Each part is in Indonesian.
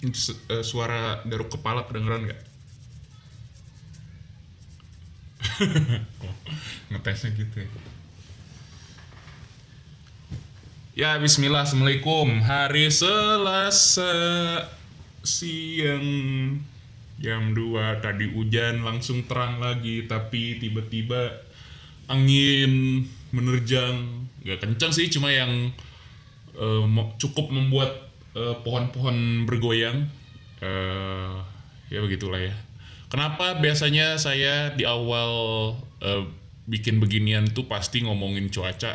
Eh, suara garuk kepala kedengeran oh, ngetesnya gitu ya. Ya Bismillah. Assalamualaikum. Hari Selasa Siang. Jam 2 Tadi hujan langsung terang lagi. Tapi tiba-tiba Angin Menerjang. Gak kencang sih Cuma yang eh, Cukup membuat eh, Pohon-pohon bergoyang. Eh, Ya begitulah ya. Kenapa biasanya saya di awal eh, Bikin beginian tuh pasti ngomongin cuaca?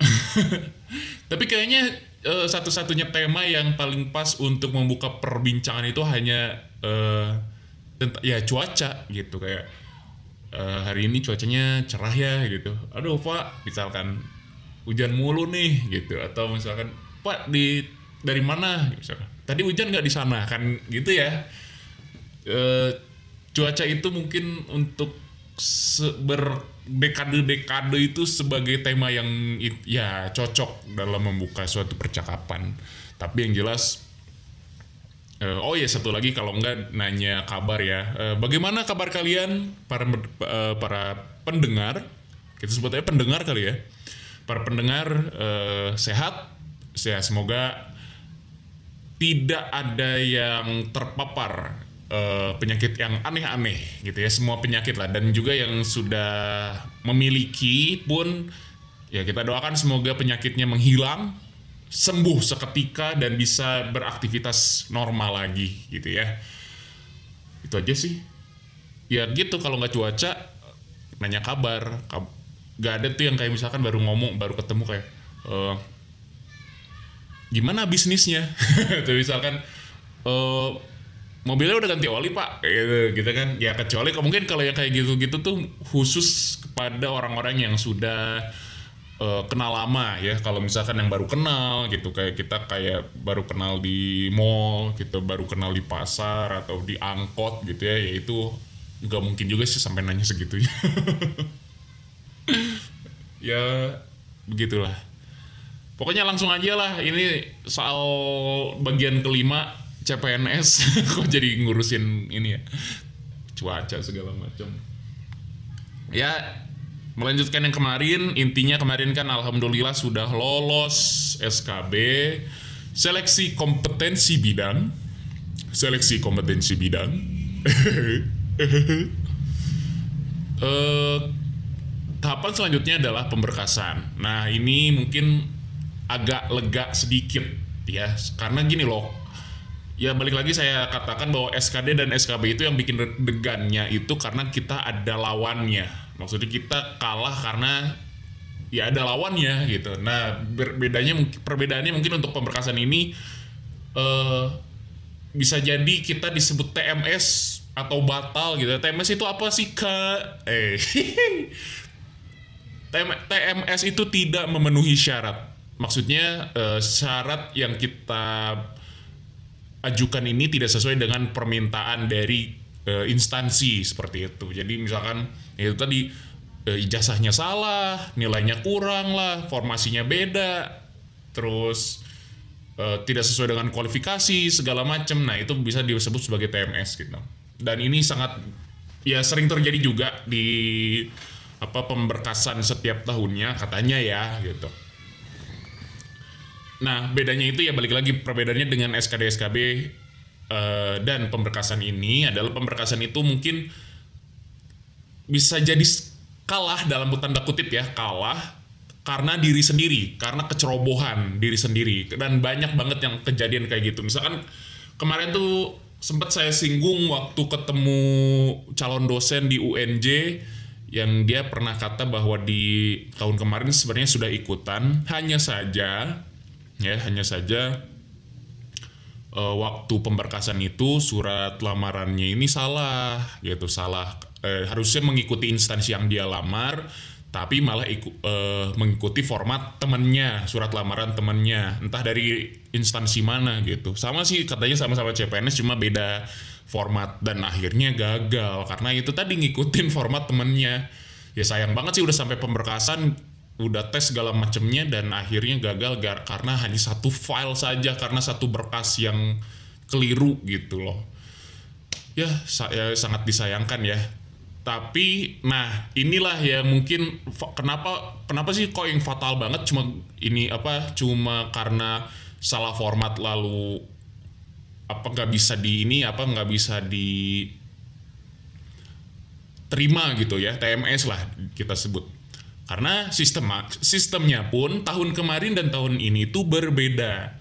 Tapi kayaknya eh, satu-satunya tema yang paling pas untuk membuka perbincangan itu hanya tentang ya cuaca gitu. Kayak eh, hari ini cuacanya cerah ya gitu. Aduh pak, misalkan hujan mulu nih gitu. Atau misalkan pak di dari mana misalkan tadi hujan nggak di sana kan gitu ya. Eh, cuaca itu mungkin untuk berdekade-dekade itu sebagai tema yang ya cocok dalam membuka suatu percakapan. Tapi yang jelas eh, oh ya satu lagi kalau enggak nanya kabar ya. Eh, bagaimana kabar kalian para para pendengar? Kita sebut aja pendengar kali ya. Para pendengar eh, sehat. Ya semoga tidak ada yang terpapar eh, penyakit yang aneh-aneh gitu ya. Semua penyakit lah. Dan juga yang sudah memiliki pun ya kita doakan semoga penyakitnya menghilang sembuh seketika dan bisa beraktivitas normal lagi gitu ya. Itu aja sih. Ya gitu kalau nggak cuaca nanya kabar. Kab- nggak ada tuh yang kayak misalkan baru ngomong baru ketemu kayak eh, gimana bisnisnya? Tuh misalkan eh mobilnya udah ganti oli pak. Gitu, gitu kan. Ya kecuali mungkin kalau yang kayak gitu-gitu tuh khusus kepada orang-orang yang sudah eh, kenal lama ya. Kalau misalkan yang baru kenal gitu kayak kita kayak baru kenal di mall gitu baru kenal di pasar atau di angkot gitu ya ya itu nggak mungkin juga sih sampai nanya segitunya. Ya begitulah Pokoknya langsung aja lah ini soal bagian kelima CPNS kok jadi ngurusin ini ya? Cuaca segala macam. Ya melanjutkan yang kemarin. Intinya kemarin kan alhamdulillah sudah lolos SKB seleksi kompetensi bidang seleksi kompetensi bidang eh tahapan selanjutnya adalah pemberkasan. Nah, ini mungkin agak lega sedikit ya, karena gini loh. Ya balik lagi saya katakan bahwa SKD dan SKB itu yang bikin degannya itu karena kita ada lawannya. Maksudnya kita kalah karena ya ada lawannya gitu. Nah, mungkin perbedaannya mungkin untuk pemberkasan ini eh bisa jadi kita disebut TMS atau batal gitu. TMS itu apa sih kak? Eh, TM- TMS itu tidak memenuhi syarat. Maksudnya eh, syarat yang kita ajukan ini tidak sesuai dengan permintaan dari eh, instansi seperti itu. Jadi misalkan ya itu tadi eh, ijazahnya salah, nilainya kurang lah, formasinya beda, terus tidak sesuai dengan kualifikasi segala macam. Nah itu bisa disebut sebagai TMS gitu. Dan ini sangat ya sering terjadi juga di apa pemberkasan setiap tahunnya katanya ya gitu. Nah, bedanya itu ya balik lagi perbedaannya dengan SKD SKB eh, dan pemberkasan ini adalah pemberkasan itu mungkin bisa jadi kalah dalam tanda kutip ya, kalah karena diri sendiri, karena kecerobohan diri sendiri dan banyak banget yang kejadian kayak gitu. Misalkan kemarin tuh sempat saya singgung waktu ketemu calon dosen di UNJ yang dia pernah kata bahwa di tahun kemarin sebenarnya sudah ikutan, hanya saja ya hanya saja eh, waktu pemberkasan itu surat lamarannya ini salah gitu salah Eh, harusnya mengikuti instansi yang dia lamar tapi malah iku- eh, mengikuti format temennya surat lamaran temennya entah dari instansi mana gitu. Sama sih katanya sama-sama CPNS cuma beda format dan akhirnya gagal karena itu tadi ngikutin format temennya ya sayang banget sih udah sampai pemberkasan udah tes segala macamnya dan akhirnya gagal gar- karena hanya satu file saja karena satu berkas yang keliru gitu loh. Ya saya sangat disayangkan ya. Tapi nah inilah ya mungkin kenapa kenapa sih kok yang fatal banget cuma ini apa cuma karena salah format lalu apa nggak bisa di ini apa nggak bisa di terima gitu ya TMS lah kita sebut karena sistem sistemnya pun tahun kemarin dan tahun ini itu berbeda.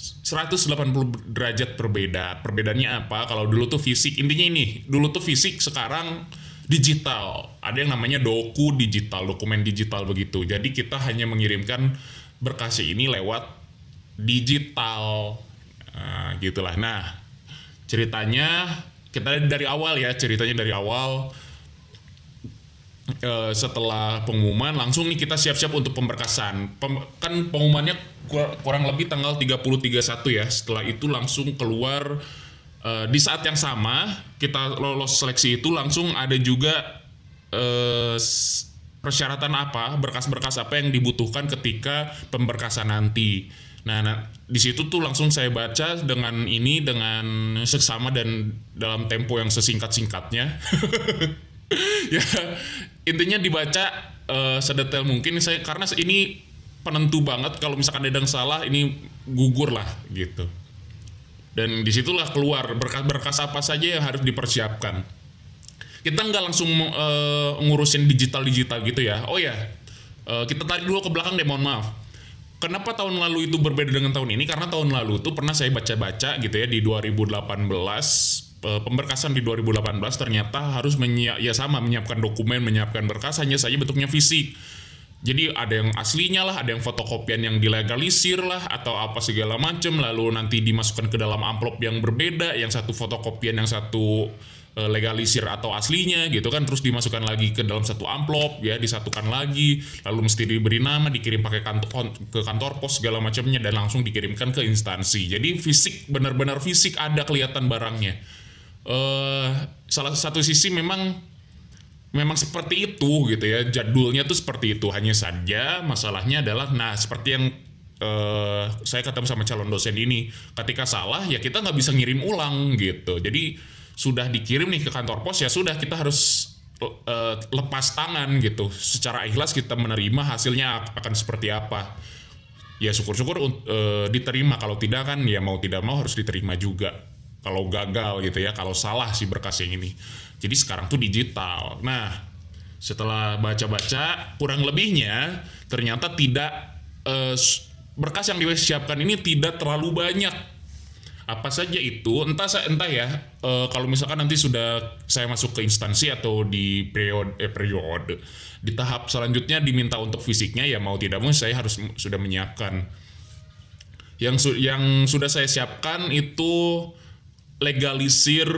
180 derajat berbeda. Perbedaannya apa? Kalau dulu tuh fisik. Intinya ini dulu tuh fisik sekarang digital. Ada yang namanya doku digital dokumen digital begitu. Jadi kita hanya mengirimkan berkas ini lewat digital. Nah, gitulah. Nah ceritanya kita dari awal ya ceritanya dari awal eh, setelah pengumuman langsung nih kita siap-siap untuk pemberkasan. Pem- kan pengumumannya kur- kurang lebih tanggal 30 31 ya. Setelah itu langsung keluar eh, di saat yang sama kita lolos seleksi itu langsung ada juga s- persyaratan apa, berkas-berkas apa yang dibutuhkan ketika pemberkasan nanti. Nah, nah, di situ tuh langsung saya baca dengan ini dengan seksama dan dalam tempo yang sesingkat-singkatnya. ya intinya dibaca eh, sedetail mungkin. Saya karena ini penentu banget kalau misalkan ada yang salah ini gugur lah gitu. Dan di situlah keluar berkas-berkas apa saja yang harus dipersiapkan. Kita nggak langsung eh, ngurusin digital digital gitu ya. Oh ya eh, kita tarik dulu ke belakang deh mohon maaf. Kenapa tahun lalu itu berbeda dengan tahun ini? Karena tahun lalu itu pernah saya baca-baca gitu ya di 2018 eh, pemberkasan di 2018 ternyata harus menyiap ya sama menyiapkan dokumen, menyiapkan berkas hanya saja bentuknya fisik. Jadi ada yang aslinya lah, ada yang fotokopian yang dilegalisir lah atau apa segala macam lalu nanti dimasukkan ke dalam amplop yang berbeda, yang satu fotokopian yang satu eh, legalisir atau aslinya gitu kan. Terus dimasukkan lagi ke dalam satu amplop ya disatukan lagi lalu mesti diberi nama dikirim pakai kantor ke kantor pos segala macamnya dan langsung dikirimkan ke instansi. Jadi fisik benar-benar fisik ada kelihatan barangnya eh salah satu sisi memang memang seperti itu gitu ya. Jadulnya tuh seperti itu. Hanya saja masalahnya adalah nah seperti yang eh, saya ketemu sama calon dosen ini ketika salah ya kita nggak bisa ngirim ulang gitu. Jadi sudah dikirim nih ke kantor pos ya sudah kita harus eh, lepas tangan gitu. Secara ikhlas kita menerima hasilnya akan seperti apa. Ya syukur-syukur eh, diterima. Kalau tidak kan ya mau tidak mau harus diterima juga kalau gagal gitu ya kalau salah si berkas yang ini. Jadi sekarang tuh digital. Nah setelah baca-baca kurang lebihnya ternyata tidak eh, berkas yang disiapkan ini tidak terlalu banyak. Apa saja itu entah sa- entah ya eh, kalau misalkan nanti sudah saya masuk ke instansi atau di periode eh, periode di tahap selanjutnya diminta untuk fisiknya ya mau tidak mau saya harus sudah menyiapkan. Yang yang sudah saya siapkan itu legalisir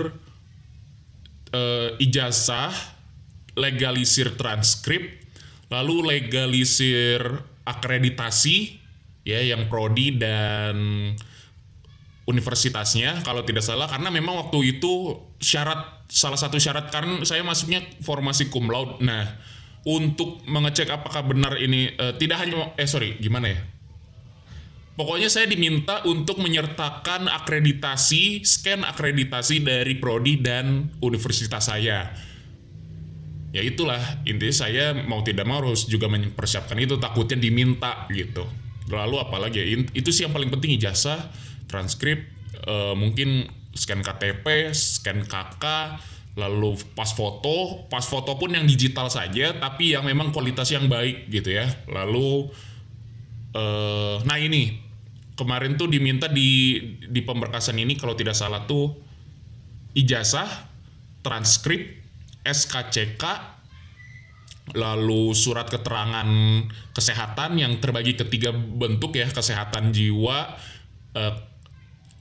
eh, ijazah legalisir transkrip lalu legalisir akreditasi ya yang prodi dan universitasnya kalau tidak salah karena memang waktu itu syarat salah satu syarat karena saya masuknya formasi cum laude. Nah, untuk mengecek apakah benar ini eh, tidak hanya eh sorry gimana ya? Pokoknya saya diminta untuk menyertakan akreditasi, scan akreditasi dari prodi dan universitas saya. Ya itulah intinya saya mau tidak mau harus juga mempersiapkan itu takutnya diminta gitu. Lalu apalagi ya, itu sih yang paling penting ijazah, transkrip, eh, mungkin scan KTP, scan KK, lalu pas foto, pas foto pun yang digital saja tapi yang memang kualitas yang baik gitu ya. Lalu eh nah ini kemarin tuh diminta di di pemberkasan ini kalau tidak salah tuh ijazah, transkrip, SKCK, lalu surat keterangan kesehatan yang terbagi ketiga bentuk ya kesehatan jiwa, eh,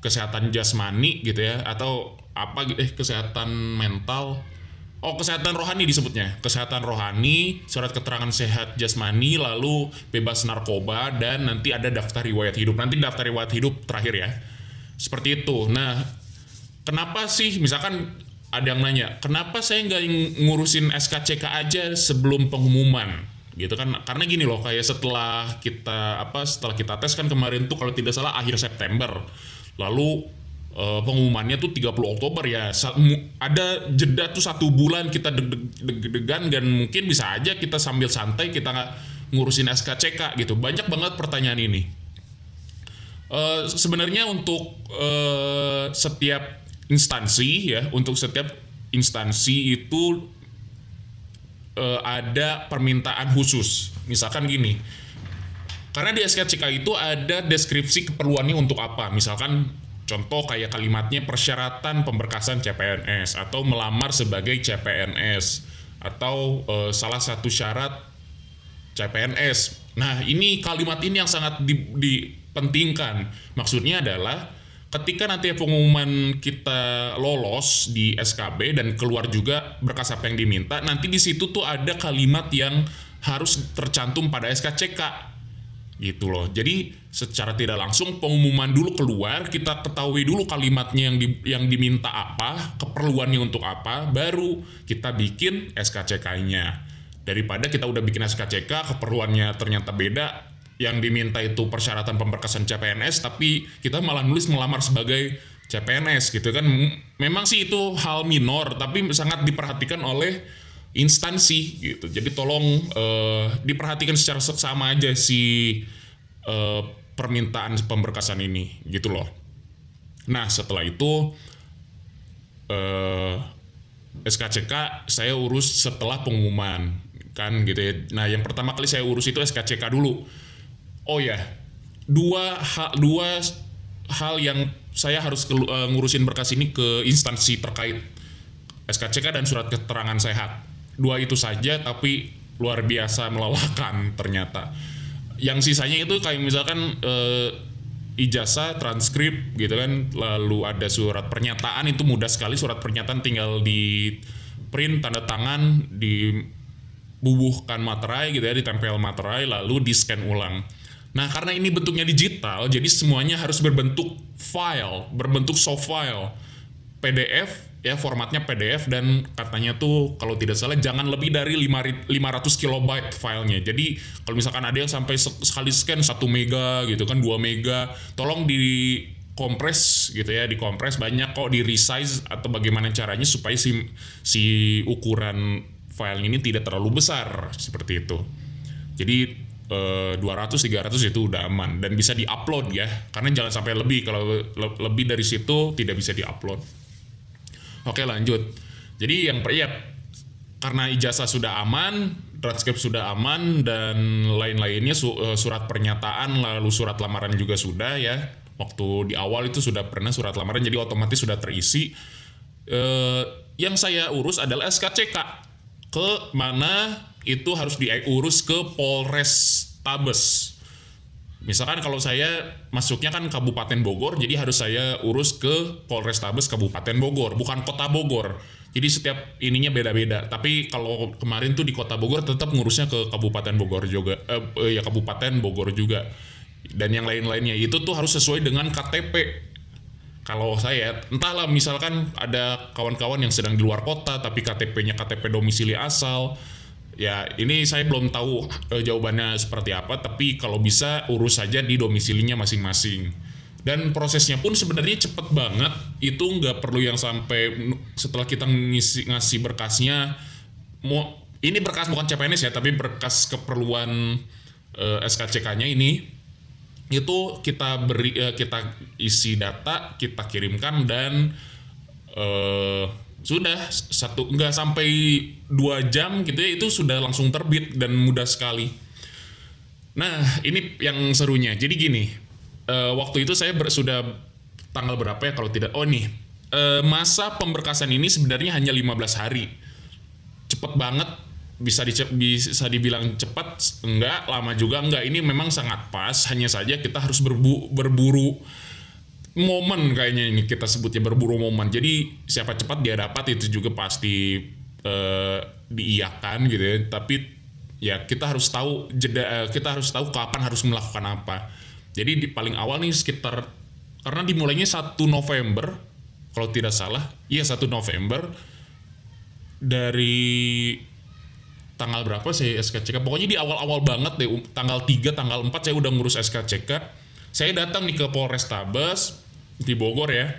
kesehatan jasmani gitu ya atau apa gitu eh kesehatan mental Oh kesehatan rohani disebutnya. Kesehatan rohani surat keterangan sehat jasmani lalu bebas narkoba dan nanti ada daftar riwayat hidup. Nanti daftar riwayat hidup terakhir ya. Seperti itu. Nah kenapa sih misalkan ada yang nanya kenapa saya nggak ng- ngurusin SKCK aja sebelum pengumuman? Gitu kan. Karena gini loh kayak setelah kita apa setelah kita tes kan kemarin tuh kalau tidak salah akhir September. Lalu uh, pengumumannya tuh 30 Oktober ya ada jeda tuh satu bulan kita deg-degan dan mungkin bisa aja kita sambil santai kita nggak ngurusin SKCK gitu banyak banget pertanyaan ini uh, sebenarnya untuk uh, setiap instansi ya untuk setiap instansi itu uh, ada permintaan khusus. Misalkan gini, karena di SKCK itu ada deskripsi keperluannya untuk apa. Misalkan contoh kayak kalimatnya persyaratan pemberkasan CPNS atau melamar sebagai CPNS atau uh, salah satu syarat CPNS. Nah, ini kalimat ini yang sangat dipentingkan. Maksudnya adalah ketika nanti pengumuman kita lolos di SKB dan keluar juga berkas apa yang diminta, nanti di situ tuh ada kalimat yang harus tercantum pada SKCK gitu loh. Jadi secara tidak langsung pengumuman dulu keluar, kita ketahui dulu kalimatnya yang di, yang diminta apa, keperluannya untuk apa, baru kita bikin SKCK-nya. Daripada kita udah bikin SKCK, keperluannya ternyata beda, yang diminta itu persyaratan pemberkasan CPNS tapi kita malah nulis melamar sebagai CPNS gitu kan memang sih itu hal minor tapi sangat diperhatikan oleh instansi gitu. Jadi tolong uh, diperhatikan secara seksama aja si uh, permintaan pemberkasan ini gitu loh. Nah setelah itu uh, eh, SKCK saya urus setelah pengumuman kan gitu ya. Nah yang pertama kali saya urus itu SKCK dulu. Oh ya dua hal dua hal yang saya harus ngurusin berkas ini ke instansi terkait SKCK dan surat keterangan sehat dua itu saja tapi luar biasa melelahkan ternyata. Yang sisanya itu kayak misalkan uh, ijazah transkrip gitu kan. Lalu ada surat pernyataan itu mudah sekali surat pernyataan tinggal di print tanda tangan dibubuhkan materai gitu ya ditempel materai lalu di scan ulang. Nah, karena ini bentuknya digital, jadi semuanya harus berbentuk file, berbentuk soft file. PDF ya formatnya PDF dan katanya tuh kalau tidak salah jangan lebih dari 500 kilobyte filenya. Jadi kalau misalkan ada yang sampai sekali scan 1 mega gitu kan 2 mega, tolong di kompres gitu ya, dikompres banyak kok di resize atau bagaimana caranya supaya si si ukuran file ini tidak terlalu besar seperti itu. Jadi 200 eh, 300 itu udah aman dan bisa diupload ya karena jangan sampai lebih kalau le lebih dari situ tidak bisa diupload oke lanjut. Jadi yang ya karena ijazah sudah aman transkrip sudah aman dan lain-lainnya eh, surat pernyataan lalu surat lamaran juga sudah ya. Waktu di awal itu sudah pernah surat lamaran jadi otomatis sudah terisi. Uh, yang saya urus adalah SKCK ke mana itu harus diurus ke Polres Tabes. Misalkan kalau saya masuknya kan Kabupaten Bogor, jadi harus saya urus ke Polres Tabes Kabupaten Bogor, bukan Kota Bogor. Jadi setiap ininya beda-beda. Tapi kalau kemarin tuh di Kota Bogor tetap ngurusnya ke Kabupaten Bogor juga, eh, eh ya Kabupaten Bogor juga. Dan yang lain-lainnya itu tuh harus sesuai dengan KTP kalau saya entahlah misalkan ada kawan-kawan yang sedang di luar kota tapi KTP-nya KTP domisili asal Ya, ini saya belum tahu uh, jawabannya seperti apa, tapi kalau bisa urus saja di domisilinya masing-masing. Dan prosesnya pun sebenarnya cepet banget, itu nggak perlu yang sampai setelah kita ngisi, ngasih berkasnya, mau ini berkas bukan CPNS ya, tapi berkas keperluan eh, SKCK-nya ini itu kita beri uh, kita isi data, kita kirimkan dan sudah satu nggak sampai dua jam gitu ya itu sudah langsung terbit dan mudah sekali. Nah ini yang serunya. Jadi gini, uh, waktu itu saya ber, sudah tanggal berapa ya kalau tidak? Oh nih uh, masa pemberkasan ini sebenarnya hanya 15 hari. Cepet banget bisa di, bisa dibilang cepat enggak lama juga enggak ini memang sangat pas hanya saja kita harus berbu, berburu momen kayaknya ini kita sebutnya berburu momen. Jadi siapa cepat dia dapat itu juga pasti uh, diiakan gitu ya. Tapi ya kita harus tahu jeda uh, kita harus tahu kapan harus melakukan apa. Jadi di paling awal nih sekitar karena dimulainya 1 November kalau tidak salah. Iya 1 November dari tanggal berapa saya SKCK pokoknya di awal-awal banget deh um, tanggal 3 tanggal 4 saya udah ngurus SKCK saya datang nih ke Polrestabes di Bogor ya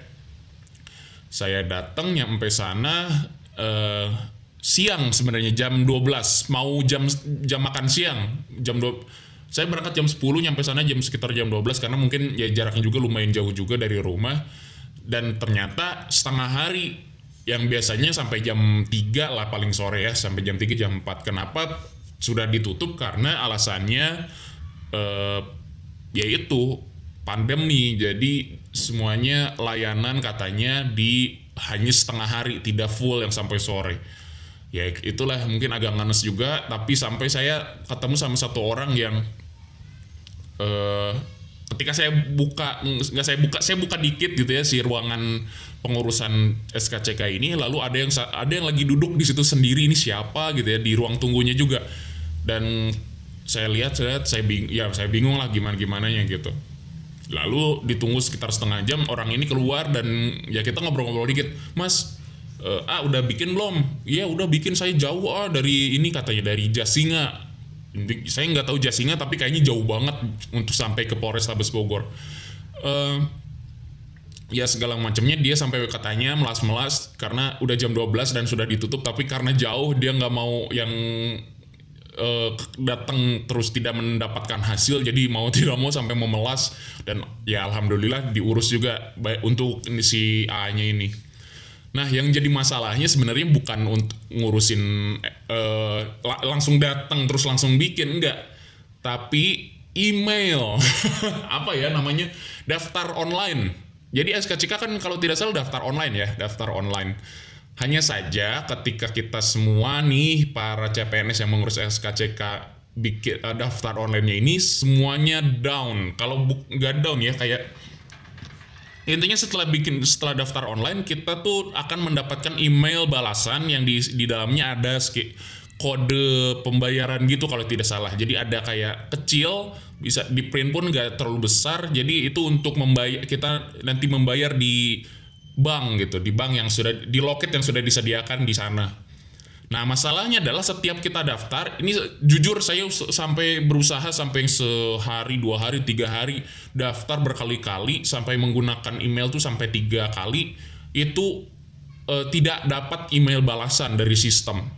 saya datang nyampe sana eh, siang sebenarnya jam 12 mau jam jam makan siang jam 2 saya berangkat jam 10 nyampe sana jam sekitar jam 12 karena mungkin ya jaraknya juga lumayan jauh juga dari rumah. Dan ternyata setengah hari yang biasanya sampai jam 3 lah paling sore ya sampai jam 3 jam 4 kenapa sudah ditutup? Karena alasannya eh, yaitu pandemi. Jadi semuanya layanan katanya di hanya setengah hari tidak full yang sampai sore ya itulah mungkin agak nganes juga tapi sampai saya ketemu sama satu orang yang eh, ketika saya buka nggak saya buka saya buka dikit gitu ya si ruangan pengurusan SKCK ini lalu ada yang ada yang lagi duduk di situ sendiri ini siapa gitu ya di ruang tunggunya juga. Dan saya lihat saya saya bing ya saya bingung lah gimana gimana gitu. Lalu ditunggu sekitar setengah jam orang ini keluar dan ya kita ngobrol-ngobrol dikit. Mas eh, ah udah bikin belum? Iya udah bikin. Saya jauh ah dari ini katanya dari Jasinga. Saya nggak tahu Jasinga tapi kayaknya jauh banget untuk sampai ke Polrestabes Bogor. Eh, ya segala macamnya dia sampai katanya melas-melas karena udah jam 12 dan sudah ditutup tapi karena jauh dia nggak mau yang eh, datang terus tidak mendapatkan hasil jadi mau tidak mau sampai memelas dan ya alhamdulillah diurus juga baik untuk si A-nya ini. Nah, yang jadi masalahnya sebenarnya bukan untuk ngurusin la- langsung datang terus langsung bikin enggak, tapi email apa ya namanya daftar online. Jadi SKCK kan kalau tidak salah daftar online ya, daftar online. Hanya saja ketika kita semua nih para CPNS yang mengurus SKCK bikin eh, daftar online-nya ini semuanya down. Kalau nggak down ya kayak Intinya setelah bikin setelah daftar online kita tuh akan mendapatkan email balasan yang di di dalamnya ada ski- kode pembayaran gitu kalau tidak salah. Jadi ada kayak kecil bisa di print pun nggak terlalu besar. Jadi itu untuk membayar kita nanti membayar di bank gitu, di bank yang sudah di loket yang sudah disediakan di sana. Nah masalahnya adalah setiap kita daftar, ini jujur saya sampai berusaha sampai sehari, dua hari, tiga hari daftar berkali-kali sampai menggunakan email tuh sampai tiga kali itu eh, tidak dapat email balasan dari sistem.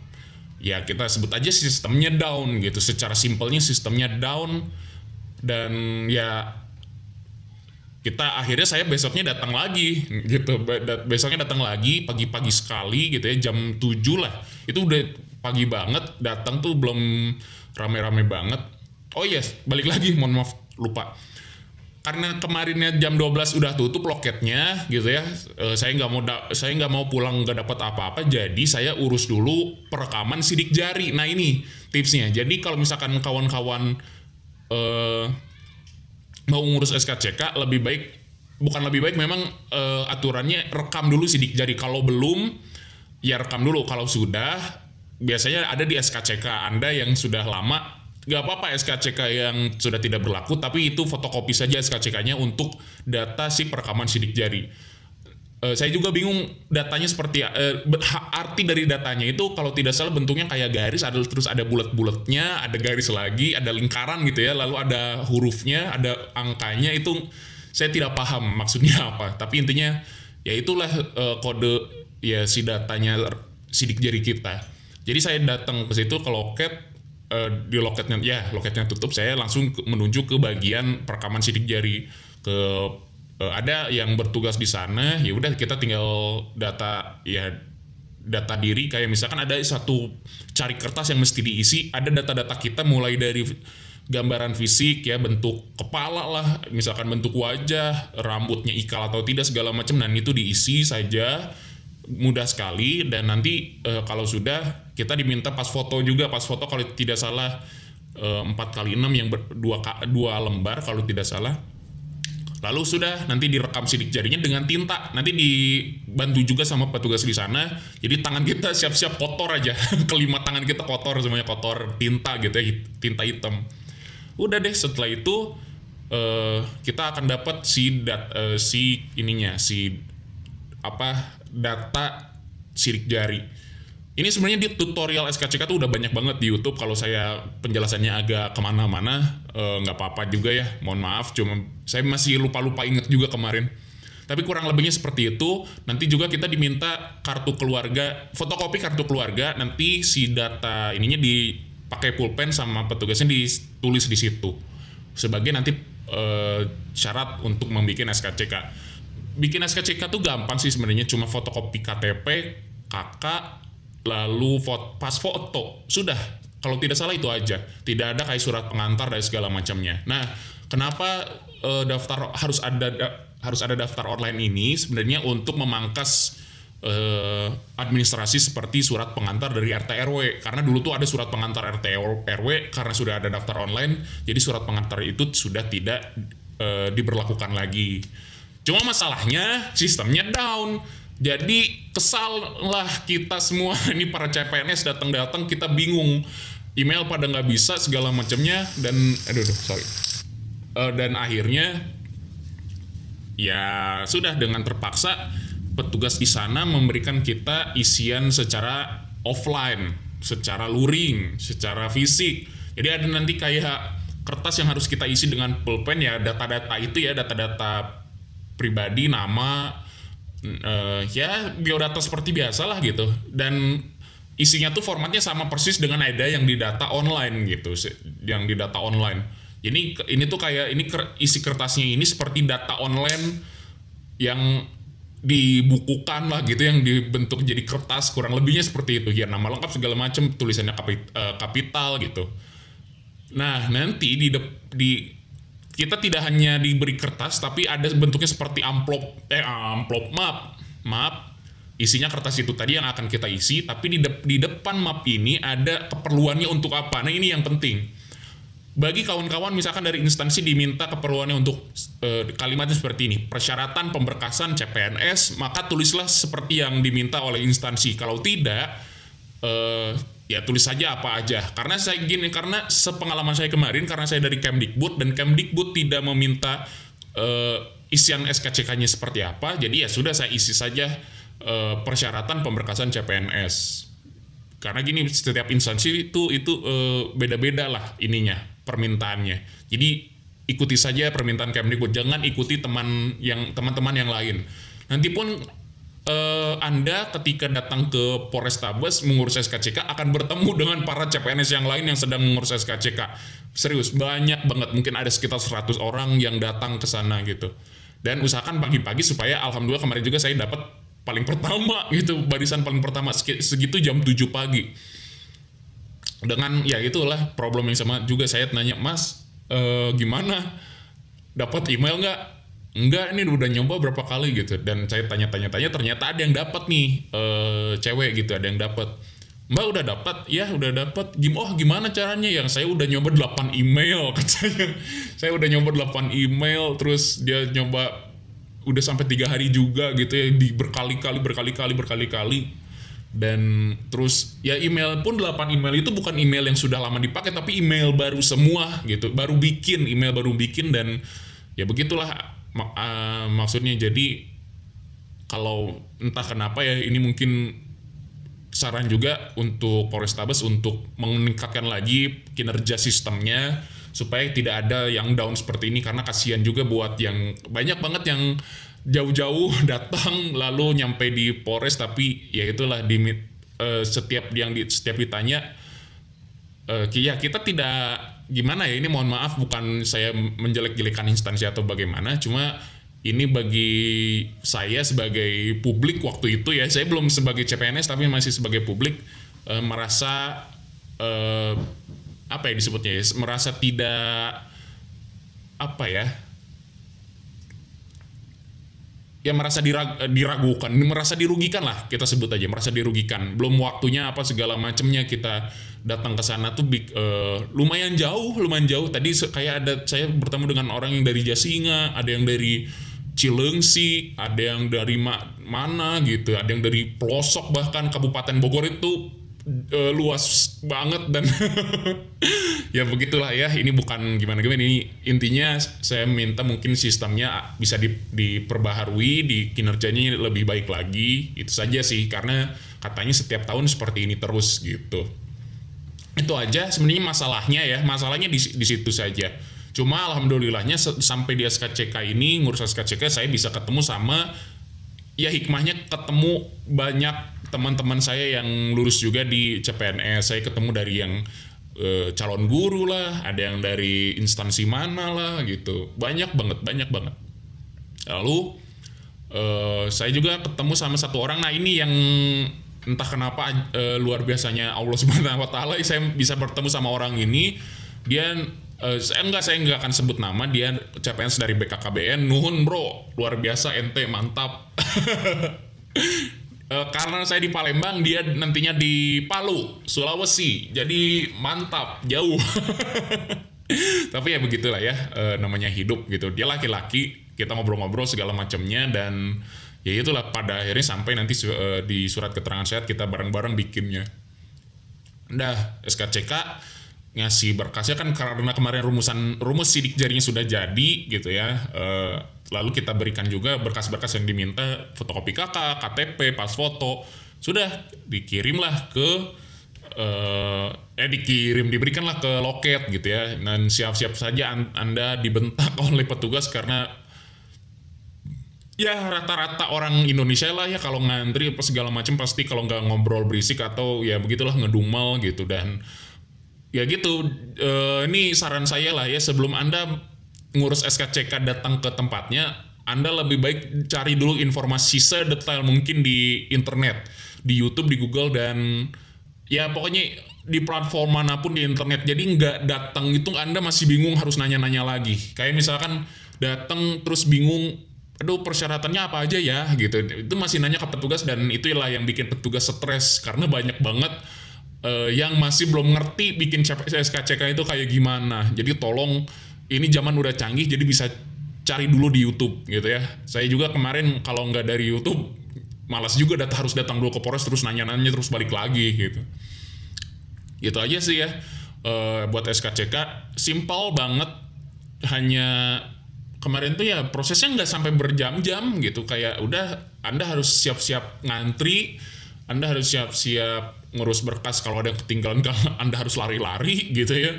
Ya kita sebut aja sistemnya down gitu. Secara simpelnya sistemnya down dan ya kita akhirnya saya besoknya datang lagi gitu. Besoknya datang lagi pagi-pagi sekali gitu ya jam 7 lah. Itu udah pagi banget datang tuh belum rame-rame banget. Oh yes balik lagi mohon maaf lupa. Karena kemarinnya jam 12 udah tutup loketnya gitu ya eh, saya nggak mau saya nggak mau pulang nggak dapat apa-apa jadi saya urus dulu perekaman sidik jari. Nah ini tipsnya. Jadi kalau misalkan kawan-kawan eh, mau ngurus SKCK lebih baik bukan lebih baik memang eh, aturannya rekam dulu sidik jari kalau belum ya rekam dulu. Kalau sudah biasanya ada di SKCK Anda yang sudah lama. Nggak apa-apa SKCK yang sudah tidak berlaku tapi itu fotokopi saja SKCK-nya untuk data si perekaman sidik jari Eh, saya juga bingung datanya seperti ha- arti dari datanya itu kalau tidak salah bentuknya kayak garis ada terus ada bulat-bulatnya ada garis lagi ada lingkaran gitu ya lalu ada hurufnya ada angkanya itu saya tidak paham maksudnya apa. Tapi intinya ya itulah eh, kode ya si datanya sidik jari kita. Jadi saya datang ke situ ke loket eh, di loketnya ya loketnya tutup saya langsung menuju ke bagian perekaman sidik jari ke eh, ada yang bertugas di sana ya udah kita tinggal data ya data diri. Kayak misalkan ada satu cari kertas yang mesti diisi ada data-data kita mulai dari gambaran fisik ya bentuk kepala lah misalkan bentuk wajah rambutnya ikal atau tidak segala macam. Dan itu diisi saja mudah sekali. Dan nanti eh, kalau sudah kita diminta pas foto juga. Pas foto kalau tidak salah eh, empat kali enam yang dua dua lembar kalau tidak salah Lalu sudah nanti direkam sidik jarinya dengan tinta. Nanti dibantu juga sama petugas di sana. Jadi tangan kita siap-siap kotor aja. Kelima tangan kita kotor semuanya kotor tinta gitu ya, tinta hitam. Udah deh setelah itu eh, kita akan dapat si dat eh, si ininya si apa data sidik jari. Ini sebenarnya di tutorial SKCK tuh udah banyak banget di YouTube. Kalau saya penjelasannya agak ke mana-mana eh, nggak apa-apa juga ya. Mohon maaf cuma saya masih lupa-lupa inget juga kemarin. Tapi kurang lebihnya seperti itu. Nanti juga kita diminta kartu keluarga fotokopi kartu keluarga. Nanti si data ininya dipakai pulpen sama petugasnya ditulis di situ. Sebagai nanti eh, syarat untuk membuat SKCK bikin SKCK tuh gampang sih sebenarnya. Cuma fotokopi KTP kakak lalu foto, pas foto sudah. Kalau tidak salah itu aja. Tidak ada kayak surat pengantar dan segala macamnya. Nah kenapa eh, daftar harus ada da- harus ada daftar online ini sebenarnya untuk memangkas eh, administrasi seperti surat pengantar dari RT RW karena dulu tuh ada surat pengantar RT RW karena sudah ada daftar online jadi surat pengantar itu sudah tidak eh, diberlakukan lagi. Cuma masalahnya sistemnya down. Jadi kesal lah kita semua. Ini para CPNS datang-datang kita bingung. Email pada nggak bisa segala macamnya dan aduh, aduh sorry. Eh, dan akhirnya ya sudah dengan terpaksa petugas di sana memberikan kita isian secara offline, secara luring, secara fisik. Jadi ada nanti kayak kertas yang harus kita isi dengan pulpen ya data-data itu ya data-data pribadi, nama, eh, ya biodata seperti biasa lah gitu. Dan isinya tuh formatnya sama persis dengan ada yang di data online gitu, yang di data online. Ke- ini tuh kayak ini isi kertasnya ini seperti data online yang dibukukan lah gitu yang dibentuk jadi kertas kurang lebihnya seperti itu ya nama lengkap segala macam tulisannya eh, kapital gitu nah nanti di dep- di kita tidak hanya diberi kertas tapi ada bentuknya seperti amplop eh amplop map map. Isinya kertas itu tadi yang akan kita isi tapi di dep- di depan map ini ada keperluannya untuk apa. Nah ini yang penting. Bagi kawan-kawan misalkan dari instansi diminta keperluannya untuk eh, kalimatnya seperti ini. Persyaratan pemberkasan CPNS maka tulislah seperti yang diminta oleh instansi. Kalau tidak eh, ya tulis saja apa aja. Karena saya gini karena sepengalaman saya kemarin karena saya dari Kemdikbud dan Kemdikbud tidak meminta eh, isian SKCK-nya seperti apa jadi ya sudah saya isi saja eh, persyaratan pemberkasan CPNS karena gini setiap instansi itu itu eh, beda-beda lah ininya permintaannya. Jadi ikuti saja permintaan Kemdikbud. Jangan ikuti teman yang teman-teman yang lain. Nanti pun eh, anda ketika datang ke Polrestabes mengurus SKCK akan bertemu dengan para CPNS yang lain yang sedang mengurus SKCK serius banyak banget. Mungkin ada sekitar 100 orang yang datang ke sana gitu. Dan usahakan pagi-pagi supaya alhamdulillah kemarin juga saya dapat paling pertama gitu barisan paling pertama segi- segitu jam 7 pagi. Dengan ya itulah problem yang sama juga. Saya nanya mas eh, gimana? Dapat email nggak enggak ini udah nyoba berapa kali gitu. Dan saya tanya-tanya tanya ternyata ada yang dapat nih eh, cewek gitu ada yang dapat. Mbak udah dapat? Ya udah dapat. Gim oh gimana caranya? Yang saya udah nyoba 8 email katanya saya udah nyoba 8 email terus dia nyoba udah sampai tiga hari juga gitu ya di berkali-kali berkali-kali berkali-kali. Dan terus ya email pun 8 email itu bukan email yang sudah lama dipakai tapi email baru semua gitu baru bikin email baru bikin dan ya begitulah mak- ah, maksudnya jadi kalau entah kenapa ya ini mungkin saran juga untuk Polrestabes untuk meningkatkan lagi kinerja sistemnya supaya tidak ada yang down seperti ini. Karena kasihan juga buat yang banyak banget yang jauh-jauh datang lalu nyampe di Polres tapi ya itulah di eh, setiap yang di, setiap ditanya eh, ya kita tidak gimana ya ini mohon maaf bukan saya menjelek-jelekan instansi atau bagaimana cuma ini bagi saya sebagai publik waktu itu ya saya belum sebagai CPNS tapi masih sebagai publik eh, merasa eh, apa ya disebutnya ya merasa tidak apa ya ya merasa dirag- diragukan, merasa dirugikan lah kita sebut aja, merasa dirugikan. Belum waktunya apa segala macamnya kita datang ke sana tuh eh, lumayan jauh, lumayan jauh. Tadi kayak ada saya bertemu dengan orang yang dari Jasinga, ada yang dari Cilengsi, ada yang dari ma- mana gitu, ada yang dari pelosok bahkan Kabupaten Bogor itu eh, luas banget dan ya begitulah ya ini bukan gimana gimana ini intinya saya minta mungkin sistemnya bisa di- diperbaharui di kinerjanya lebih baik lagi itu saja sih karena katanya setiap tahun seperti ini terus gitu itu aja sebenarnya masalahnya ya masalahnya di, di situ saja. Cuma alhamdulillahnya sampai di SKCK ini ngurus SKCK saya bisa ketemu sama ya hikmahnya ketemu banyak teman-teman saya yang lulus juga di CPNS saya ketemu dari yang e, calon guru lah ada yang dari instansi mana lah gitu. Banyak banget banyak banget. Lalu e, saya juga ketemu sama satu orang. Nah ini yang entah kenapa uh, luar biasanya Allah Subhanahu wa taala saya bisa bertemu sama orang ini dia uh, saya enggak saya enggak akan sebut nama dia CPNS dari BKKBN nuhun bro luar biasa ente mantap. Uh, karena saya di Palembang dia nantinya di Palu Sulawesi jadi mantap jauh. Tapi ya begitulah ya uh, namanya hidup gitu. Dia laki-laki kita ngobrol-ngobrol segala macamnya dan ya itulah pada akhirnya sampai nanti uh, di surat keterangan sehat kita bareng-bareng bikinnya. Nah, SKCK ngasih berkasnya kan karena kemarin rumusan rumus sidik jarinya sudah jadi gitu ya. Uh, lalu kita berikan juga berkas-berkas yang diminta fotokopi kakak, KTP, pas foto. Sudah dikirimlah ke uh, eh dikirim diberikanlah ke loket gitu ya dan siap-siap saja anda dibentak oleh petugas karena ya rata-rata orang Indonesia lah ya kalau ngantri apa segala macam pasti kalau nggak ngobrol berisik atau ya begitulah ngedumel gitu. Dan ya gitu e, ini saran saya lah ya sebelum anda ngurus SKCK datang ke tempatnya anda lebih baik cari dulu informasi sedetail mungkin di internet di YouTube di Google dan ya pokoknya di platform mana pun di internet. Jadi nggak datang itu anda masih bingung harus nanya-nanya lagi. Kayak misalkan datang terus bingung aduh persyaratannya apa aja ya? Gitu. Itu masih nanya ke petugas dan itulah yang bikin petugas stres karena banyak banget uh, yang masih belum ngerti bikin SKCK itu kayak gimana. Jadi tolong ini zaman udah canggih jadi bisa cari dulu di YouTube gitu ya. Saya juga kemarin kalau nggak dari YouTube malas juga dat harus datang dulu ke Polres terus nanya-nanya terus balik lagi gitu. Itu aja sih ya uh, buat SKCK simpel banget hanya kemarin tuh ya prosesnya nggak sampai berjam-jam gitu. Kayak udah anda harus siap-siap ngantri anda harus siap-siap ngurus berkas kalau ada yang ketinggalan anda harus lari-lari gitu ya.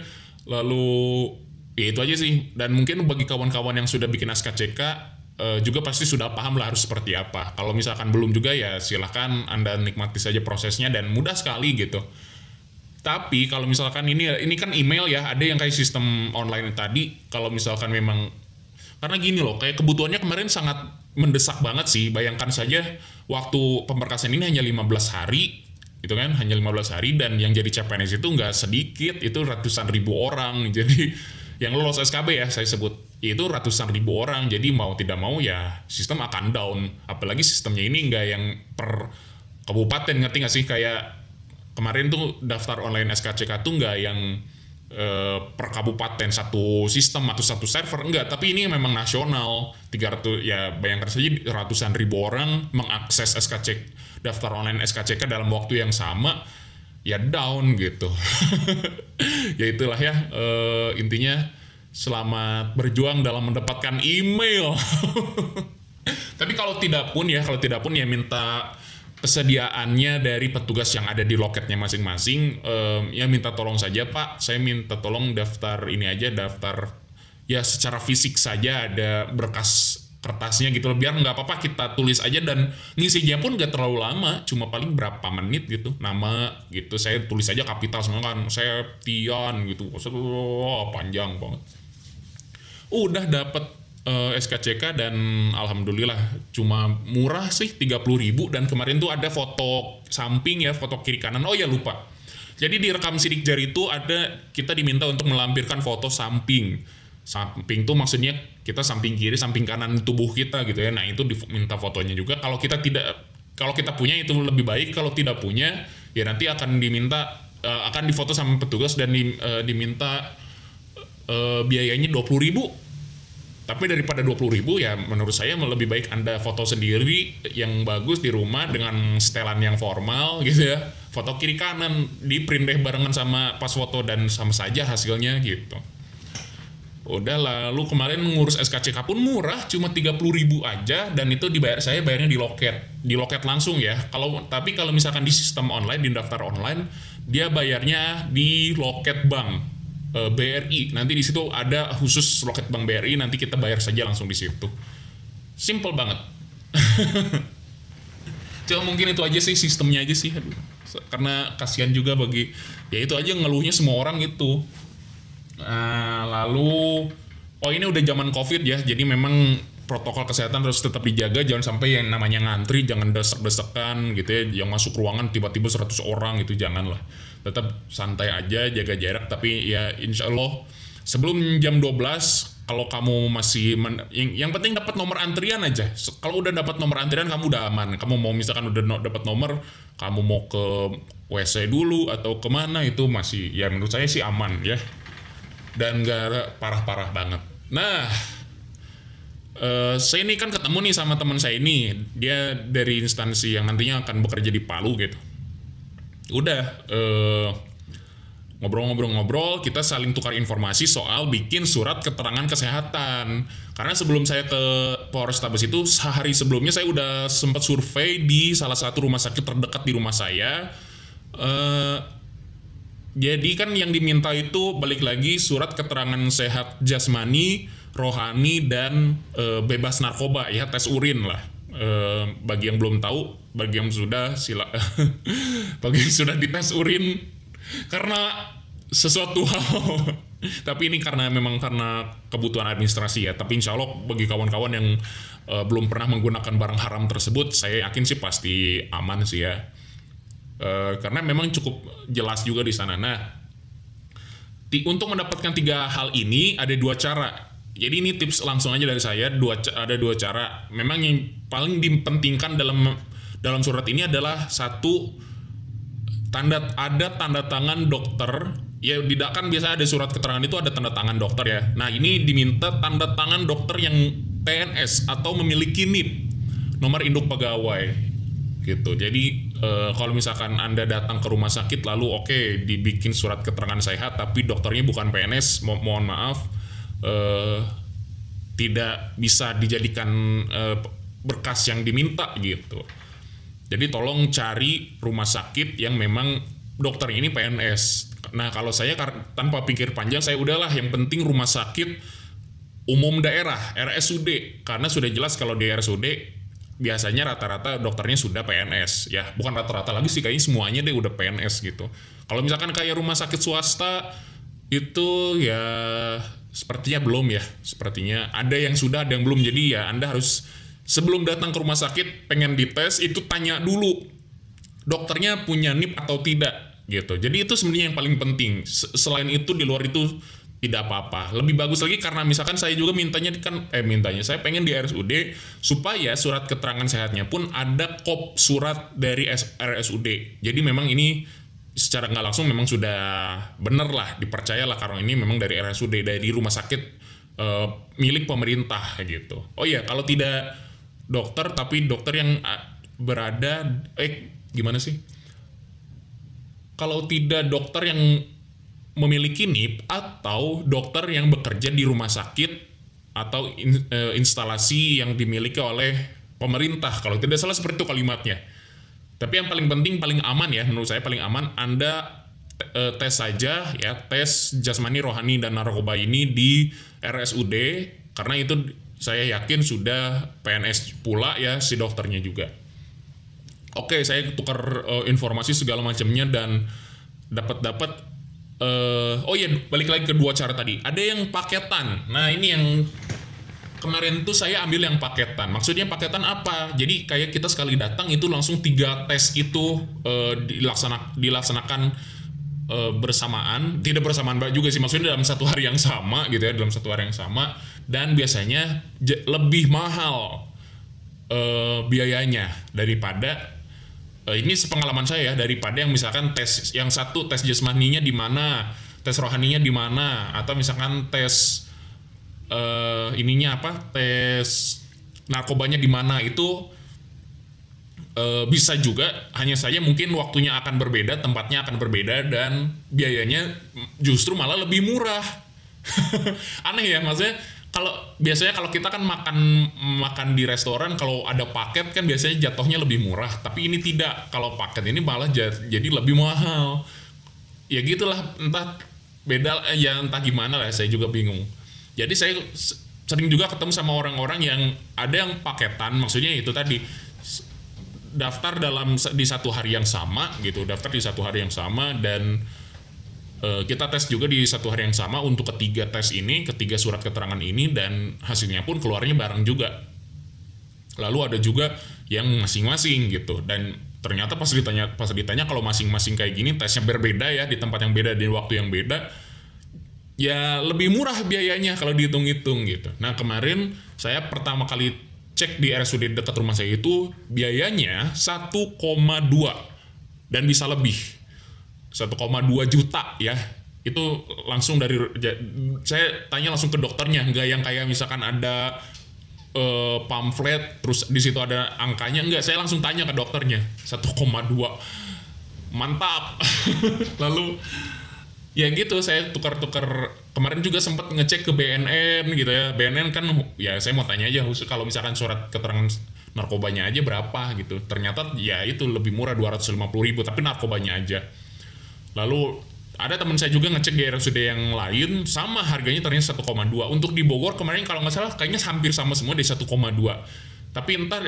Lalu ya itu aja sih. Dan mungkin bagi kawan-kawan yang sudah bikin SKCK eh, juga pasti sudah paham lah harus seperti apa. Kalau misalkan belum juga ya silahkan anda nikmati saja prosesnya dan mudah sekali gitu. Tapi kalau misalkan ini ini kan email ya ada yang kayak sistem online tadi. Kalau misalkan memang karena gini loh, kayak kebutuhannya kemarin sangat mendesak banget sih. Bayangkan saja waktu pemberkasan ini hanya 15 hari, gitu kan, hanya 15 hari dan yang jadi CPNS itu nggak sedikit, itu ratusan ribu orang. Jadi yang lolos SKB ya saya sebut itu ratusan ribu orang jadi mau tidak mau ya sistem akan down apalagi sistemnya ini nggak yang per kabupaten ngerti nggak sih kayak kemarin tuh daftar online SKCK tuh nggak yang Eh, per kabupaten satu sistem atau satu server enggak. Tapi ini memang nasional. 300 ya bayangkan saja ratusan ribu orang mengakses SKC daftar online SKCK dalam waktu yang sama ya down gitu. Ya itulah ya uh, intinya selamat berjuang dalam mendapatkan email. Tapi kalau tidak pun ya kalau tidak pun ya minta kesediaannya dari petugas yang ada di loketnya masing-masing um, ya minta tolong saja Pak saya minta tolong daftar ini aja daftar ya secara fisik saja ada berkas kertasnya gitu loh biar nggak apa-apa kita tulis aja dan ngisinya pun nggak terlalu lama cuma paling berapa menit gitu nama gitu saya tulis aja kapital semua kan saya Tian gitu panjang banget. Udah dapat uh, eh, SKCK dan alhamdulillah cuma murah sih 30 ribu dan kemarin tuh ada foto samping ya foto kiri kanan. Oh ya lupa. Jadi di rekam sidik jari itu ada kita diminta untuk melampirkan foto samping. Samping tuh maksudnya kita samping kiri samping kanan tubuh kita gitu ya. Nah itu diminta fotonya juga. Kalau kita tidak kalau kita punya itu lebih baik. Kalau tidak punya ya nanti akan diminta uh, akan difoto sama petugas dan di, uh, diminta uh, biayanya 20 ribu tapi daripada 20 ribu ya menurut saya lebih baik Anda foto sendiri yang bagus di rumah dengan setelan yang formal gitu ya. Foto kiri kanan di print deh barengan sama pas foto dan sama saja hasilnya gitu. udah lalu kemarin ngurus SKCK pun murah cuma 30.000 ribu aja dan itu dibayar saya bayarnya di loket di loket langsung ya kalau tapi kalau misalkan di sistem online di daftar online dia bayarnya di loket bank e, BRI nanti di situ ada khusus loket bank BRI nanti kita bayar saja langsung di situ. Simple banget. Cuma mungkin itu aja sih sistemnya aja sih. Karena kasihan juga bagi ya itu aja ngeluhnya semua orang itu Nah, lalu oh ini udah zaman covid ya, jadi memang protokol kesehatan harus tetap dijaga. Jangan sampai yang namanya ngantri jangan desek-desekan gitu ya yang masuk ruangan tiba-tiba 100 orang itu jangan lah tetap santai aja jaga jarak. Tapi ya insya Allah sebelum jam 12 kalau kamu masih men, yang, yang penting dapat nomor antrian aja. Kalau udah dapat nomor antrian kamu udah aman. Kamu mau misalkan udah no, dapat nomor kamu mau ke WC dulu atau ke mana itu masih ya menurut saya sih aman ya. Dan gak parah-parah banget. Nah, uh, saya ini kan ketemu nih sama teman saya ini, dia dari instansi yang nantinya akan bekerja di Palu gitu. Udah uh, ngobrol-ngobrol-ngobrol, kita saling tukar informasi soal bikin surat keterangan kesehatan. Karena sebelum saya ke Polrestabes itu sehari sebelumnya saya udah sempat survei di salah satu rumah sakit terdekat di rumah saya. Uh, jadi kan yang diminta itu balik lagi surat keterangan sehat jasmani, rohani dan e, bebas narkoba ya tes urin lah. E, bagi yang belum tahu, bagi yang sudah sila bagi yang sudah dites urin karena sesuatu hal tapi ini karena memang karena kebutuhan administrasi ya tapi insya Allah bagi kawan-kawan yang uh, belum pernah menggunakan barang haram tersebut saya yakin sih pasti aman sih ya Uh, karena memang cukup jelas juga di sana. Nah, di, untuk mendapatkan tiga hal ini ada dua cara. Jadi ini tips langsung aja dari saya. Dua ada dua cara. Memang yang paling dipentingkan dalam dalam surat ini adalah satu tanda ada tanda tangan dokter. Ya tidak kan biasa ada surat keterangan itu ada tanda tangan dokter ya. Nah ini diminta tanda tangan dokter yang PNS atau memiliki NIP nomor induk pegawai gitu. Jadi uh, kalau misalkan anda datang ke rumah sakit lalu oke okay, dibikin surat keterangan sehat tapi dokternya bukan PNS mo mohon maaf uh, tidak bisa dijadikan uh, berkas yang diminta gitu jadi tolong cari rumah sakit yang memang dokter ini PNS nah kalau saya tanpa pikir panjang saya udahlah yang penting rumah sakit umum daerah RSUD karena sudah jelas kalau di RSUD biasanya rata-rata dokternya sudah PNS ya bukan rata-rata lagi sih kayaknya semuanya deh udah PNS gitu. Kalau misalkan kayak rumah sakit swasta itu ya sepertinya belum ya. Sepertinya ada yang sudah ada yang belum. Jadi ya anda harus sebelum datang ke rumah sakit pengen dites itu tanya dulu dokternya punya NIP atau tidak gitu jadi itu sebenarnya yang paling penting selain itu di luar itu tidak apa-apa. Lebih bagus lagi karena misalkan saya juga mintanya kan eh mintanya saya pengen di RSUD supaya surat keterangan sehatnya pun ada kop surat dari RSUD. Jadi memang ini secara nggak langsung memang sudah benar lah dipercayalah karena ini memang dari RSUD dari rumah sakit uh, milik pemerintah gitu. Oh iya kalau tidak dokter tapi dokter yang berada eh gimana sih? Kalau tidak dokter yang memiliki NIP atau dokter yang bekerja di rumah sakit atau in, e, instalasi yang dimiliki oleh pemerintah kalau tidak salah seperti itu kalimatnya. Tapi yang paling penting paling aman ya menurut saya paling aman Anda e, tes saja ya tes jasmani rohani dan narkoba ini di RSUD karena itu saya yakin sudah PNS pula ya si dokternya juga. Oke, saya tukar uh, informasi segala macamnya dan dapat dapat uh, oh iya balik lagi ke dua cara tadi. Ada yang paketan. Nah ini yang kemarin tuh saya ambil yang paketan. Maksudnya paketan apa? Jadi kayak kita sekali datang itu langsung tiga tes itu uh, dilaksana dilaksanakan uh, bersamaan tidak bersamaan juga sih maksudnya dalam satu hari yang sama gitu ya dalam satu hari yang sama dan biasanya lebih mahal uh, biayanya daripada uh, ini sepengalaman saya ya daripada yang misalkan tes yang satu tes jasmaninya di mana tes rohaninya di mana atau misalkan tes uh, ininya apa tes narkobanya di mana itu uh, bisa juga hanya saja mungkin waktunya akan berbeda tempatnya akan berbeda dan biayanya justru malah lebih murah. Aneh ya maksudnya kalau biasanya kalau kita kan makan makan di restoran kalau ada paket kan biasanya jatuhnya lebih murah. Tapi ini tidak kalau paket ini malah jadi lebih mahal. Ya gitulah entah beda eh, ya entah gimana lah saya juga bingung. Jadi saya sering juga ketemu sama orang-orang yang ada yang paketan maksudnya itu tadi daftar dalam di satu hari yang sama gitu daftar di satu hari yang sama dan uh, kita tes juga di satu hari yang sama untuk ketiga tes ini ketiga surat keterangan ini dan hasilnya pun keluarnya bareng juga. Lalu ada juga yang masing-masing gitu dan ternyata pas ditanya pas ditanya kalau masing-masing kayak gini tesnya berbeda ya di tempat yang beda di waktu yang beda ya lebih murah biayanya kalau dihitung-hitung gitu. Nah kemarin saya pertama kali cek di RSUD dekat rumah saya itu biayanya 1,2 dan bisa lebih. 1,2 juta ya. Itu langsung dari saya tanya langsung ke dokternya nggak yang kayak misalkan ada uh, pamflet terus di situ ada angkanya? Nggak saya langsung tanya ke dokternya 1,2 mantap. Lalu ya gitu saya tukar-tukar. Kemarin juga sempat ngecek ke BNN gitu ya. BNN kan ya saya mau tanya aja kalau misalkan surat keterangan narkobanya aja berapa gitu. Ternyata ya itu lebih murah 250 ribu tapi narkobanya aja. Lalu ada teman saya juga ngecek di RSUD yang lain sama harganya ternyata 1,2 untuk di Bogor kemarin kalau nggak salah kayaknya hampir sama semua di 1,2 tapi entar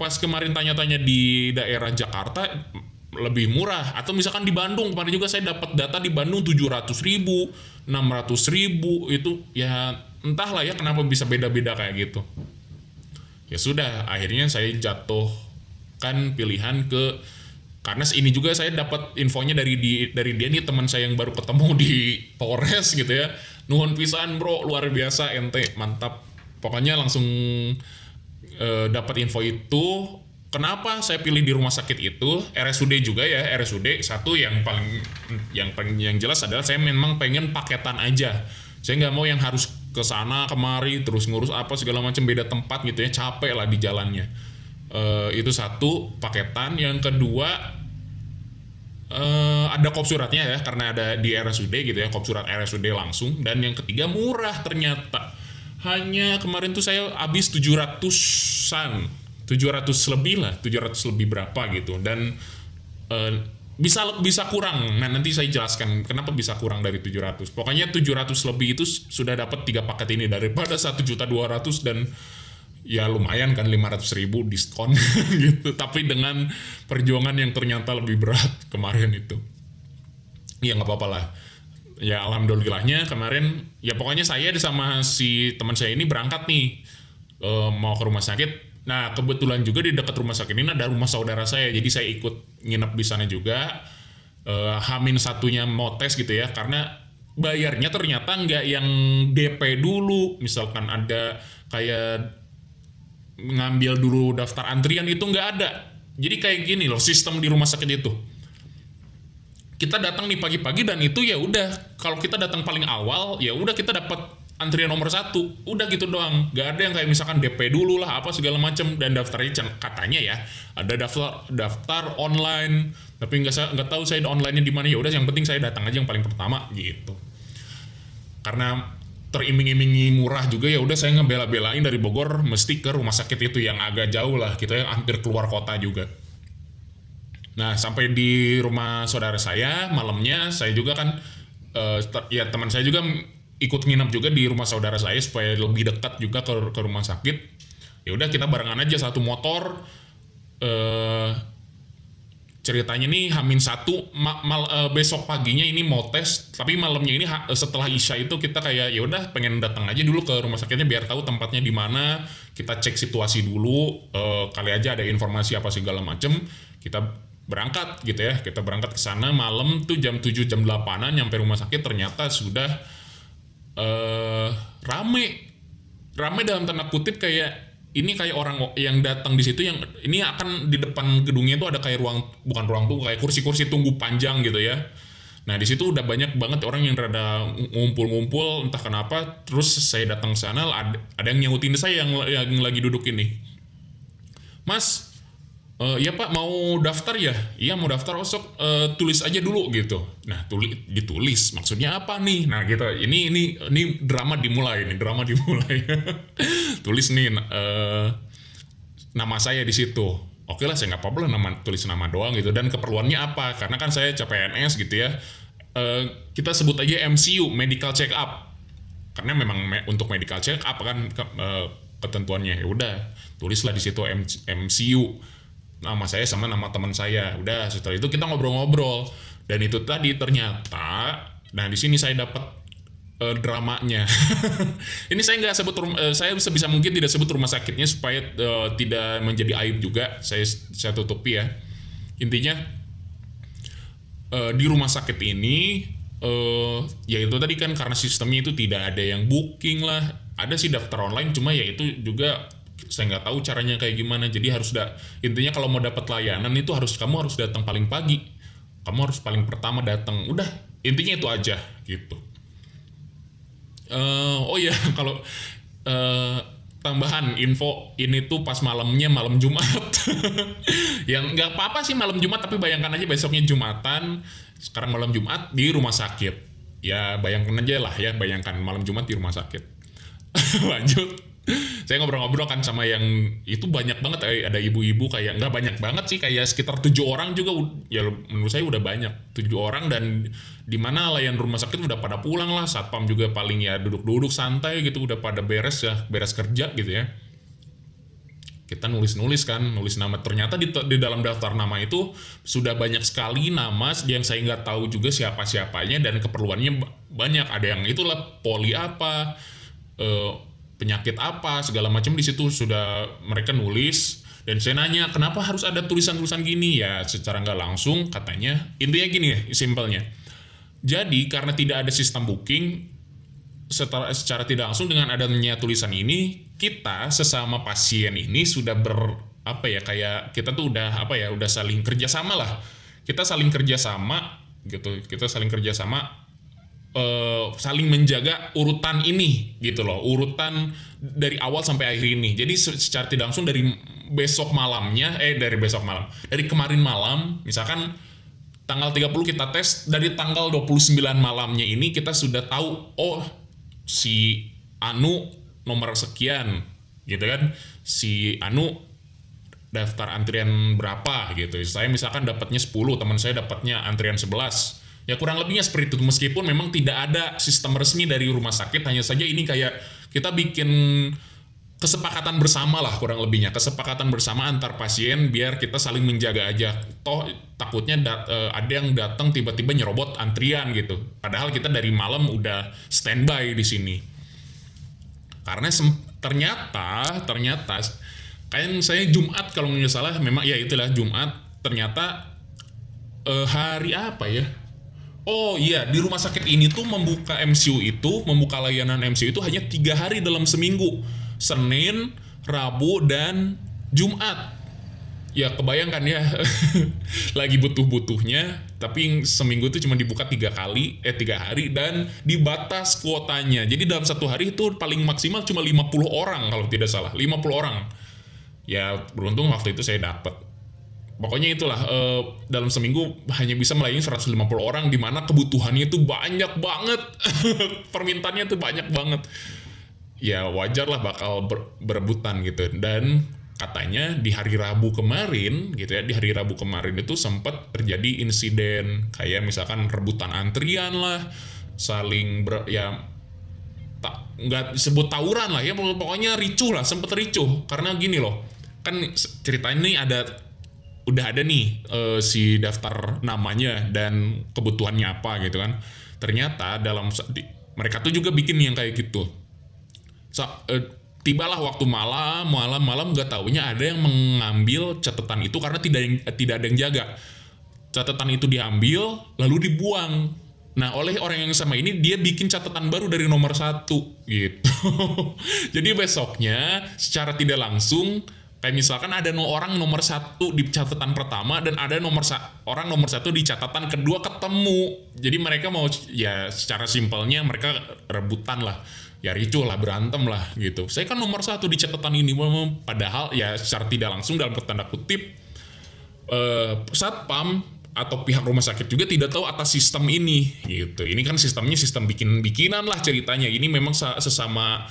pas kemarin tanya-tanya di daerah Jakarta lebih murah. Atau misalkan di Bandung kemarin juga saya dapat data di Bandung 700 ribu 600 ribu itu ya entahlah ya kenapa bisa beda-beda kayak gitu. Ya sudah akhirnya saya jatuhkan pilihan ke karena ini juga saya dapat infonya dari di, dari dia nih teman saya yang baru ketemu di Polres gitu ya. Nuhun pisan bro luar biasa ente mantap. Pokoknya langsung uh, dapat info itu Kenapa saya pilih di rumah sakit itu? RSUD juga ya RSUD satu yang paling yang paling yang jelas adalah saya memang pengen paketan aja. Saya nggak mau yang harus ke sana kemari terus ngurus apa segala macam beda tempat gitu ya. Capek lah di jalannya. Uh, itu satu paketan. Yang kedua uh, ada kop suratnya ya karena ada di RSUD gitu ya kop surat RSUD langsung. Dan yang ketiga murah ternyata. Hanya kemarin tuh saya habis 700-an 700 lebih lah 700 lebih berapa gitu. Dan uh, bisa bisa kurang. Nah nanti saya jelaskan kenapa bisa kurang dari 700 pokoknya 700 lebih itu sudah dapat tiga paket ini daripada satu juta 200 dan ya lumayan kan 500 ribu diskon gitu. Tapi dengan perjuangan yang ternyata lebih berat kemarin itu. Ya nggak apa-apa lah. Ya alhamdulillahnya kemarin ya pokoknya saya sama si teman saya ini berangkat nih uh, mau ke rumah sakit Nah, kebetulan juga di dekat rumah sakit ini ada rumah saudara saya, jadi saya ikut nginep di sana juga. Uh, Hamin satunya mau tes gitu ya, karena bayarnya ternyata nggak yang DP dulu, misalkan ada kayak ngambil dulu daftar antrian itu nggak ada. Jadi kayak gini loh sistem di rumah sakit itu. Kita datang nih pagi-pagi dan itu ya udah kalau kita datang paling awal ya udah kita dapat antrian nomor satu. Udah gitu doang. Gak ada yang kayak misalkan DP dulu lah apa segala macam dan daftarnya katanya ya ada daftar daftar online. Tapi nggak nggak tahu saya onlinenya di mana. Ya udah yang penting saya datang aja yang paling pertama gitu. Karena teriming-imingi murah juga ya udah saya ngebela-belain dari Bogor mesti ke rumah sakit itu yang agak jauh lah kita gitu ya hampir keluar kota juga. Nah sampai di rumah saudara saya malamnya saya juga kan uh, ya teman saya juga ikut nginep juga di rumah saudara saya supaya lebih dekat juga ke, ke rumah sakit. Ya udah kita barengan aja satu motor. Eh ceritanya nih Hamin satu ma mal, uh, besok paginya ini mau tes tapi malamnya ini setelah isya itu kita kayak ya udah pengen datang aja dulu ke rumah sakitnya biar tahu tempatnya di mana. Kita cek situasi dulu uh, kali aja ada informasi apa segala macem. Kita berangkat gitu ya kita berangkat ke sana malam tuh jam 7 jam 8an nyampe rumah sakit. Ternyata sudah uh, rame rame dalam tanda kutip kayak ini kayak orang yang datang di situ yang ini akan di depan gedungnya itu ada kayak ruang bukan ruang tunggu kayak kursi-kursi tunggu panjang gitu ya. Nah di situ udah banyak banget orang yang rada ngumpul-ngumpul entah kenapa. Terus saya datang sana ada, ada yang nyautin saya yang yang lagi duduk ini. Mas, Eh, ya pak mau daftar ya? Iya mau daftar oh sok eh, tulis aja dulu gitu. Nah tulis ditulis. Maksudnya apa nih? Nah gitu. Ini ini ini drama dimulai nih drama dimulai. Tulis nih eh, nama saya di situ. Oke lah saya nggak apa-apa lah nama tulis nama doang gitu. Dan keperluannya apa? Karena kan saya CPNS gitu ya. Eh, kita sebut aja MCU medical check up. Karena memang me- untuk medical check up kan ke- eh, ketentuannya. Ya udah tulislah di situ MCU nama saya sama nama teman saya. Udah setelah itu kita ngobrol-ngobrol. Dan itu tadi ternyata nah di sini saya dapat eh, dramanya. Ini saya nggak sebut rum- eh, saya sebisa mungkin tidak sebut rumah sakitnya supaya eh, tidak menjadi aib juga. Saya saya tutupi ya. Intinya eh, di rumah sakit ini eh ya itu tadi kan karena sistemnya itu tidak ada yang booking lah. Ada sih daftar online cuma ya itu juga saya nggak tahu caranya kayak gimana. Jadi harus da intinya kalau mau dapat layanan itu harus kamu harus datang paling pagi. Kamu harus paling pertama datang. Udah intinya itu aja gitu. Eh, oh ya kalau eh, tambahan info ini tuh pas malamnya malam Jumat. Yang nggak apa-apa sih malam Jumat tapi bayangkan aja besoknya Jumatan. Sekarang malam Jumat di rumah sakit. Ya bayangkan aja lah ya bayangkan malam Jumat di rumah sakit. Lanjut saya ngobrol-ngobrol kan sama yang itu banyak banget eh, ada ibu-ibu kayak nggak banyak banget sih kayak sekitar tujuh orang juga ya menurut saya udah banyak. Tujuh orang dan di mana layan rumah sakit udah pada pulang lah satpam juga paling ya duduk-duduk santai gitu udah pada beres ya beres kerja gitu ya. Kita nulis-nulis kan nulis nama. Ternyata di, di dalam daftar nama itu sudah banyak sekali nama yang saya nggak tahu juga siapa siapanya dan keperluannya ba- banyak. Ada yang itulah poli apa eh, penyakit apa segala macam di situ sudah mereka nulis. Dan saya nanya kenapa harus ada tulisan-tulisan gini? Ya secara nggak langsung katanya intinya gini ya simpelnya. Jadi karena tidak ada sistem booking secara, secara tidak langsung dengan adanya tulisan ini kita sesama pasien ini sudah ber apa ya kayak kita tuh udah apa ya udah saling kerjasama lah. Kita saling kerjasama gitu kita saling kerjasama eh, saling menjaga urutan ini gitu loh. Urutan dari awal sampai akhir ini. Jadi se- secara tidak langsung dari besok malamnya eh dari besok malam. Dari kemarin malam misalkan tanggal 30 kita tes dari tanggal 29 malamnya ini kita sudah tahu oh si Anu nomor sekian gitu kan? Si Anu daftar antrian berapa gitu. Saya misalkan dapatnya 10 teman saya dapatnya antrian 11 ya kurang lebihnya seperti itu. Meskipun memang tidak ada sistem resmi dari rumah sakit hanya saja ini kayak kita bikin kesepakatan bersama lah kurang lebihnya. Kesepakatan bersama antar pasien biar kita saling menjaga aja. Toh takutnya dat- eh, ada yang datang tiba-tiba nyerobot antrian gitu. Padahal kita dari malam udah standby di sini. Karena ternyata ternyata kan saya Jumat kalau nggak salah memang ya itulah Jumat ternyata eh, hari apa ya Oh iya. Di rumah sakit ini tuh membuka MCU itu membuka layanan MCU itu hanya tiga hari dalam seminggu. Senin, Rabu dan Jumat. Ya kebayangkan ya? Lagi butuh-butuhnya tapi seminggu itu cuma dibuka tiga kali eh tiga hari dan dibatas kuotanya. Jadi dalam satu hari itu paling maksimal cuma 50 orang kalau tidak salah. 50 orang. Ya beruntung waktu itu saya dapat pokoknya itulah eh, dalam seminggu hanya bisa melayani 150 orang di mana kebutuhannya itu banyak banget. Permintaannya itu banyak banget. Ya wajar lah bakal ber- berebutan gitu. Dan katanya di hari Rabu kemarin gitu ya di hari Rabu kemarin itu sempat terjadi insiden. Kayak misalkan rebutan antrian lah saling ber, ya tak nggak disebut tawuran lah ya. Pokoknya ricuh lah sempet ricuh. Karena gini loh kan ceritanya ini ada udah ada nih eh, si daftar namanya dan kebutuhannya apa gitu kan. Ternyata dalam di- mereka tuh juga bikin yang kayak gitu. Sa- eh, tibalah waktu malam malam malam nggak taunya ada yang mengambil catatan itu karena tidak yang- eh, tidak ada yang jaga. Catatan itu diambil lalu dibuang. Nah oleh orang yang sama ini dia bikin catatan baru dari nomor satu gitu. Jadi besoknya secara tidak langsung kayak misalkan ada no orang nomor satu di catatan pertama dan ada nomor sa- orang nomor satu di catatan kedua ketemu jadi mereka mau ya secara simpelnya mereka rebutan lah ya ricuh lah berantem lah gitu saya kan nomor satu di catatan ini padahal ya secara tidak langsung dalam tanda kutip eh, satpam atau pihak rumah sakit juga tidak tahu atas sistem ini gitu. Ini kan sistemnya sistem bikin-bikinan lah ceritanya. Ini memang sesama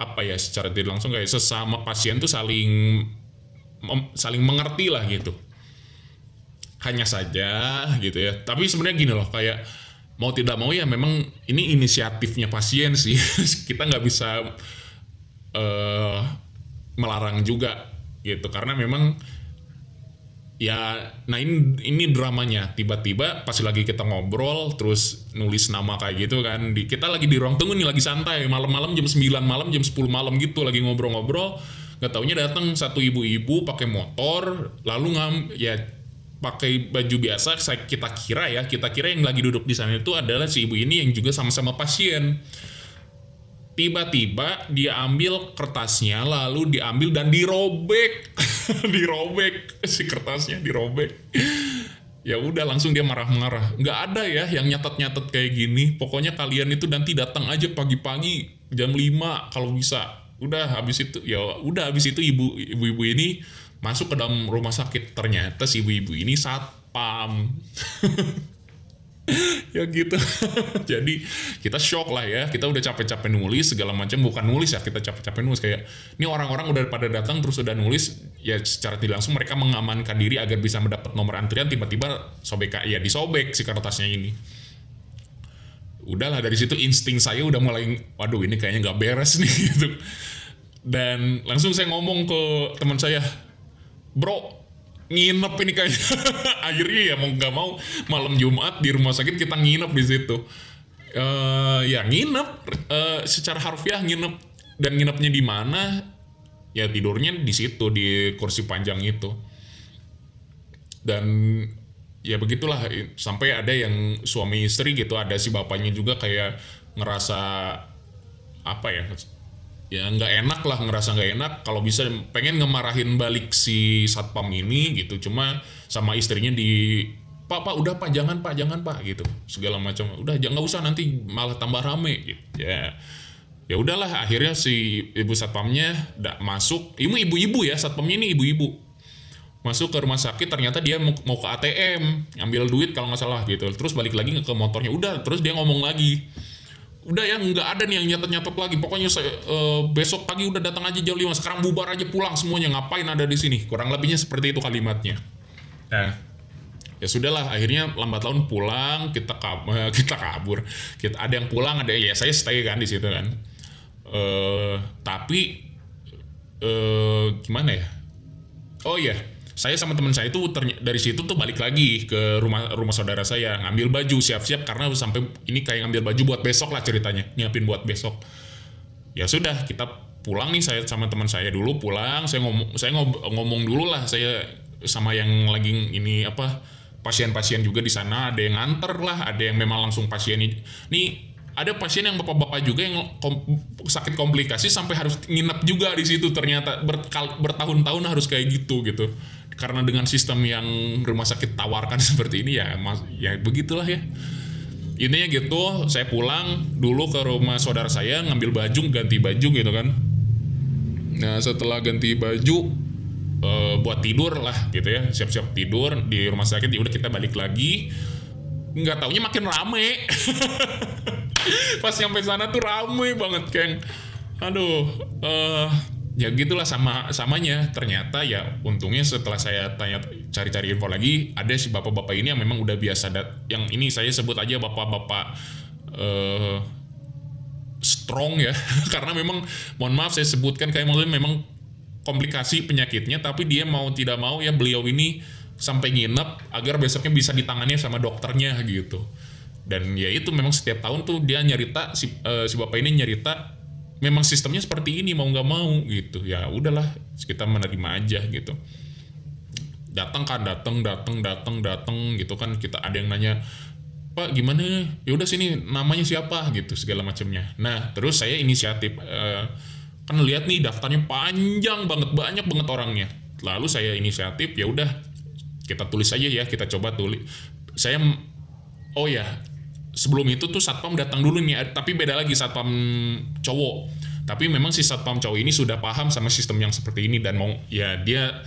apa ya secara tidak langsung kayak sesama pasien tuh saling saling mengerti lah gitu. Hanya saja gitu ya. Tapi sebenarnya gini loh kayak mau tidak mau ya memang ini inisiatifnya pasien sih. Kita nggak bisa uh, melarang juga gitu karena memang ya nah ini ini dramanya. Tiba-tiba pas lagi kita ngobrol terus nulis nama kayak gitu kan di, kita lagi di ruang tunggu nih lagi santai. Malam-malam jam 9 malam jam 10 malam gitu lagi ngobrol-ngobrol. Nggak taunya datang satu ibu-ibu pakai motor lalu ngam ya pakai baju biasa saya kita kira ya kita kira yang lagi duduk di sana itu adalah si ibu ini yang juga sama-sama pasien tiba-tiba dia ambil kertasnya lalu diambil dan dirobek. Dirobek. Si kertasnya dirobek. Ya udah langsung dia marah-marah. Nggak ada ya yang nyatet-nyatet kayak gini. Pokoknya kalian itu nanti datang aja pagi-pagi jam 5 kalau bisa. Udah habis itu ya udah habis itu ibu ibu-ibu ini masuk ke dalam rumah sakit. Ternyata si ibu-ibu ini satpam ya gitu. Jadi kita shock lah ya. Kita udah capek-capek nulis segala macam. Bukan nulis ya kita capek-capek nulis. Kayak ini orang-orang udah pada datang terus udah nulis. Ya secara tidak langsung mereka mengamankan diri agar bisa mendapat nomor antrian. Tiba-tiba sobek ya disobek si kertasnya ini. Udahlah dari situ insting saya udah mulai waduh ini kayaknya nggak beres nih gitu. Dan langsung saya ngomong ke teman saya bro nginep ini kayak akhirnya ya mau nggak mau malam Jumat di rumah sakit kita nginep di situ. Uh, ya nginep uh, secara harfiah nginep. Dan nginepnya di mana? Ya tidurnya di situ di kursi panjang itu. Dan ya begitulah sampai ada yang suami istri gitu ada si bapaknya juga kayak ngerasa apa ya ya nggak enak lah ngerasa nggak enak. Kalau bisa pengen ngemarahin balik si satpam ini gitu. Cuma sama istrinya di pak pak udah pak jangan pak jangan pak gitu. Segala macam. Udah jangan usah nanti malah tambah rame gitu. Ya. Ya udahlah akhirnya si ibu satpamnya tidak masuk. Ibu ibu-ibu ya satpamnya ini ibu-ibu. Masuk ke rumah sakit ternyata dia mau, mau ke ATM ambil duit kalau nggak salah gitu. Terus balik lagi ke motornya. Udah terus dia ngomong lagi udah ya nggak ada nih yang nyatet-nyatet lagi. Pokoknya saya, uh, besok pagi udah datang aja jam 5 sekarang bubar aja pulang semuanya. Ngapain ada di sini? Kurang lebihnya seperti itu kalimatnya. Nah ya sudahlah akhirnya lambat laun pulang kita kab kita kabur. Kita ada yang pulang ada ya saya stay kan di situ kan. Uh, tapi uh, gimana ya? Oh iya saya sama teman saya itu dari situ tuh balik lagi ke rumah rumah saudara saya ngambil baju siap-siap karena sampai ini kayak ngambil baju buat besok lah ceritanya nyiapin buat besok. Ya sudah kita pulang nih saya sama teman saya dulu pulang saya ngomong saya ngomong dulu lah saya sama yang lagi ini apa pasien-pasien juga di sana ada yang nganter lah ada yang memang langsung pasien ini. Nih ada pasien yang bapak-bapak juga yang kom, sakit komplikasi sampai harus nginep juga di situ ternyata bertahun-tahun harus kayak gitu gitu karena dengan sistem yang rumah sakit tawarkan seperti ini ya mas ya begitulah ya. Intinya gitu saya pulang dulu ke rumah saudara saya ngambil baju ganti baju gitu kan. Nah setelah ganti baju e, buat tidur lah gitu ya siap-siap tidur di rumah sakit ya udah kita balik lagi. Nggak taunya makin rame. Pas sampai sana tuh rame banget keng aduh uh, ya gitulah sama samanya. Ternyata ya untungnya setelah saya tanya cari-cari info lagi ada si bapak-bapak ini yang memang udah biasa dat yang ini saya sebut aja bapak-bapak uh, strong ya. Karena memang mohon maaf saya sebutkan kayak maksudnya memang komplikasi penyakitnya tapi dia mau tidak mau ya beliau ini sampai nginep agar besoknya bisa ditangani sama dokternya gitu. Dan ya itu memang setiap tahun tuh dia nyerita si, uh, si bapak ini nyerita memang sistemnya seperti ini mau nggak mau gitu. Ya udahlah kita menerima aja gitu. Datang kan datang datang datang datang gitu kan. Kita ada yang nanya pak gimana? Ya udah sini namanya siapa? Gitu segala macamnya. Nah terus saya inisiatif uh, kan lihat nih daftarnya panjang banget banyak banget orangnya. Lalu saya inisiatif ya udah kita tulis aja ya kita coba tulis saya oh ya sebelum itu tuh satpam datang dulu nih tapi beda lagi satpam cowok. Tapi memang si satpam cowok ini sudah paham sama sistem yang seperti ini dan mau ya dia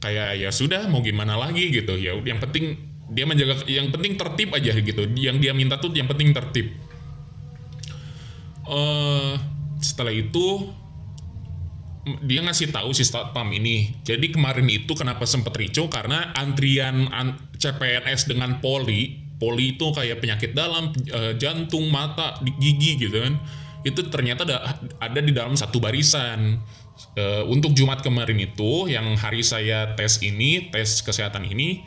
kayak ya sudah mau gimana lagi gitu. Ya yang penting dia menjaga yang penting tertib aja gitu. Yang dia minta tuh yang penting tertib. Eh setelah itu dia ngasih tahu si satpam ini. Jadi kemarin itu kenapa sempet ricu? Karena antrian an CPNS dengan poli, poli itu kayak penyakit dalam, eh, jantung, mata, gigi gitu kan. Itu ternyata ada, ada di dalam satu barisan. Eh, untuk Jumat kemarin itu yang hari saya tes ini, tes kesehatan ini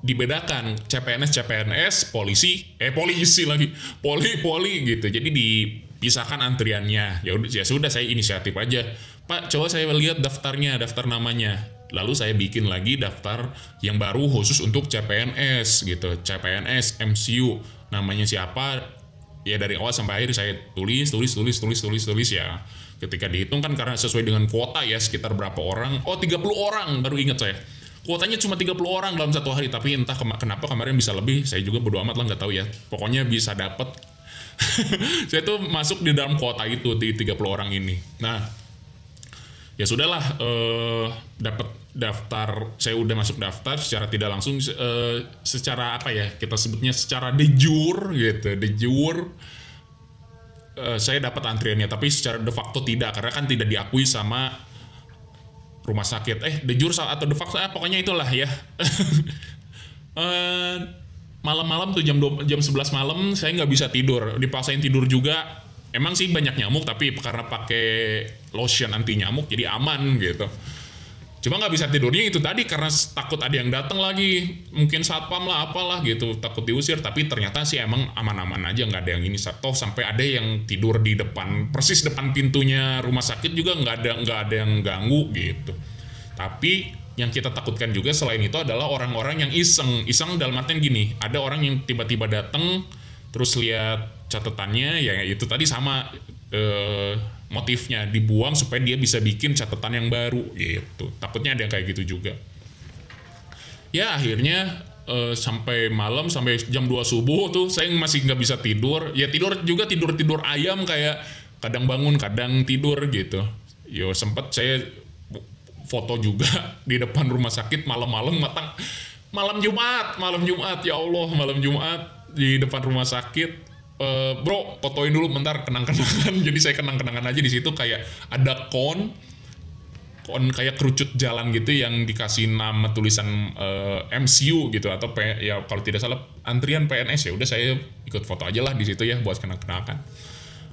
dibedakan CPNS CPNS polisi eh polisi lagi poli poli gitu jadi dipisahkan antriannya ya udah ya sudah saya inisiatif aja Pak coba saya lihat daftarnya daftar namanya lalu saya bikin lagi daftar yang baru khusus untuk CPNS gitu. CPNS MCU namanya siapa? Ya dari awal sampai akhir saya tulis tulis tulis tulis tulis tulis ya. Ketika dihitung kan karena sesuai dengan kuota ya sekitar berapa orang. Oh 30 orang baru ingat saya. Kuotanya cuma 30 orang dalam satu hari tapi entah kenapa kemarin bisa lebih. Saya juga bodo amat lah nggak tahu ya. Pokoknya bisa dapet. Saya tuh masuk di dalam kuota itu di 30 orang ini. Nah ya sudahlah eh dapat daftar saya udah masuk daftar secara tidak langsung eh, secara apa ya kita sebutnya secara de jure gitu de jure eh, saya dapat antriannya tapi secara de facto tidak karena kan tidak diakui sama rumah sakit. Eh de jure atau de facto eh, pokoknya itulah ya. Eh, malam-malam tuh jam 2, jam 11 malam saya nggak bisa tidur. Dipaksain tidur juga emang sih banyak nyamuk tapi karena pakai lotion anti nyamuk jadi aman gitu cuma nggak bisa tidurnya itu tadi karena takut ada yang datang lagi. Mungkin satpam lah apalah gitu takut diusir. Tapi ternyata sih emang aman-aman aja nggak ada yang ini. Toh sampai ada yang tidur di depan persis depan pintunya rumah sakit juga nggak ada nggak ada yang ganggu gitu. Tapi yang kita takutkan juga selain itu adalah orang-orang yang iseng. Iseng dalam artian gini ada orang yang tiba-tiba datang terus lihat catatannya ya itu tadi sama eh, motifnya dibuang supaya dia bisa bikin catatan yang baru gitu. Takutnya ada yang kayak gitu juga. Ya akhirnya eh, sampai malam sampai jam 2 subuh tuh saya masih nggak bisa tidur. Ya tidur juga tidur tidur ayam kayak kadang bangun kadang tidur gitu. Yo sempet saya foto juga di depan rumah sakit malam-malam matang. Malam Jumat malam Jumat ya Allah malam Jumat di depan rumah sakit Eh, bro fotoin dulu bentar kenang-kenangan. Jadi saya kenang-kenangan aja di situ kayak ada kon kon kayak kerucut jalan gitu yang dikasih nama tulisan eh, MCU gitu atau P, ya kalau tidak salah antrian PNS ya udah saya ikut foto aja lah di situ ya buat kenang-kenangan.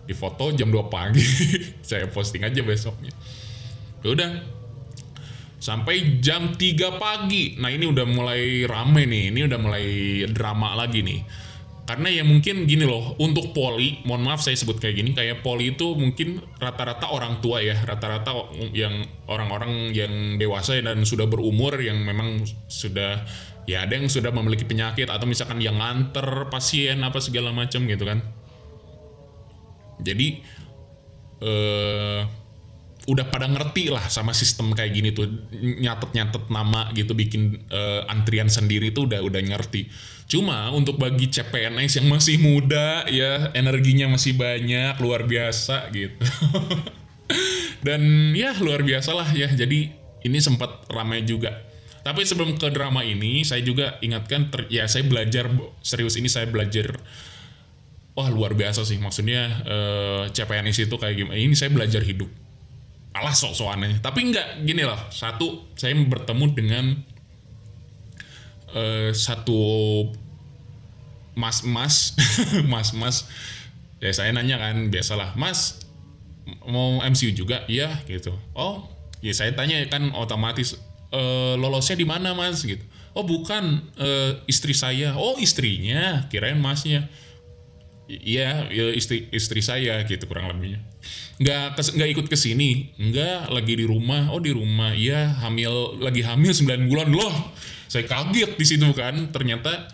Di foto jam 2 pagi saya posting aja besoknya. Ya udah sampai jam 3 pagi. Nah ini udah mulai rame nih ini udah mulai drama lagi nih karena ya mungkin gini loh untuk poli mohon maaf saya sebut kayak gini kayak poli itu mungkin rata-rata orang tua ya rata-rata yang orang-orang yang dewasa dan sudah berumur yang memang sudah ya ada yang sudah memiliki penyakit atau misalkan yang nganter pasien apa segala macam gitu kan jadi eh udah pada ngerti lah sama sistem kayak gini tuh nyatet-nyatet nama gitu bikin eh, antrian sendiri tuh udah udah ngerti. Cuma untuk bagi CPNS yang masih muda ya energinya masih banyak luar biasa gitu. Dan ya luar biasa lah ya. Jadi ini sempat ramai juga. Tapi sebelum ke drama ini saya juga ingatkan ya saya belajar serius ini saya belajar wah luar biasa sih maksudnya eh, CPNS itu kayak gimana. Ini saya belajar hidup alah sok-sokan aja. Tapi enggak gini loh. Satu, saya bertemu dengan eh, satu mas-mas, mas-mas. Ya saya nanya kan, biasalah, Mas mau MCU juga? Iya gitu. Oh, ya saya tanya kan otomatis "Eh, lolosnya di mana Mas gitu. Oh bukan eh, istri saya. Oh istrinya, kirain masnya. Iya, ya istri istri saya gitu kurang lebihnya. Nggak kes- nggak ikut ke sini, nggak lagi di rumah. Oh di rumah, iya hamil lagi hamil 9 bulan loh. Saya kaget di situ kan, ternyata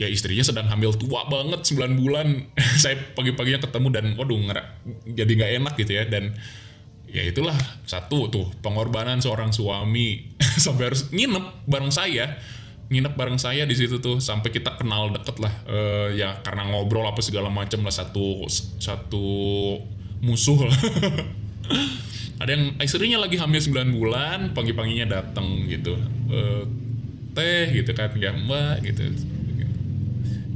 ya istrinya sedang hamil tua banget 9 bulan. saya pagi-paginya ketemu dan waduh ngera- jadi nggak enak gitu ya. Dan ya itulah satu tuh pengorbanan seorang suami. Sampai harus nginep bareng saya. Nginep bareng saya di situ tuh sampai kita kenal deket lah. Eh, ya karena ngobrol apa segala macam lah satu satu musuh lah. Ada yang istrinya lagi hamil 9 bulan pagi-paginya datang gitu. Eh, teh gitu kan ya mbak gitu.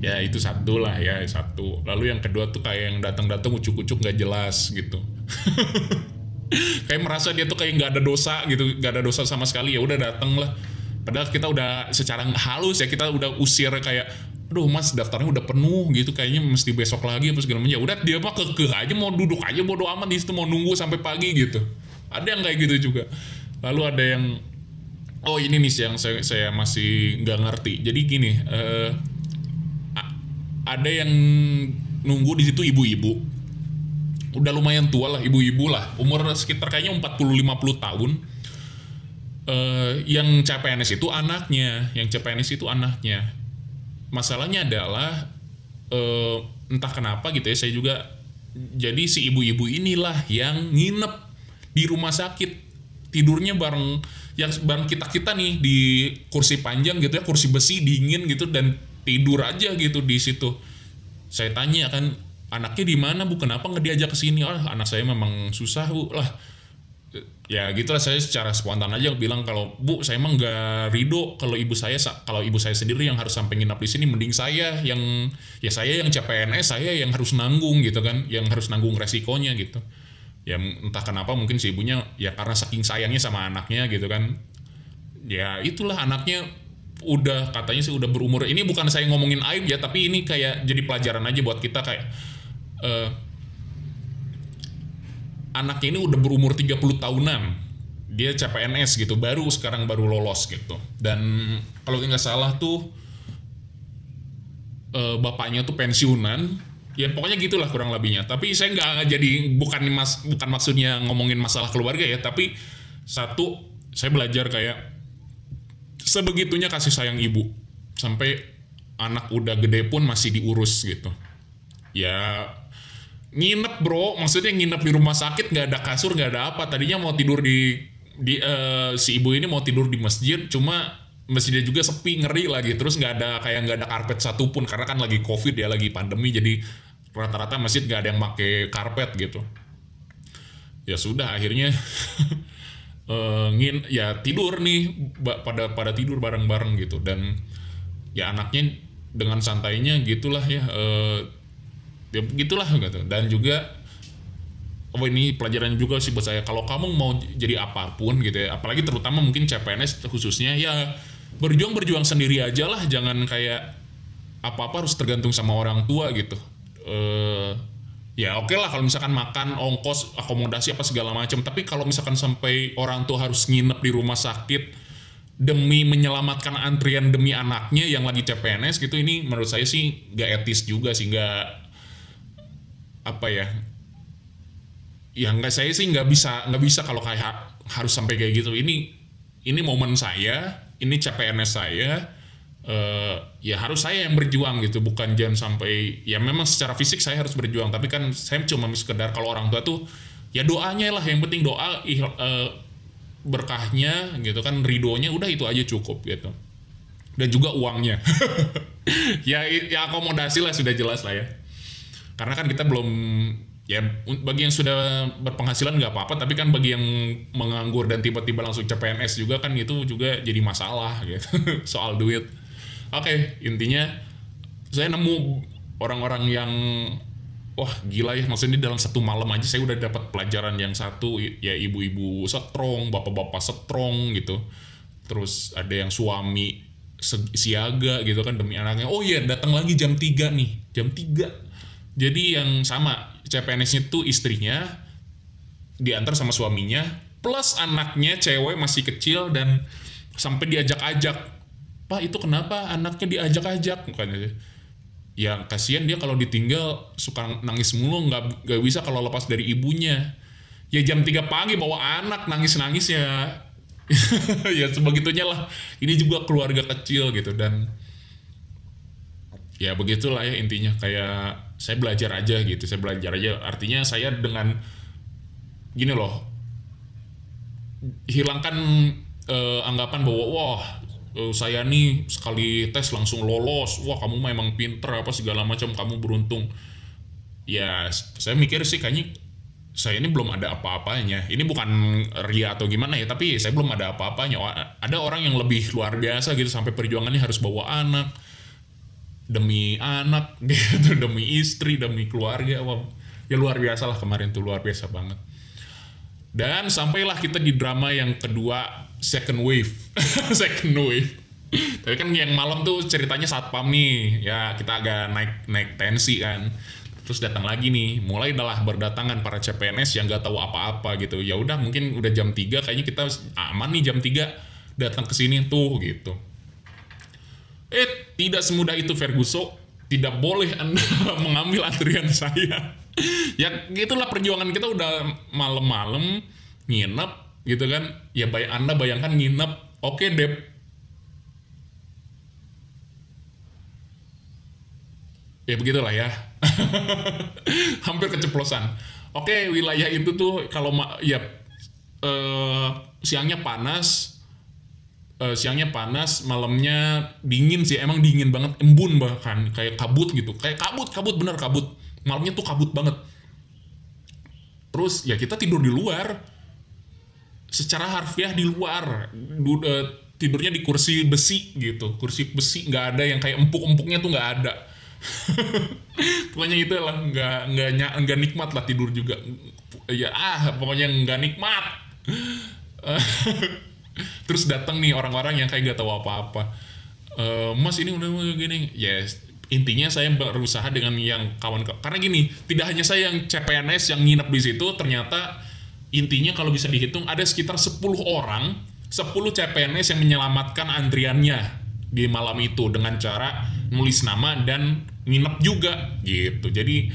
Ya itu satu lah ya satu. Lalu yang kedua tuh kayak yang datang-datang ucuk-ucuk nggak jelas gitu. Kayak merasa dia tuh kayak nggak ada dosa gitu nggak ada dosa sama sekali. Ya udah datang lah. Padahal kita udah secara halus ya kita udah usir kayak aduh mas daftarnya udah penuh gitu kayaknya mesti besok lagi apa segala macam. Ya udah dia mah kekeh aja mau duduk aja bodo amat di situ mau nunggu sampai pagi gitu. Ada yang kayak gitu juga. Lalu ada yang oh ini nih yang saya, saya masih nggak ngerti. Jadi gini a- ada yang nunggu di situ ibu-ibu. Udah lumayan tua lah ibu-ibu lah. Umur sekitar kayaknya 40-50 tahun. Eh, yang CPNS itu anaknya yang CPNS itu anaknya. Masalahnya adalah eh, entah kenapa gitu ya saya juga jadi si ibu-ibu inilah yang nginep di rumah sakit tidurnya bareng yang bareng kita kita nih di kursi panjang gitu ya kursi besi dingin gitu dan tidur aja gitu di situ. Saya tanya kan anaknya di mana bu? Kenapa nggak diajak ke sini? Oh anak saya memang susah bu. Lah ya gitulah saya secara spontan aja bilang kalau bu saya emang nggak ridho kalau ibu saya sa- kalau ibu saya sendiri yang harus sampai nginap di sini mending saya yang ya saya yang CPNS saya yang harus nanggung gitu kan yang harus nanggung resikonya gitu ya entah kenapa mungkin si ibunya ya karena saking sayangnya sama anaknya gitu kan. Ya itulah anaknya udah katanya sih udah berumur. Ini bukan saya ngomongin aib ya tapi ini kayak jadi pelajaran aja buat kita kayak eh, anaknya ini udah berumur 30 tahunan. Dia CPNS gitu baru sekarang baru lolos gitu. Dan kalau nggak salah tuh eh, bapaknya tuh pensiunan ya pokoknya gitulah kurang lebihnya. Tapi saya nggak jadi bukan mas bukan maksudnya ngomongin masalah keluarga ya tapi satu saya belajar kayak sebegitunya kasih sayang ibu. Sampai anak udah gede pun masih diurus gitu. Ya nginep bro. Maksudnya nginep di rumah sakit nggak ada kasur nggak ada apa. Tadinya mau tidur di di eh, si ibu ini mau tidur di masjid cuma masjidnya juga sepi ngeri lagi. Terus nggak ada kayak nggak ada karpet satupun karena kan lagi covid ya lagi pandemi jadi rata-rata masjid nggak ada yang pakai karpet gitu. Ya sudah akhirnya eh, ngin ya tidur nih pada pada tidur bareng-bareng gitu. Dan ya anaknya dengan santainya gitulah ya eh, ya begitulah gitu. Dan juga oh ini pelajaran juga sih buat saya. Kalau kamu mau jadi apa pun gitu ya apalagi terutama mungkin CPNS khususnya ya berjuang berjuang sendiri aja lah. Jangan kayak apa apa harus tergantung sama orang tua gitu eh ya oke lah kalau misalkan makan ongkos akomodasi apa segala macam. Tapi kalau misalkan sampai orang tua harus nginep di rumah sakit demi menyelamatkan antrian demi anaknya yang lagi CPNS gitu ini menurut saya sih nggak etis juga sih nggak apa ya ya nggak saya sih nggak bisa nggak bisa kalau kayak ha- harus sampai kayak gitu. Ini ini momen saya ini CPNS saya eh ya harus saya yang berjuang gitu bukan jangan sampai ya memang secara fisik saya harus berjuang tapi kan saya cuma sekedar kalau orang tua tuh ya doanya lah yang penting doa eh, berkahnya gitu kan ridhonya udah itu aja cukup gitu. Dan juga uangnya. Ya ya akomodasi lah sudah jelas lah ya. Karena kan kita belum ya bagi yang sudah berpenghasilan nggak apa-apa tapi kan bagi yang menganggur dan tiba-tiba langsung CPNS juga kan itu juga jadi masalah gitu soal duit oke intinya saya nemu orang-orang yang wah gila ya. Maksudnya dalam satu malam aja saya udah dapat pelajaran yang satu ya ibu-ibu strong bapak-bapak strong gitu. Terus ada yang suami siaga gitu kan demi anaknya. Oh iya datang lagi jam 3 nih jam 3 jadi yang sama CPNS itu istrinya diantar sama suaminya plus anaknya cewek masih kecil dan sampai diajak-ajak pak itu kenapa anaknya diajak-ajak? Bukannya ya kasihan dia kalau ditinggal suka nangis mulu nggak nggak bisa kalau lepas dari ibunya. Ya jam 3 pagi bawa anak nangis nangis ya ya sebegitunya lah. Ini juga keluarga kecil gitu dan ya begitulah ya intinya. Kayak saya belajar aja gitu saya belajar aja. Artinya saya dengan gini loh hilangkan eh, anggapan bahwa wah eh, saya nih sekali tes langsung lolos wah kamu memang pinter apa segala macam kamu beruntung ya saya mikir sih kayaknya saya ini belum ada apa-apanya. Ini bukan ria atau gimana ya, tapi saya belum ada apa-apanya. Ada orang yang lebih luar biasa gitu sampai perjuangannya harus bawa anak demi anak gitu, demi istri, demi keluarga. Wah, ya luar biasa lah kemarin tuh luar biasa banget. Dan sampailah kita di drama yang kedua, second wave. second wave. Tapi kan yang malam tuh ceritanya satpam nih, ya kita agak naik naik tensi kan. Terus datang lagi nih. Mulai adalah berdatangan para CPNS yang gak tahu apa-apa gitu. Ya udah mungkin udah jam 3 kayaknya kita aman nih jam 3 datang ke sini tuh gitu. Eh tidak semudah itu Ferguson. Tidak boleh anda mengambil antrian saya. Ya gitulah perjuangan kita. Udah malam-malam nginep gitu kan? Ya bay anda bayangkan nginep. Oke okay, Dep. Ya begitulah ya. Hampir keceplosan. Oke wilayah itu tuh kalau ya uh, siangnya panas uh, siangnya panas malamnya dingin sih. Emang dingin banget embun bahkan. Kayak kabut gitu. Kayak kabut kabut bener kabut. Malamnya tuh kabut banget. Terus ya kita tidur di luar secara harfiah di luar. Du, uh, tidurnya di kursi besi gitu. Kursi besi nggak ada yang kayak empuk-empuknya tuh nggak ada. Pokoknya itu lah nggak nggak nggak nikmat lah tidur juga. Ya ah pokoknya nggak nikmat. Terus datang nih orang-orang yang kayak gak tahu apa-apa. Uh, mas ini udah gini. Yes. Intinya saya berusaha dengan yang kawan karena gini tidak hanya saya yang CPNS yang nginep di situ ternyata intinya kalau bisa dihitung ada sekitar 10 orang 10 CPNS yang menyelamatkan antriannya di malam itu dengan cara nulis nama dan nginep juga gitu. Jadi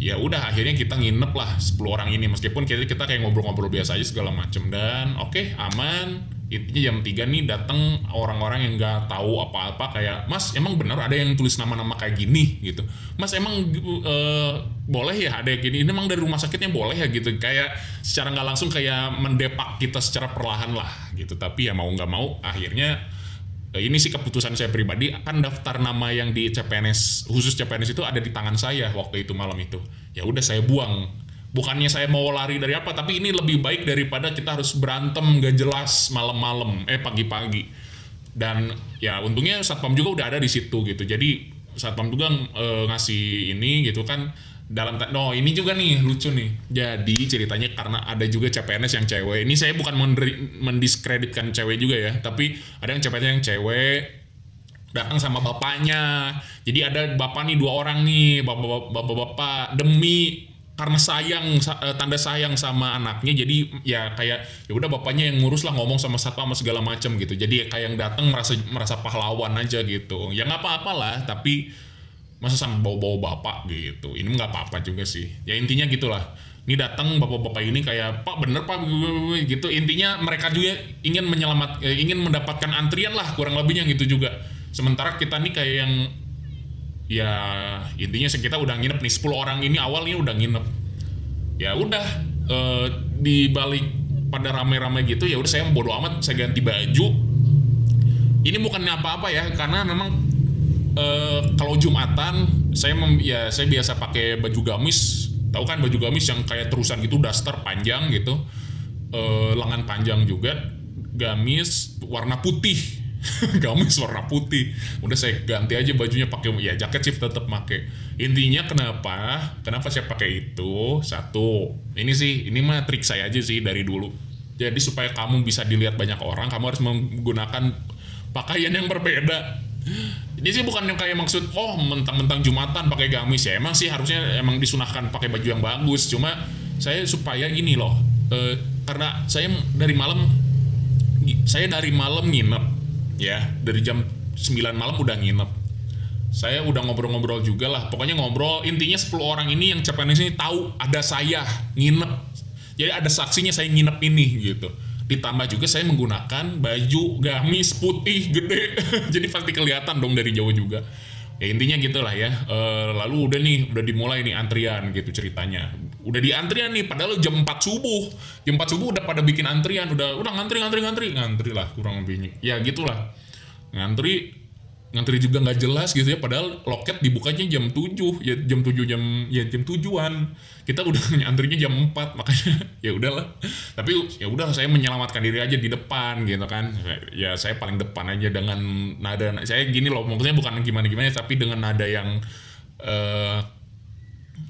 ya udah akhirnya kita nginep lah 10 orang ini. Meskipun kita kita kayak ngobrol-ngobrol biasa aja segala macem. Dan oke okay, aman intinya jam 3 nih datang orang-orang yang nggak tahu apa-apa kayak mas emang bener ada yang tulis nama-nama kayak gini? Gitu. Mas emang uh, boleh ya ada yang gini? Ini emang dari rumah sakitnya boleh ya? Gitu. Kayak secara nggak langsung kayak mendepak kita secara perlahan lah gitu. Tapi ya mau nggak mau akhirnya Eh, ini sih keputusan saya pribadi kan daftar nama yang di CPNS khusus CPNS itu ada di tangan saya waktu itu malam itu. Ya udah saya buang bukannya saya mau lari dari apa tapi ini lebih baik daripada kita harus berantem gak jelas malam-malam eh pagi-pagi. Dan ya untungnya satpam juga udah ada di situ gitu. Jadi satpam juga e, ngasih ini gitu kan dalam no ini juga nih lucu nih. Jadi ceritanya karena ada juga CPNS yang cewek. Ini saya bukan mendiskreditkan cewek juga ya tapi ada yang CPNS yang cewek datang sama bapaknya. Jadi ada bapak nih dua orang nih bapak-bapak demi karena sayang eh, tanda sayang sama anaknya jadi ya kayak ya udah bapaknya yang ngurus lah ngomong sama satpam sama segala macam gitu. Jadi kayak yang datang merasa merasa pahlawan aja gitu. Ya nggak apa-apa lah tapi masa sama bawa-bawa bapak gitu. Ini nggak apa-apa juga sih. Ya intinya gitulah. Ini datang bapak-bapak ini kayak pak bener pak? gitu. Intinya mereka juga ingin menyelamat eh, ingin mendapatkan antrian lah kurang lebihnya gitu juga. Sementara kita nih kayak yang ya intinya kita udah nginep nih. 10 orang ini awalnya udah nginep. Ya udah eh, di balik pada rame-rame gitu ya udah saya bodo amat saya ganti baju. Ini bukannya apa-apa ya karena memang uh, kalau jumatan saya mem, ya saya biasa pakai baju gamis. Tahu kan baju gamis yang kayak terusan gitu daster panjang gitu. Uh, lengan panjang juga gamis warna putih gamis warna putih. Udah saya ganti aja bajunya pakai ya jaket sih tetap pakai intinya kenapa? Kenapa saya pakai itu? Satu ini sih ini mah trik saya aja sih dari dulu. Jadi supaya kamu bisa dilihat banyak orang kamu harus menggunakan pakaian yang berbeda. Ini sih bukan yang kayak maksud oh mentang-mentang jumatan pakai gamis ya. Emang sih harusnya emang disunahkan pakai baju yang bagus. Cuma saya supaya ini loh e, karena saya dari malam saya dari malam nginep ya dari jam 9 malam udah nginep. Saya udah ngobrol-ngobrol juga lah. Pokoknya ngobrol intinya 10 orang ini yang CPNS ini tahu ada saya nginep. Jadi ada saksinya saya nginep ini gitu. Ditambah juga saya menggunakan baju gamis putih gede. Jadi pasti kelihatan dong dari jauh juga ya intinya gitulah ya. E, lalu udah nih udah dimulai nih antrian gitu ceritanya. Udah di antrian nih padahal jam 4 subuh. Jam 4 subuh udah pada bikin antrian udah udah ngantri ngantri ngantri. Ngantri lah kurang lebihnya. Ya gitulah. Ngantri ngantri juga nggak jelas gitu ya padahal loket dibukanya jam 7 ya jam 7 jam ya jam tujuan. Kita udah ngantrinya jam 4 makanya ya udahlah. Tapi ya udah saya menyelamatkan diri aja di depan gitu kan. Ya saya paling depan aja dengan nada saya gini loh maksudnya bukan gimana gimana tapi dengan nada yang eh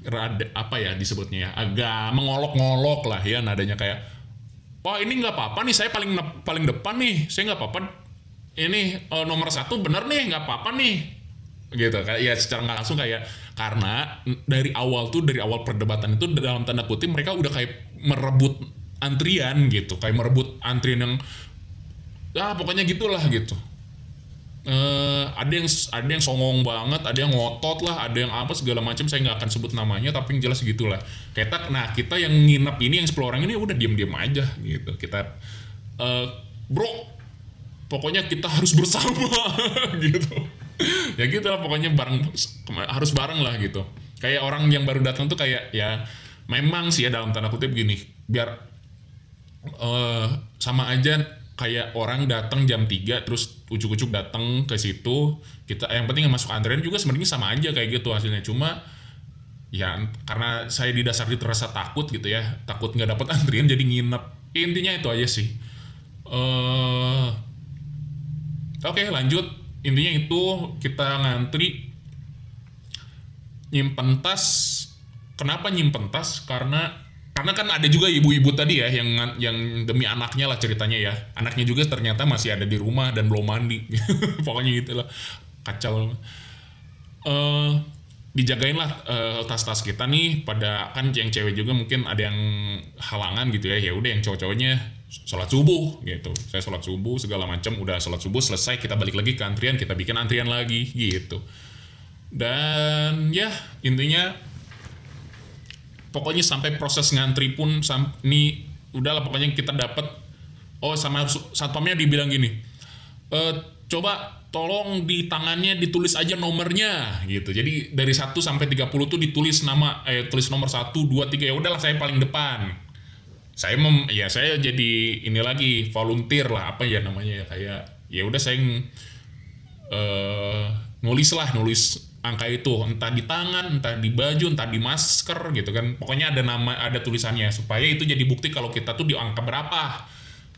rada apa ya disebutnya ya agak mengolok-ngolok lah ya nadanya kayak wah ini nggak apa-apa nih saya paling paling depan nih saya nggak apa-apa ini uh, nomor satu bener nih nggak apa-apa nih gitu kayak ya secara nggak langsung kayak karena dari awal tuh dari awal perdebatan itu dalam tanda kutip mereka udah kayak merebut antrian gitu kayak merebut antrian yang ah pokoknya gitulah gitu eh ada yang ada yang songong banget, ada yang ngotot lah, ada yang apa segala macam saya nggak akan sebut namanya tapi yang jelas gitulah. Kita nah kita yang nginep ini yang 10 orang ini udah diam-diam aja gitu. Kita eh bro pokoknya kita harus bersama gitu. ya gitu lah pokoknya bareng harus bareng lah gitu. Kayak orang yang baru datang tuh kayak ya memang sih ya dalam tanda kutip gini biar eh sama aja kayak orang datang jam 3 terus ujuk-ujuk datang ke situ kita yang penting yang masuk antrian juga sebenarnya sama aja kayak gitu hasilnya cuma ya karena saya didasari terasa takut gitu ya takut nggak dapat antrian jadi nginep intinya itu aja sih uh, oke okay, lanjut. Intinya itu kita ngantri nyimpen tas. Kenapa nyimpen tas? Karena karena kan ada juga ibu-ibu tadi ya yang yang demi anaknya lah ceritanya ya. Anaknya juga ternyata masih ada di rumah dan belum mandi. Pokoknya gitulah kacau. Uh, dijagain lah uh, tas-tas kita nih. Pada kan yang cewek juga mungkin ada yang halangan gitu ya. Ya udah yang cowok-cowoknya sholat subuh gitu. Saya sholat subuh segala macam udah sholat subuh selesai kita balik lagi ke antrian kita bikin antrian lagi gitu. Dan ya intinya pokoknya sampai proses ngantri pun sam, ini udahlah pokoknya kita dapat oh sama satpamnya dibilang gini e, coba tolong di tangannya ditulis aja nomornya gitu. Jadi dari 1 sampai 30 tuh ditulis nama eh tulis nomor 1 2 3 ya udahlah saya paling depan saya mem, ya saya jadi ini lagi volunteer lah apa ya namanya ya kayak ya udah saya uh, nulis lah nulis angka itu. Entah di tangan entah di baju entah di masker gitu kan. Pokoknya ada nama ada tulisannya supaya itu jadi bukti kalau kita tuh di angka berapa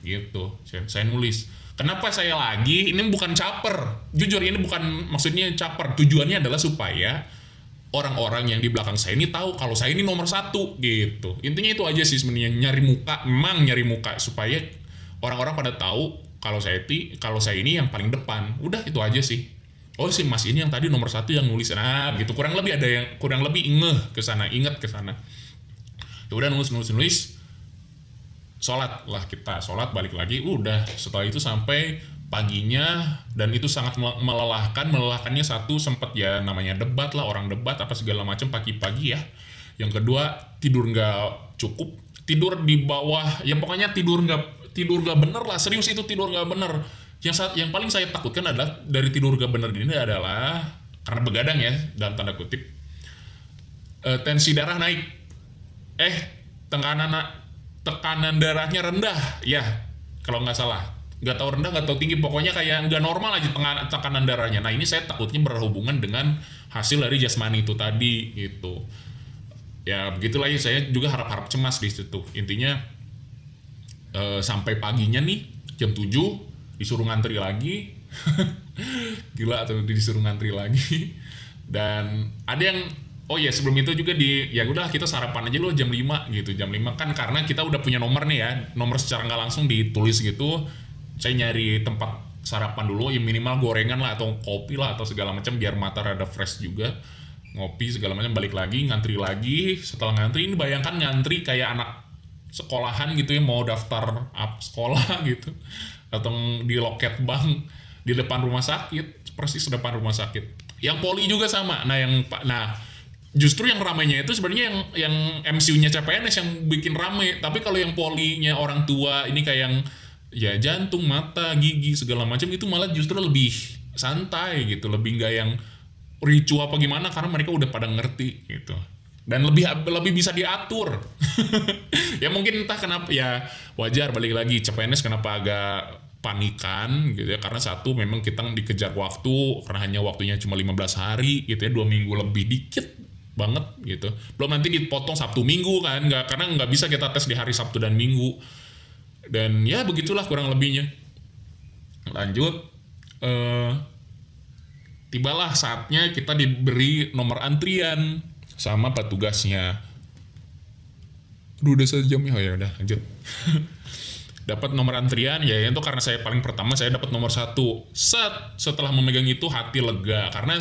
gitu. Saya, saya nulis. Kenapa saya lagi? Ini bukan caper. Jujur ini bukan maksudnya caper. Tujuannya adalah supaya orang-orang yang di belakang saya ini tahu kalau saya ini nomor satu gitu. Intinya itu aja sih sebenarnya nyari muka memang nyari muka supaya orang-orang pada tahu kalau saya ti kalau saya ini yang paling depan. Udah itu aja sih. Oh si mas ini yang tadi nomor satu yang nulis. Nah gitu. Kurang lebih ada yang kurang lebih ngeh ke sana inget ke sana. Ya udah nulis nulis nulis. Sholat lah kita sholat balik lagi udah. Setelah itu sampai paginya dan itu sangat melelahkan melelahkannya satu sempat ya namanya debat lah orang debat apa segala macam pagi-pagi ya. Yang kedua tidur nggak cukup. Tidur di bawah ya pokoknya tidur nggak tidur nggak bener lah serius itu tidur nggak bener. Yang saat yang paling saya takutkan adalah dari tidur gak benar ini adalah karena begadang ya dalam tanda kutip e, tensi darah naik. Eh tekanan tekanan darahnya rendah. Ya kalau nggak salah nggak tahu rendah nggak tahu tinggi. Pokoknya kayak nggak normal aja tekanan darahnya. Nah ini saya takutnya berhubungan dengan hasil dari jasmani itu tadi gitu. Ya begitulah ya. Saya juga harap-harap cemas di situ. Intinya e, sampai paginya nih jam 7 disuruh ngantri lagi. Gila atau disuruh ngantri lagi. Dan ada yang oh ya sebelum itu juga di ya udah kita sarapan aja loh jam 5 gitu. Jam 5 kan karena kita udah punya nomor nih ya. Nomor secara nggak langsung ditulis gitu saya nyari tempat sarapan dulu ya minimal gorengan lah atau kopi lah atau segala macam biar mata rada fresh juga. Ngopi segala macam balik lagi ngantri lagi. Setelah ngantri ini bayangkan ngantri kayak anak sekolahan gitu ya mau daftar up sekolah gitu. Datang di loket bank di depan rumah sakit persis depan rumah sakit. Yang poli juga sama. Nah yang nah justru yang ramainya itu sebenarnya yang yang MCU-nya CPNS yang bikin rame. Tapi kalau yang polinya orang tua ini kayak yang ya jantung mata gigi segala macam itu malah justru lebih santai gitu. Lebih nggak yang ricu apa gimana karena mereka udah pada ngerti gitu. Dan lebih lebih bisa diatur. Ya mungkin entah kenapa ya wajar balik lagi CPNS kenapa agak panikan gitu ya. Karena satu memang kita dikejar waktu karena hanya waktunya cuma 15 hari gitu ya dua minggu lebih dikit banget gitu. Belum nanti dipotong Sabtu Minggu kan nggak karena nggak bisa kita tes di hari Sabtu dan Minggu dan ya begitulah kurang lebihnya. Lanjut eh, tibalah saatnya kita diberi nomor antrian sama petugasnya. Duh, udah sejam ya, oh, ya udah lanjut. dapat nomor antrian ya itu karena saya paling pertama saya dapat nomor satu. Set setelah memegang itu hati lega. Karena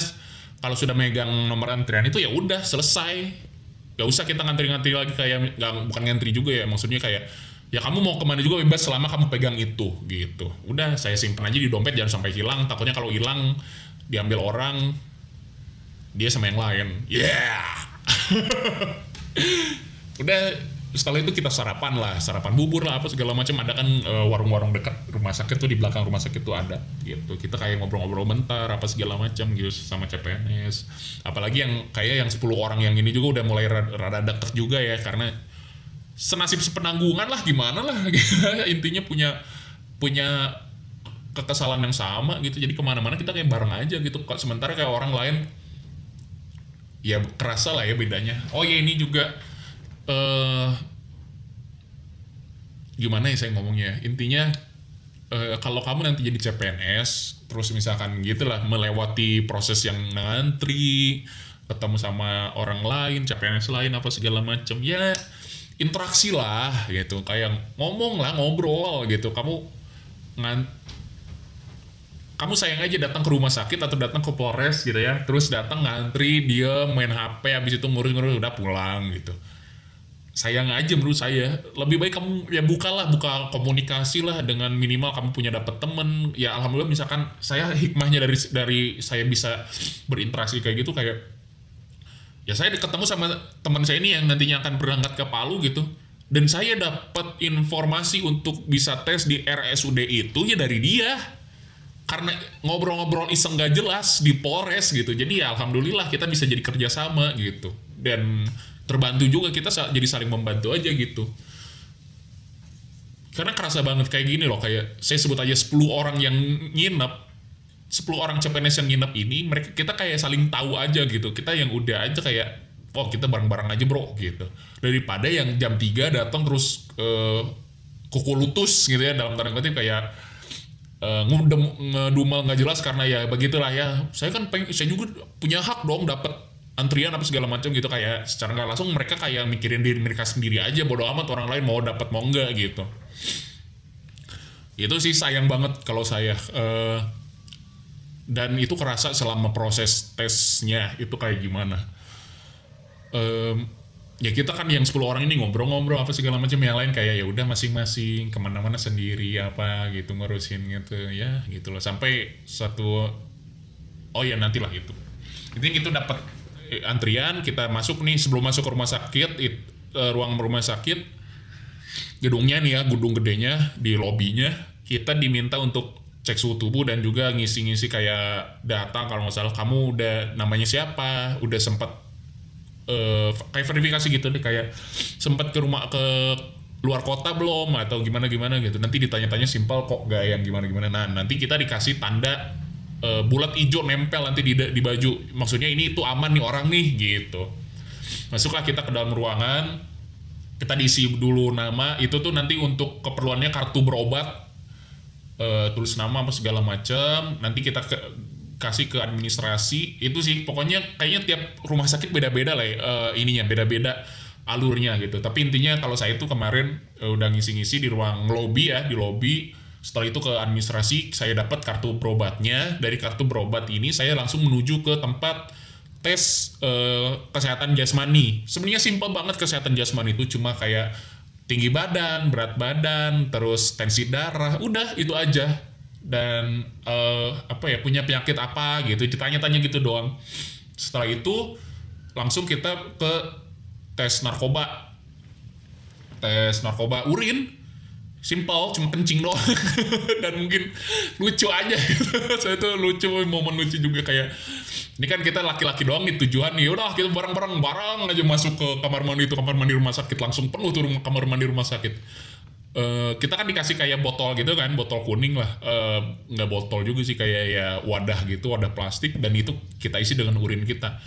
kalau sudah megang nomor antrian itu ya udah selesai. Gak usah kita ngantri-ngantri lagi kayak nggak bukan ngantri juga ya maksudnya kayak ya kamu mau ke mana juga bebas selama kamu pegang itu gitu. Udah saya simpan aja di dompet jangan sampai hilang. Takutnya kalau hilang diambil orang dia sama yang lain. Yeah! Udah setelah itu kita sarapan lah sarapan bubur lah apa segala macam. Ada kan uh, warung-warung dekat rumah sakit tuh di belakang rumah sakit tuh ada gitu. Kita kayak ngobrol-ngobrol bentar apa segala macam gitu sama CPNS apalagi yang kayak yang 10 orang yang ini juga udah mulai rada, rada deket juga ya karena senasib sepenanggungan lah gimana lah. Intinya punya punya kekesalan yang sama gitu. Jadi ke mana-mana kita kayak bareng aja gitu. Sementara kayak orang lain ya kerasa lah ya bedanya. Oh ya ini juga uh, gimana ya saya ngomongnya? Intinya uh, kalau kamu nanti jadi CPNS terus misalkan gitulah melewati proses yang ngantri ketemu sama orang lain CPNS lain apa segala macam ya interaksi lah gitu. Kayak ngomong lah ngobrol gitu. Kamu ngan kamu sayang aja datang ke rumah sakit atau datang ke Polres gitu ya. Terus datang ngantri dia main HP habis itu ngurus-ngurus udah pulang gitu. Sayang aja menurut saya. Lebih baik kamu ya bukalah buka komunikasi lah dengan minimal kamu punya dapat temen. Ya alhamdulillah misalkan saya hikmahnya dari dari saya bisa berinteraksi kayak gitu kayak ya saya ketemu sama teman saya ini yang nantinya akan berangkat ke Palu gitu. Dan saya dapat informasi untuk bisa tes di RSUD itu ya dari dia. Karena ngobrol-ngobrol iseng gak jelas di Polres gitu. Jadi ya alhamdulillah kita bisa jadi kerjasama gitu. Dan terbantu juga kita jadi saling membantu aja gitu. Karena kerasa banget kayak gini loh kayak saya sebut aja 10 orang yang nginep 10 orang CPNS yang nginep ini mereka kita kayak saling tahu aja gitu. Kita yang udah aja kayak oh kita bareng-bareng aja bro gitu. Daripada yang jam 3 datang terus uh, kuku lutus gitu ya dalam tanda kutip kayak uh, ngudem ngedumel nggak jelas karena ya begitulah ya. Saya kan pengen saya juga punya hak dong dapat antrian apa segala macam gitu kayak secara nggak langsung mereka kayak mikirin diri mereka sendiri aja bodo amat orang lain mau dapat mau enggak gitu. Itu sih sayang banget kalau saya uh, dan itu kerasa selama proses tesnya itu kayak gimana? Um, ya kita kan yang 10 orang ini ngobrol-ngobrol apa segala macam yang lain kayak ya udah masing-masing ke mana-mana sendiri apa gitu ngurusin gitu ya gitu loh. Sampai satu oh ya nantilah itu intinya itu dapat Eh, antrian kita masuk nih sebelum masuk ke rumah sakit it, uh, ruang rumah sakit gedungnya nih ya gedung gedenya di lobbynya kita diminta untuk cek suhu tubuh dan juga ngisi-ngisi kayak data kalau nggak salah. Kamu udah namanya siapa? Udah sempat uh, kayak verifikasi gitu deh kayak sempat ke rumah ke luar kota belum? Atau gimana gimana gitu. Nanti ditanya-tanya simpel kok nggak yang gimana gimana nah nanti kita dikasih tanda uh, bulat hijau nempel nanti di, di baju. Maksudnya ini itu aman nih orang nih gitu. Masuklah kita ke dalam ruangan. Kita diisi dulu nama. Itu tuh nanti untuk keperluannya kartu berobat uh, tulis nama apa segala macam nanti kita ke, kasih ke administrasi itu sih pokoknya kayaknya tiap rumah sakit beda-beda lah ya, uh, ininya beda-beda alurnya gitu. Tapi intinya kalau saya tuh kemarin uh, udah ngisi-ngisi di ruang lobby ya di lobby setelah itu ke administrasi saya dapat kartu berobatnya. Dari kartu berobat ini saya langsung menuju ke tempat tes uh, kesehatan jasmani. Sebenarnya simpel banget kesehatan jasmani itu cuma kayak tinggi badan berat badan terus tensi darah udah itu aja. Dan uh, apa ya punya penyakit apa gitu ditanya-tanya gitu doang. Setelah itu langsung kita ke tes narkoba. Tes narkoba urin simple cuma kencing doang. Dan mungkin lucu aja gitu. Saya tuh lucu momen lucu juga kayak ini kan kita laki-laki doang nih tujuan nih udah kita bareng-bareng bareng aja masuk ke kamar mandi itu kamar mandi rumah sakit langsung penuh tuh rumah kamar mandi rumah sakit. Eh, kita kan dikasih kayak botol gitu kan botol kuning lah. Eh, nggak botol juga sih kayak ya wadah gitu wadah plastik dan itu kita isi dengan urin kita.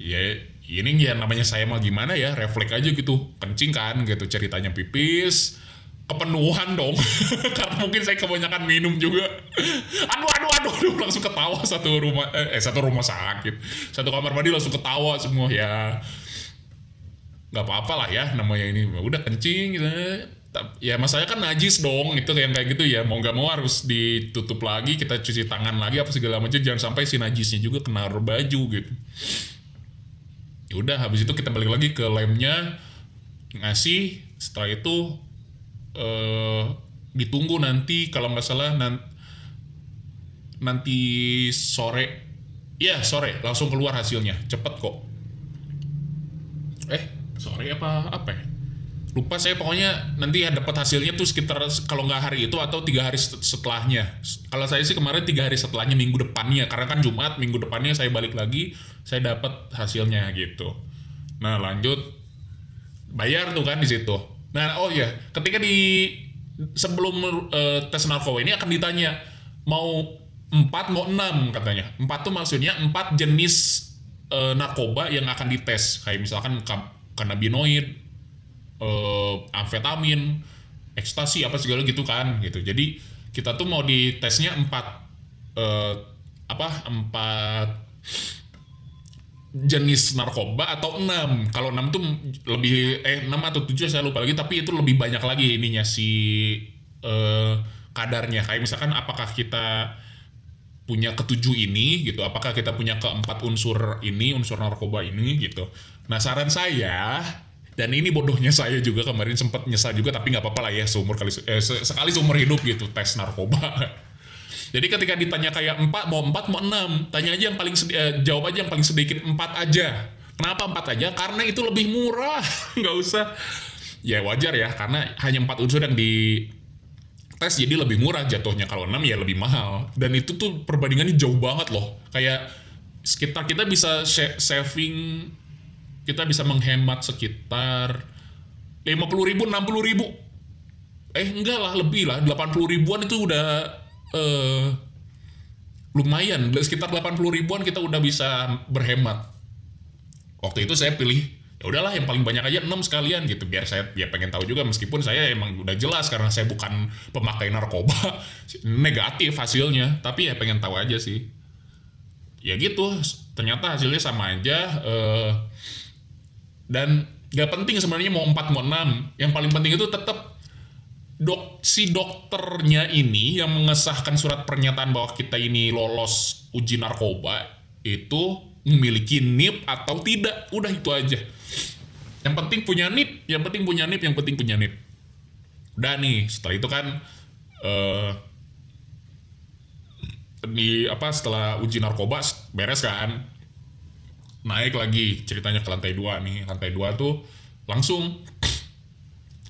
Ya ini ya namanya saya mah gimana ya refleks aja gitu. Kencing kan gitu ceritanya pipis kepenuhan dong. Karena mungkin saya kebanyakan minum juga. Aduh aduh aduh, aduh langsung ketawa satu rumah eh satu rumah sakit. Satu kamar mandi langsung ketawa semua ya. Nggak apa-apa lah ya namanya ini. Udah kencing gitu. Ya masalahnya kan najis dong itu yang kayak gitu ya. Mau nggak mau harus ditutup lagi kita cuci tangan lagi apa segala macam. Jangan sampai si najisnya juga kena baju gitu. Ya udah habis itu kita balik lagi ke lemnya ngasih. Setelah itu eh ditunggu nanti kalau nggak salah nan- nanti sore. Ya sore. Langsung keluar hasilnya. Cepet kok. Eh sore apa apa ya? lupa saya pokoknya nanti ya dapat hasilnya tuh sekitar kalau nggak hari itu atau tiga hari set- setelahnya. Kalau saya sih kemarin tiga hari setelahnya minggu depannya. Karena kan Jumat minggu depannya saya balik lagi saya dapat hasilnya gitu. Nah lanjut. Bayar tuh kan di situ nah oh ya ketika di sebelum eh, tes narkoba ini akan ditanya mau empat mau enam? katanya. Empat tuh maksudnya empat jenis eh, narkoba yang akan dites. Kayak misalkan kanabinoid eh, amfetamin, ekstasi apa segala gitu kan gitu. Jadi kita tuh mau ditesnya empat eh, apa empat jenis narkoba atau enam. Kalau enam tuh lebih eh enam atau tujuh saya lupa lagi. Tapi itu lebih banyak lagi ininya si eh, kadarnya. Kayak misalkan apakah kita punya ketujuh ini gitu apakah kita punya keempat unsur ini unsur narkoba ini gitu nah saran saya dan ini bodohnya saya juga kemarin sempat nyesal juga tapi nggak apa-apa lah ya seumur kali eh, se- sekali seumur hidup gitu tes narkoba jadi ketika ditanya kayak empat mau empat mau enam tanya aja yang paling sedi- eh, jawab aja yang paling sedikit empat aja. Kenapa empat aja? Karena itu lebih murah. Nggak usah. Ya wajar ya karena hanya empat unsur yang di tes jadi lebih murah. Jatuhnya kalau 6 ya lebih mahal. Dan itu tuh perbandingannya jauh banget loh. Kayak sekitar kita bisa sa- saving kita bisa menghemat sekitar 50 ribu 60 ribu. Eh enggak lah lebih lah. 80 ribuan itu udah eh, lumayan sekitar 80 ribuan kita udah bisa berhemat. Waktu itu saya pilih ya udahlah yang paling banyak aja 6 sekalian gitu. Biar saya ya pengen tahu juga meskipun saya emang udah jelas karena saya bukan pemakai narkoba negatif hasilnya. Tapi ya pengen tahu aja sih. Ya gitu ternyata hasilnya sama aja eh, dan gak penting sebenarnya mau 4 mau 6 yang paling penting itu tetap dok si dokternya ini yang mengesahkan surat pernyataan bahwa kita ini lolos uji narkoba itu memiliki NIP atau tidak? Udah itu aja. Yang penting punya NIP yang penting punya NIP yang penting punya NIP. Udah nih setelah itu kan eh di apa setelah uji narkoba beres kan? Naik lagi ceritanya ke lantai dua nih. Lantai dua tuh langsung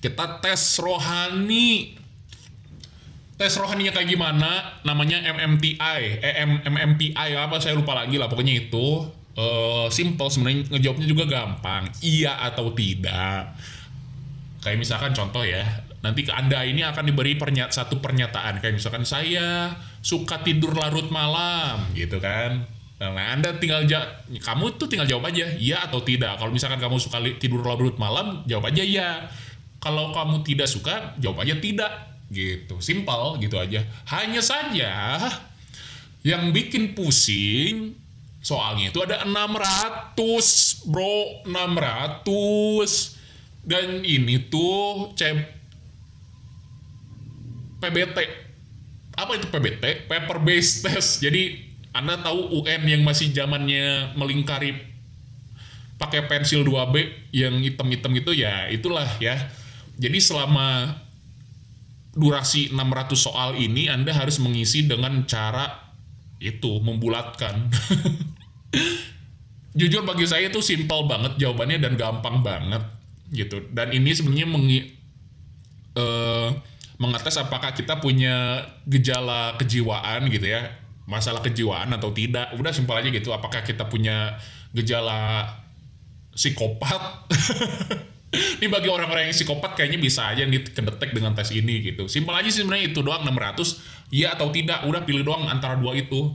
kita tes rohani. Tes rohaninya kayak gimana? Namanya MMTI eh M- MMPI apa? Saya lupa lagi lah pokoknya itu. Eh simple sebenarnya ngejawabnya juga gampang. Iya atau tidak. Kayak misalkan contoh ya nanti ke anda ini akan diberi pernya satu pernyataan. Kayak misalkan saya suka tidur larut malam gitu kan. Nah anda tinggal ja kamu tuh tinggal jawab aja iya atau tidak. Kalau misalkan kamu suka tidur larut malam jawab aja iya kalau kamu tidak suka jawab aja tidak. Gitu simpel gitu aja. Hanya saja yang bikin pusing soalnya itu ada 600 bro. 600 dan ini tuh cep PBT apa itu PBT paper based test. Jadi anda tahu UN yang masih zamannya melingkari pakai pensil 2B yang hitam-hitam gitu? Ya itulah ya jadi selama durasi 600 soal ini Anda harus mengisi dengan cara itu membulatkan. Jujur bagi saya itu simpel banget jawabannya dan gampang banget gitu. Dan ini sebenarnya mengi eh, mengetes apakah kita punya gejala kejiwaan gitu ya masalah kejiwaan atau tidak. Udah simpel aja gitu. Apakah kita punya gejala psikopat ini bagi orang-orang yang psikopat kayaknya bisa aja nih kedetek dengan tes ini gitu. Simpel aja sih sebenarnya itu doang 600 iya atau tidak udah pilih doang antara dua itu.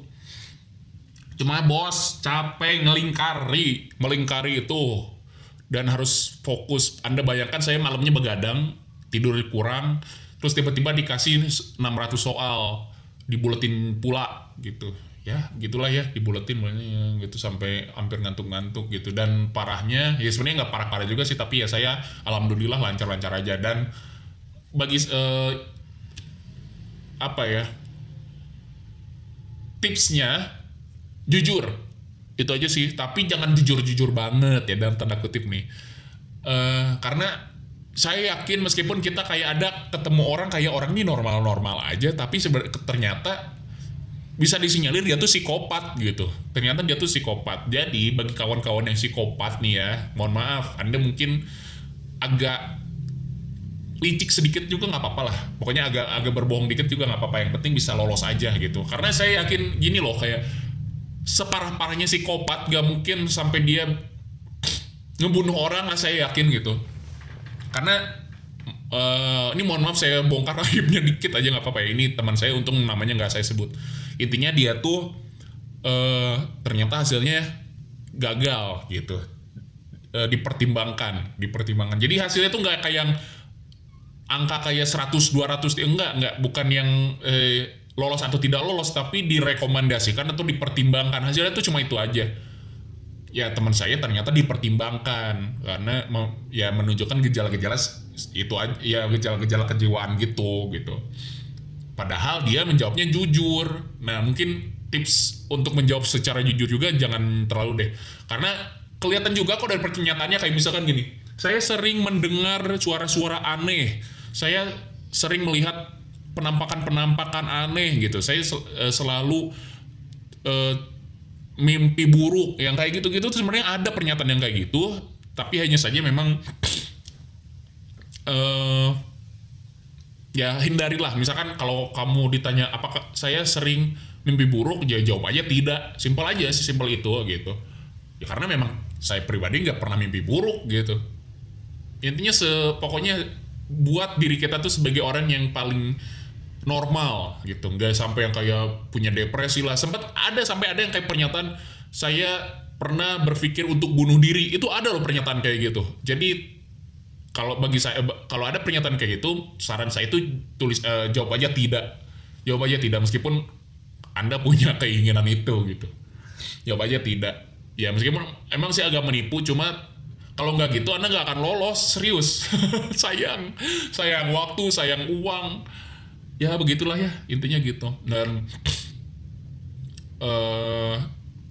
Cuma bos capek ngelingkari melingkari itu. Dan harus fokus. Anda bayangkan saya malamnya begadang tidur kurang terus tiba-tiba dikasih 600 soal dibuletin pula gitu ya gitulah ya dibuletin makanya gitu sampai hampir ngantuk-ngantuk gitu. Dan parahnya ya sebenarnya nggak parah-parah juga sih tapi ya saya alhamdulillah lancar-lancar aja. Dan bagi uh, apa ya tipsnya jujur. Itu aja sih tapi jangan jujur-jujur banget ya dalam tanda kutip nih. Uh, karena saya yakin meskipun kita kayak ada ketemu orang kayak orang ini normal-normal aja tapi ternyata bisa disinyalir dia tuh psikopat gitu. Ternyata dia tuh psikopat. Jadi bagi kawan-kawan yang psikopat nih ya mohon maaf anda mungkin agak licik sedikit juga nggak apa-apa lah. Pokoknya agak agak berbohong dikit juga nggak apa-apa. Yang penting bisa lolos aja gitu. Karena saya yakin gini loh kayak separah-parahnya psikopat gak mungkin sampai dia ngebunuh orang lah saya yakin gitu. Karena uh, ini mohon maaf saya bongkar aibnya dikit aja nggak apa-apa ya. Ini teman saya untung namanya nggak saya sebut intinya dia tuh uh, ternyata hasilnya gagal gitu. Uh, dipertimbangkan dipertimbangkan. Jadi hasilnya tuh nggak kayak yang angka kayak 100 200 enggak enggak bukan yang eh, lolos atau tidak lolos tapi direkomendasikan atau dipertimbangkan. Hasilnya itu cuma itu aja. Ya teman saya ternyata dipertimbangkan karena ya menunjukkan gejala-gejala itu aja ya gejala-gejala kejiwaan gitu gitu padahal dia menjawabnya jujur. Nah mungkin tips untuk menjawab secara jujur juga jangan terlalu deh. Karena kelihatan juga kok dari pernyataannya kayak misalkan gini. Saya sering mendengar suara-suara aneh. Saya sering melihat penampakan-penampakan aneh gitu. Saya uh, selalu uh, mimpi buruk yang kayak gitu-gitu sebenarnya ada pernyataan yang kayak gitu, tapi hanya saja memang uh, ya hindarilah. Misalkan kalau kamu ditanya apakah saya sering mimpi buruk, ya jawab aja tidak. Simpel aja sih, simpel itu gitu. Ya karena memang saya pribadi nggak pernah mimpi buruk gitu. Intinya sepokoknya buat diri kita tuh sebagai orang yang paling normal gitu nggak sampai yang kayak punya depresi lah sempat ada sampai ada yang kayak pernyataan saya pernah berpikir untuk bunuh diri itu ada loh pernyataan kayak gitu jadi kalau bagi saya kalau ada pernyataan kayak gitu saran saya itu tulis uh, jawab aja tidak. Jawab aja tidak meskipun anda punya keinginan itu gitu. Jawab aja tidak. Ya meskipun emang sih agak menipu cuma kalau nggak gitu anda nggak akan lolos serius. Sayang sayang waktu sayang uang. Ya begitulah ya intinya gitu. Dan uh, eh,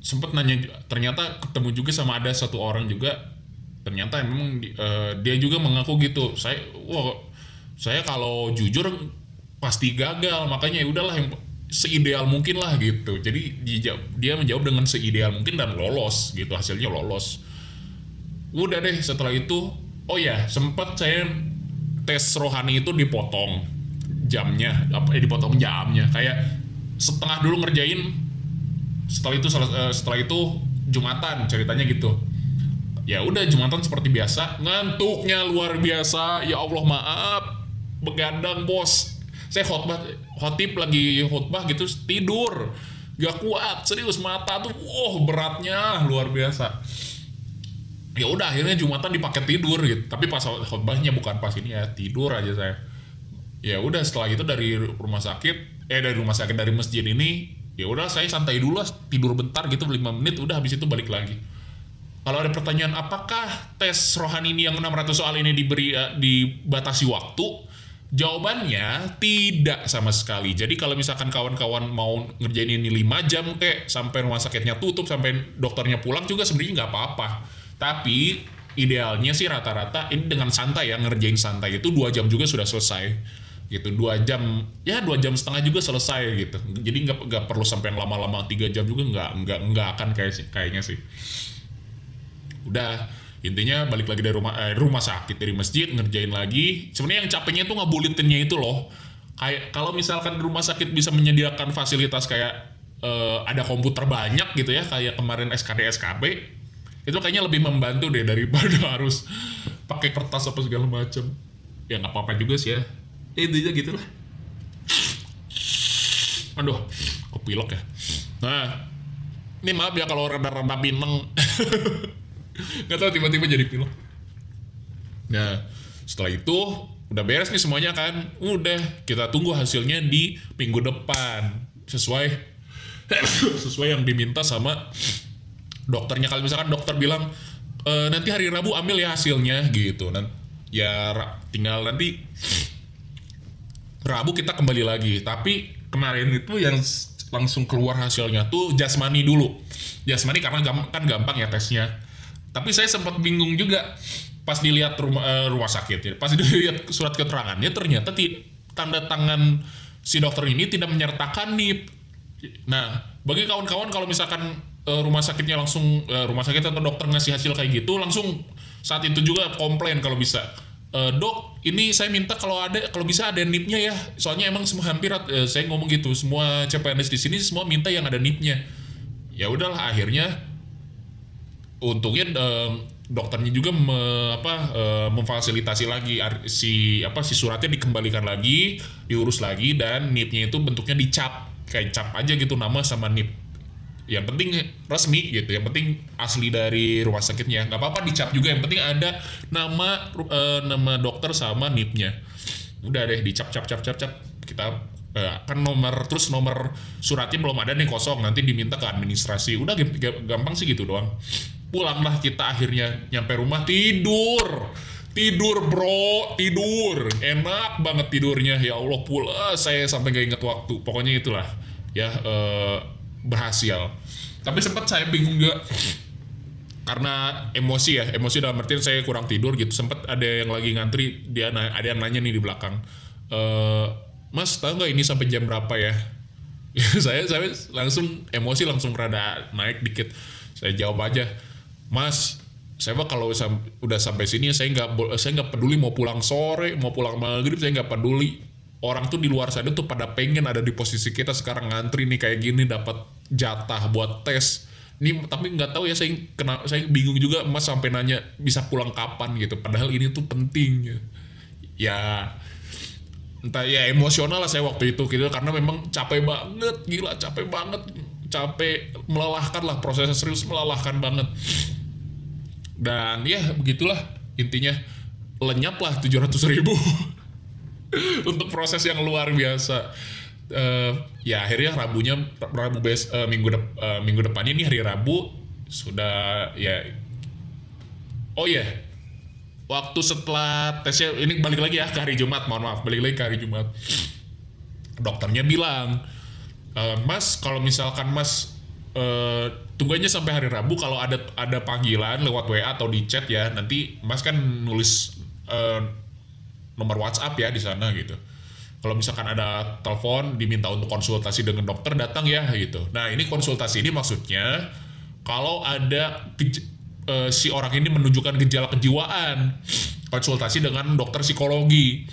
sempat nanya ternyata ketemu juga sama ada satu orang juga ternyata memang uh, dia juga mengaku gitu. Saya wah saya kalau jujur pasti gagal. Makanya ya udahlah yang seideal mungkin lah gitu. Jadi dia menjawab dengan seideal mungkin dan lolos gitu hasilnya lolos. Udah deh setelah itu oh ya sempat saya tes rohani itu dipotong jamnya apa eh dipotong jamnya. Kayak setengah dulu ngerjain setelah itu eh, setelah itu jumatan ceritanya gitu ya udah jumatan seperti biasa. Ngantuknya luar biasa. Ya Allah maaf. Begadang bos. Saya khotbah khotib lagi khotbah gitu tidur. Gak kuat serius. Mata tuh wow beratnya. Luar biasa. Ya udah akhirnya jumatan dipakai tidur gitu. Tapi pas khotbahnya bukan pas ini ya. Tidur aja saya. Ya udah setelah itu dari rumah sakit eh dari rumah sakit dari masjid ini ya udah saya santai dulu lah. Tidur bentar gitu 5 menit. Udah habis itu balik lagi kalau ada pertanyaan apakah tes rohani ini yang 600 soal ini diberi uh, dibatasi waktu? Jawabannya tidak sama sekali. Jadi kalau misalkan kawan-kawan mau ngerjain ini 5 jam kayak sampai rumah sakitnya tutup sampai dokternya pulang juga sebenarnya nggak apa-apa. Tapi idealnya sih rata-rata ini dengan santai ya ngerjain santai itu dua jam juga sudah selesai. Gitu dua jam ya dua jam setengah juga selesai gitu. Jadi nggak nggak perlu sampai yang lama-lama tiga jam juga nggak nggak nggak akan kayak kayaknya sih udah intinya balik lagi dari rumah eh, rumah sakit dari masjid ngerjain lagi. Sebenarnya yang capeknya itu ngabulitinnya itu loh. Kayak kalau misalkan rumah sakit bisa menyediakan fasilitas kayak eh, ada komputer banyak gitu ya kayak kemarin SKD SKB itu kayaknya lebih membantu deh daripada harus pakai kertas apa segala macam ya nggak apa-apa juga sih ya. Ya intinya gitu lah aduh kepilok ya. Nah ini maaf ya kalau rada-rada pineng nggak tahu tiba-tiba jadi pilek. Nah setelah itu udah beres nih semuanya kan. Udah kita tunggu hasilnya di minggu depan. Sesuai sesuai yang diminta sama dokternya. Kalau misalkan dokter bilang e, nanti hari Rabu ambil ya hasilnya gitu. Dan ya tinggal nanti Rabu kita kembali lagi. Tapi kemarin itu yang langsung keluar hasilnya tuh jasmani dulu. Jasmani karena kan gampang ya tesnya tapi saya sempat bingung juga pas dilihat rumah uh, rumah sakit ya pas dilihat surat keterangannya ternyata ti, tanda tangan si dokter ini tidak menyertakan nih nah bagi kawan-kawan kalau misalkan uh, rumah sakitnya langsung uh, rumah sakit atau dokter ngasih hasil kayak gitu langsung saat itu juga komplain kalau bisa. Uh, dok ini saya minta kalau ada kalau bisa ada nipnya ya. Soalnya emang semua hampir uh, saya ngomong gitu semua CPNS di sini semua minta yang ada nipnya. Ya udahlah akhirnya untungnya um, dokternya juga me, apa uh, memfasilitasi lagi si apa si suratnya dikembalikan lagi diurus lagi dan nipnya itu bentuknya dicap kayak cap aja gitu nama sama nip. Yang penting resmi gitu yang penting asli dari rumah sakitnya. Nggak apa-apa dicap juga yang penting ada nama uh, nama dokter sama nipnya. Udah deh dicap cap cap cap cap. Kita uh, kan nomor terus nomor suratnya belum ada nih kosong. Nanti diminta ke administrasi. Udah gampang sih gitu doang pulanglah kita akhirnya nyampe rumah. Tidur. Tidur bro. Tidur. Enak banget tidurnya. Ya Allah pula saya sampai gak inget waktu. Pokoknya itulah. Ya uh, berhasil. Tapi sempat saya bingung juga. Karena emosi ya. Emosi dalam artian saya kurang tidur gitu. Sempat ada yang lagi ngantri. Dia ada yang nanya nih di belakang. E, mas tahu nggak ini sampai jam berapa ya? Saya saya langsung emosi langsung rada naik dikit. Saya jawab aja mas saya mah kalau sam udah sampai sini saya nggak saya nggak peduli mau pulang sore mau pulang maghrib saya nggak peduli. Orang tuh di luar sana tuh pada pengen ada di posisi kita sekarang ngantri nih kayak gini dapat jatah buat tes. Ini tapi nggak tahu ya saya kena saya bingung juga mas sampai nanya bisa pulang kapan? gitu. Padahal ini tuh penting. Ya entah ya emosional lah saya waktu itu gitu karena memang capek banget gila capek banget. Capek melelahkan lah proses serius melelahkan banget dan ya begitulah. Intinya lenyap lah tujuh ratus ribu untuk proses yang luar biasa. Uh, ya akhirnya rabunya rabu bes uh, minggu de, uh, minggu depannya ini hari rabu sudah ya. Oh ya yeah. waktu setelah tesnya ini balik lagi ya ke hari jumat mohon maaf balik lagi ke hari jumat. Dokternya bilang e, mas kalau misalkan mas uh, tunggu aja sampai hari rabu kalau ada ada panggilan lewat wa atau di chat ya nanti mas kan nulis uh, nomor WhatsApp ya di sana gitu. Kalau misalkan ada telepon diminta untuk konsultasi dengan dokter datang ya gitu. Nah ini konsultasi ini maksudnya kalau ada uh, si orang ini menunjukkan gejala kejiwaan konsultasi dengan dokter psikologi.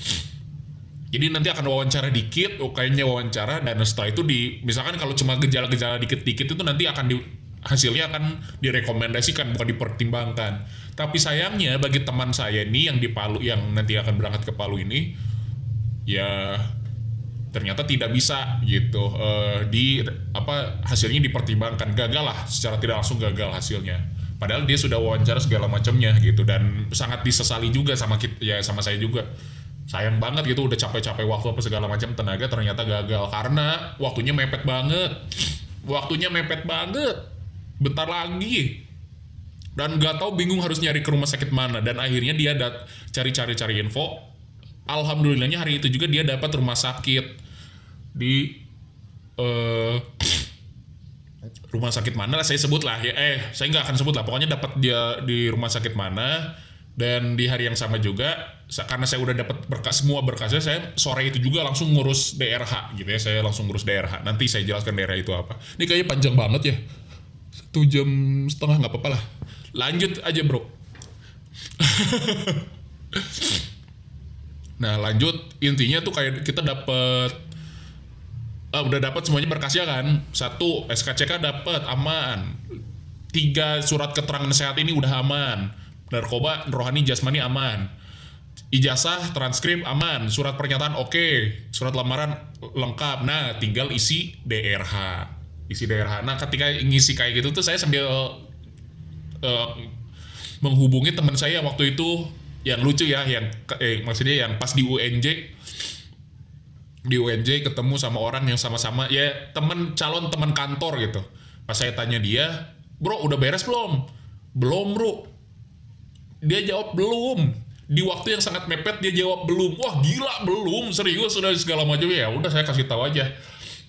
Jadi nanti akan wawancara dikit, oh kayaknya wawancara dan setelah itu di misalkan kalau cuma gejala-gejala dikit-dikit itu nanti akan di hasilnya akan direkomendasikan bukan dipertimbangkan. Tapi sayangnya bagi teman saya ini yang di Palu yang nanti akan berangkat ke Palu ini ya ternyata tidak bisa gitu uh, di apa hasilnya dipertimbangkan. Gagal lah secara tidak langsung gagal hasilnya. Padahal dia sudah wawancara segala macamnya gitu dan sangat disesali juga sama kita ya sama saya juga sayang banget gitu udah capek-capek waktu apa segala macam tenaga ternyata gagal. Karena waktunya mepet banget. Waktunya mepet banget. Bentar lagi. Dan nggak tahu bingung harus nyari ke rumah sakit mana. Dan akhirnya dia dat cari-cari cari info. Alhamdulillahnya hari itu juga dia dapat rumah sakit. Di uh, rumah sakit mana lah saya sebut lah ya. Eh saya nggak akan sebut lah. Pokoknya dapat dia di rumah sakit mana dan di hari yang sama juga karena saya udah dapat berkas semua berkasnya saya sore itu juga langsung ngurus DRH gitu ya. Saya langsung ngurus DRH nanti saya jelaskan daerah itu apa. Ini kayaknya panjang banget ya. Satu jam setengah nggak apa-apa lah. Lanjut aja bro. Nah lanjut. Intinya tuh kayak kita dapat uh, udah dapat semuanya berkasnya kan. Satu SKCK dapat aman. Tiga surat keterangan sehat ini udah aman narkoba rohani jasmani aman. Ijazah transkrip aman. Surat pernyataan oke. Surat lamaran lengkap. Nah tinggal isi DRH isi DRH nah ketika ngisi kayak gitu tuh saya sambil uh, menghubungi teman saya waktu itu yang lucu ya yang eh, maksudnya yang pas di UNJ di UNJ ketemu sama orang yang sama-sama ya teman calon teman kantor gitu. Pas saya tanya dia bro udah beres belum? Belum bro dia jawab belum. Di waktu yang sangat mepet dia jawab belum. Wah gila belum. Serius sudah segala macam. Ya udah saya kasih tahu aja.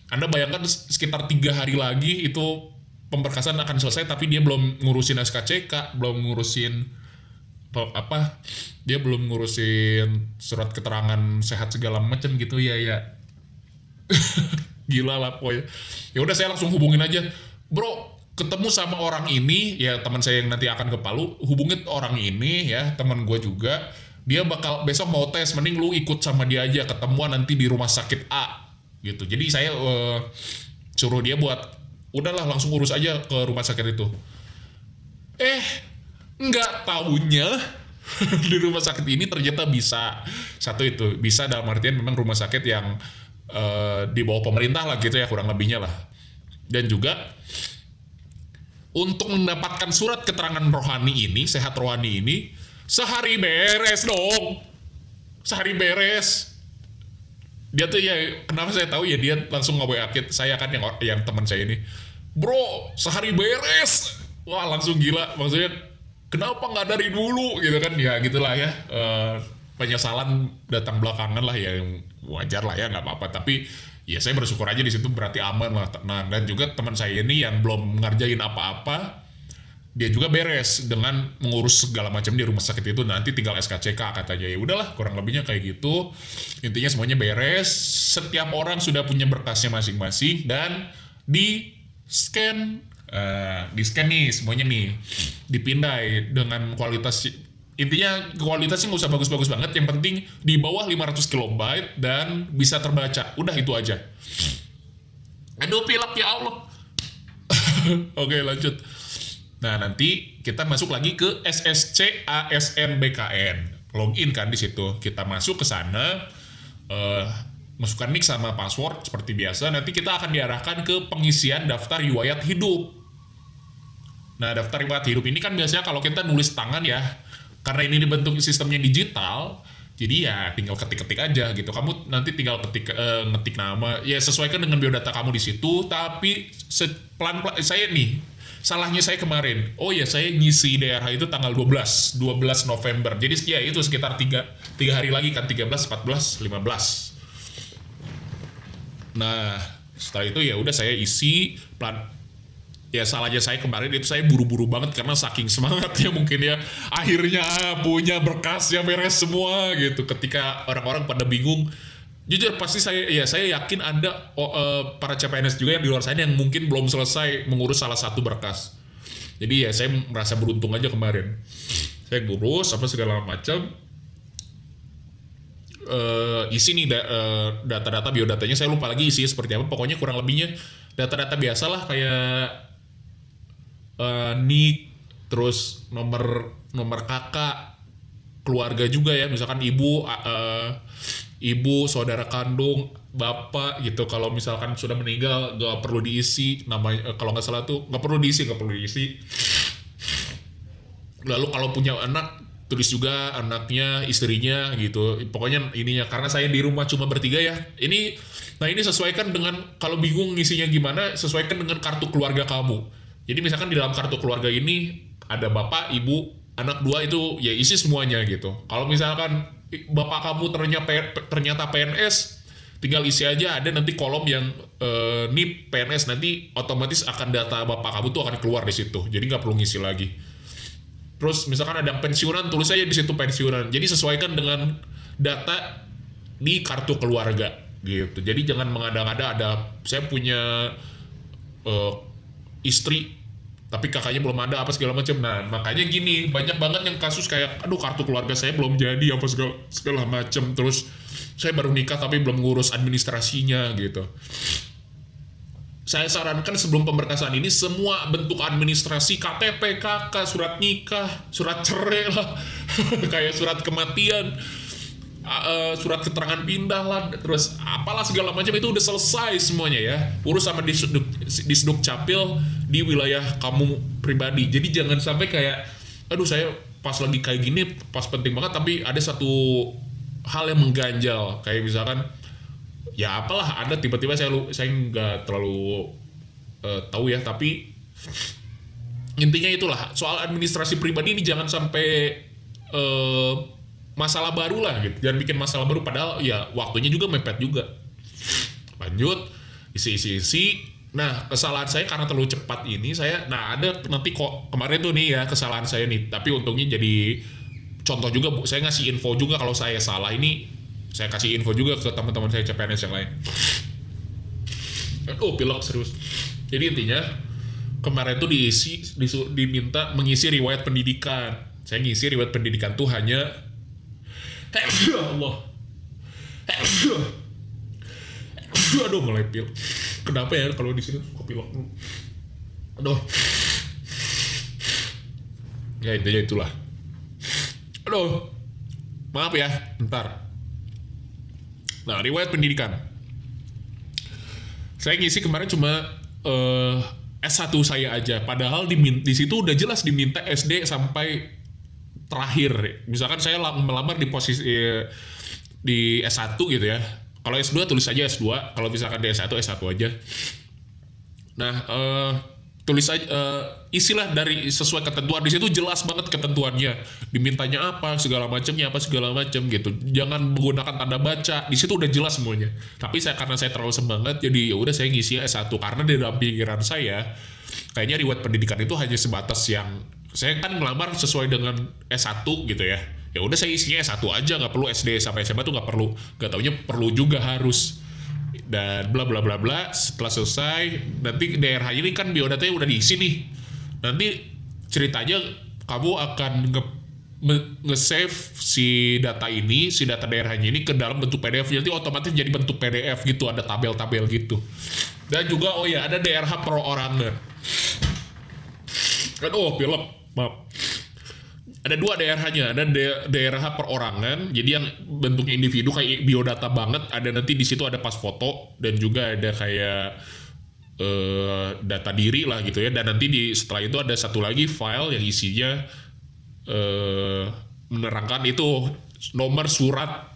Anda bayangkan sekitar tiga hari lagi itu pemberkasan akan selesai tapi dia belum ngurusin SKCK belum ngurusin apa dia belum ngurusin surat keterangan sehat segala macam gitu. Ya ya. Gila lah pokoknya. Ya udah saya langsung hubungin aja. Bro ketemu sama orang ini ya teman saya yang nanti akan ke Palu hubungin orang ini ya teman gue juga dia bakal besok mau tes mending lu ikut sama dia aja ketemuan nanti di rumah sakit A gitu. Jadi saya uh, suruh dia buat udahlah langsung urus aja ke rumah sakit itu. Eh nggak tahunya di rumah sakit ini ternyata bisa. Satu itu bisa dalam artian memang rumah sakit yang uh, di bawah pemerintah lah gitu ya kurang lebihnya lah. Dan juga untuk mendapatkan surat keterangan rohani ini sehat rohani ini sehari beres dong. Sehari beres. Dia tuh ya kenapa saya tahu ya dia langsung nge saya kan yang yang teman saya ini. Bro sehari beres. Wah langsung gila. Maksudnya kenapa nggak dari dulu? Gitu kan ya gitulah ya. Uh, penyesalan datang belakangan lah ya yang wajar lah ya nggak apa-apa. Tapi ya saya bersyukur aja di situ berarti aman lah nah dan juga teman saya ini yang belum ngerjain apa-apa dia juga beres dengan mengurus segala macam di rumah sakit itu. Nanti tinggal SKCK katanya. Ya udahlah kurang lebihnya kayak gitu. Intinya semuanya beres. Setiap orang sudah punya berkasnya masing-masing dan di scan uh, di scan nih semuanya nih. Dipindai dengan kualitas intinya kualitasnya nggak usah bagus-bagus banget. Yang penting di bawah 500 kilobyte dan bisa terbaca. Udah itu aja. Aduh pilek ya Allah. Oke lanjut. Nah nanti kita masuk lagi ke SSC ASN BKN login kan di situ. Kita masuk ke sana. Uh, masukkan nick sama password seperti biasa. Nanti kita akan diarahkan ke pengisian daftar riwayat hidup. Nah daftar riwayat hidup ini kan biasanya kalau kita nulis tangan ya karena ini dibentuk sistemnya digital jadi ya tinggal ketik-ketik aja gitu. Kamu nanti tinggal ketik uh, ngetik nama. Ya sesuaikan dengan biodata kamu di situ tapi pelan-pelan saya nih salahnya saya kemarin. Oh ya saya ngisi daerah itu tanggal 12 12 November. Jadi ya itu sekitar tiga tiga hari lagi kan 13 14 15 Nah, setelah itu ya udah saya isi plan ya salahnya saya kemarin itu saya buru-buru banget karena saking semangatnya mungkin ya. Akhirnya punya berkas yang beres semua gitu. Ketika orang-orang pada bingung jujur pasti saya ya saya yakin ada oh, uh, para CPNS juga yang di luar sana yang mungkin belum selesai mengurus salah satu berkas. Jadi ya saya merasa beruntung aja kemarin. Saya ngurus apa segala macam. Uh, isi nih da, uh, data-data biodatanya saya lupa lagi isi seperti apa. Pokoknya kurang lebihnya data-data biasa lah kayak uh, nik terus nomor nomor kakak keluarga juga ya misalkan ibu uh, ibu saudara kandung bapak gitu kalau misalkan sudah meninggal gak perlu diisi namanya uh, kalau nggak salah tuh nggak perlu diisi nggak perlu diisi lalu kalau punya anak tulis juga anaknya, istrinya gitu. Pokoknya ininya karena saya di rumah cuma bertiga ya. Ini nah ini sesuaikan dengan kalau bingung ngisinya gimana, sesuaikan dengan kartu keluarga kamu. Jadi misalkan di dalam kartu keluarga ini ada bapak, ibu, anak dua itu ya isi semuanya gitu. Kalau misalkan bapak kamu ternyata ternyata PNS, tinggal isi aja ada nanti kolom yang uh, NIP PNS nanti otomatis akan data bapak kamu tuh akan keluar di situ. Jadi nggak perlu ngisi lagi. Terus misalkan ada pensiunan, tulis aja di situ pensiunan. Jadi sesuaikan dengan data di kartu keluarga gitu. Jadi jangan mengada-ngada ada saya punya uh, istri tapi kakaknya belum ada apa segala macam. Nah, makanya gini, banyak banget yang kasus kayak aduh kartu keluarga saya belum jadi apa segala segala macam. Terus saya baru nikah tapi belum ngurus administrasinya gitu. saya sarankan sebelum pemberkasan ini semua bentuk administrasi KTP, KK, surat nikah, surat cerai lah, kayak surat kematian, uh, surat keterangan pindah lah, terus apalah segala macam itu udah selesai semuanya ya. Urus sama disduk, disduk capil di wilayah kamu pribadi. Jadi jangan sampai kayak, aduh saya pas lagi kayak gini, pas penting banget, tapi ada satu hal yang mengganjal, kayak misalkan ya apalah ada tiba-tiba saya lu saya nggak terlalu uh, tahu ya tapi intinya itulah soal administrasi pribadi ini jangan sampai uh, masalah baru lah gitu. Jangan bikin masalah baru padahal ya waktunya juga mepet juga. Lanjut isi isi. Isi nah kesalahan saya karena terlalu cepat ini saya nah ada nanti kok kemarin tuh nih ya kesalahan saya nih. Tapi untungnya jadi contoh juga bu. Saya ngasih info juga kalau saya salah ini. Saya kasih info juga ke teman-teman saya CPNS yang lain. Oh pilok serius. Jadi intinya kemarin tuh diisi diminta mengisi riwayat pendidikan. Saya ngisi riwayat pendidikan tuh hanya ya Allah. Aduh. Mulai pil. Kenapa ya kalau di sini kok pilok aduh. Ya intinya itulah. Aduh. Maaf ya bentar. Nah, riwayat pendidikan. Saya ngisi kemarin cuma uh, eh, S1 saya aja. Padahal di, di situ udah jelas diminta SD sampai terakhir. Misalkan saya melamar di posisi di S1 gitu ya. Kalau S2 tulis aja S2, kalau misalkan di S1 S1 aja. Nah, uh, tulis aja uh, isilah dari sesuai ketentuan. Di situ jelas banget ketentuannya. Dimintanya apa segala macamnya apa segala macam gitu. Jangan menggunakan tanda baca. Di situ udah jelas semuanya. Tapi saya karena saya terlalu semangat jadi ya udah saya ngisi S1 karena di dalam pikiran saya kayaknya riwayat pendidikan itu hanya sebatas yang saya kan ngelamar sesuai dengan S1 gitu ya ya udah saya isinya S1 aja nggak perlu SD sampai SMA tuh nggak perlu nggak taunya perlu juga harus dan bla bla bla bla setelah selesai nanti daerah ini kan biodatanya udah diisi nih nanti ceritanya kamu akan nge nge-save si data ini, si data daerahnya ini ke dalam bentuk PDF. Jadi otomatis jadi bentuk PDF gitu, ada tabel-tabel gitu. Dan juga oh ya ada daerah perorangan. Kan oh film, maaf. Ada dua daerahnya. Ada daerah perorangan jadi yang bentuknya individu kayak biodata banget. Ada nanti di situ ada pas foto dan juga ada kayak uh, data diri lah gitu ya. Dan nanti di setelah itu ada satu lagi file yang isinya uh, menerangkan itu nomor surat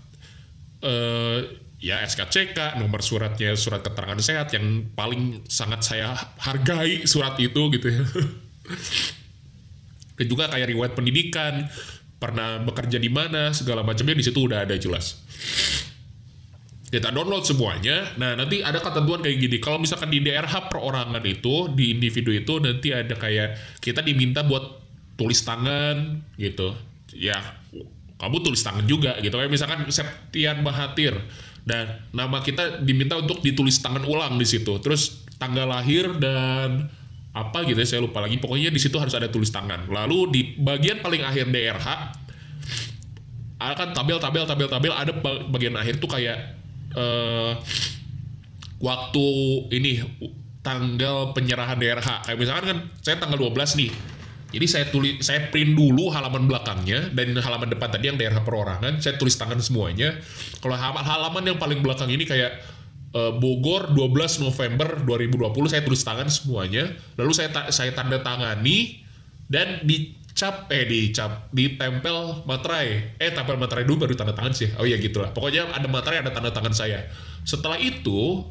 uh, ya SKCK nomor suratnya surat keterangan sehat yang paling sangat saya hargai surat itu gitu ya dan juga kayak riwayat pendidikan pernah bekerja di mana segala macamnya di situ udah ada jelas. Kita download semuanya. Nah nanti ada ketentuan kayak gini. Kalau misalkan di daerah perorangan itu di individu itu nanti ada kayak kita diminta buat tulis tangan gitu. Ya kamu tulis tangan juga gitu. Kayak misalkan Septian Bahatir dan nama kita diminta untuk ditulis tangan ulang di situ. Terus tanggal lahir dan apa gitu ya saya lupa lagi. Pokoknya di situ harus ada tulis tangan. Lalu di bagian paling akhir DRH akan tabel tabel tabel tabel ada bagian akhir tuh kayak uh, waktu ini tanggal penyerahan DRH kayak misalkan kan saya tanggal 12 nih. Jadi saya tulis saya print dulu halaman belakangnya dan halaman depan tadi yang daerah perorangan saya tulis tangan semuanya. Kalau halaman yang paling belakang ini kayak uh, Bogor 12 November 2020 saya tulis tangan semuanya. Lalu saya ta saya tanda tangani dan dicap eh dicap ditempel materai. Eh tempel materai dulu baru tanda tangan sih. Oh iya gitulah. Pokoknya ada materai ada tanda tangan saya. Setelah itu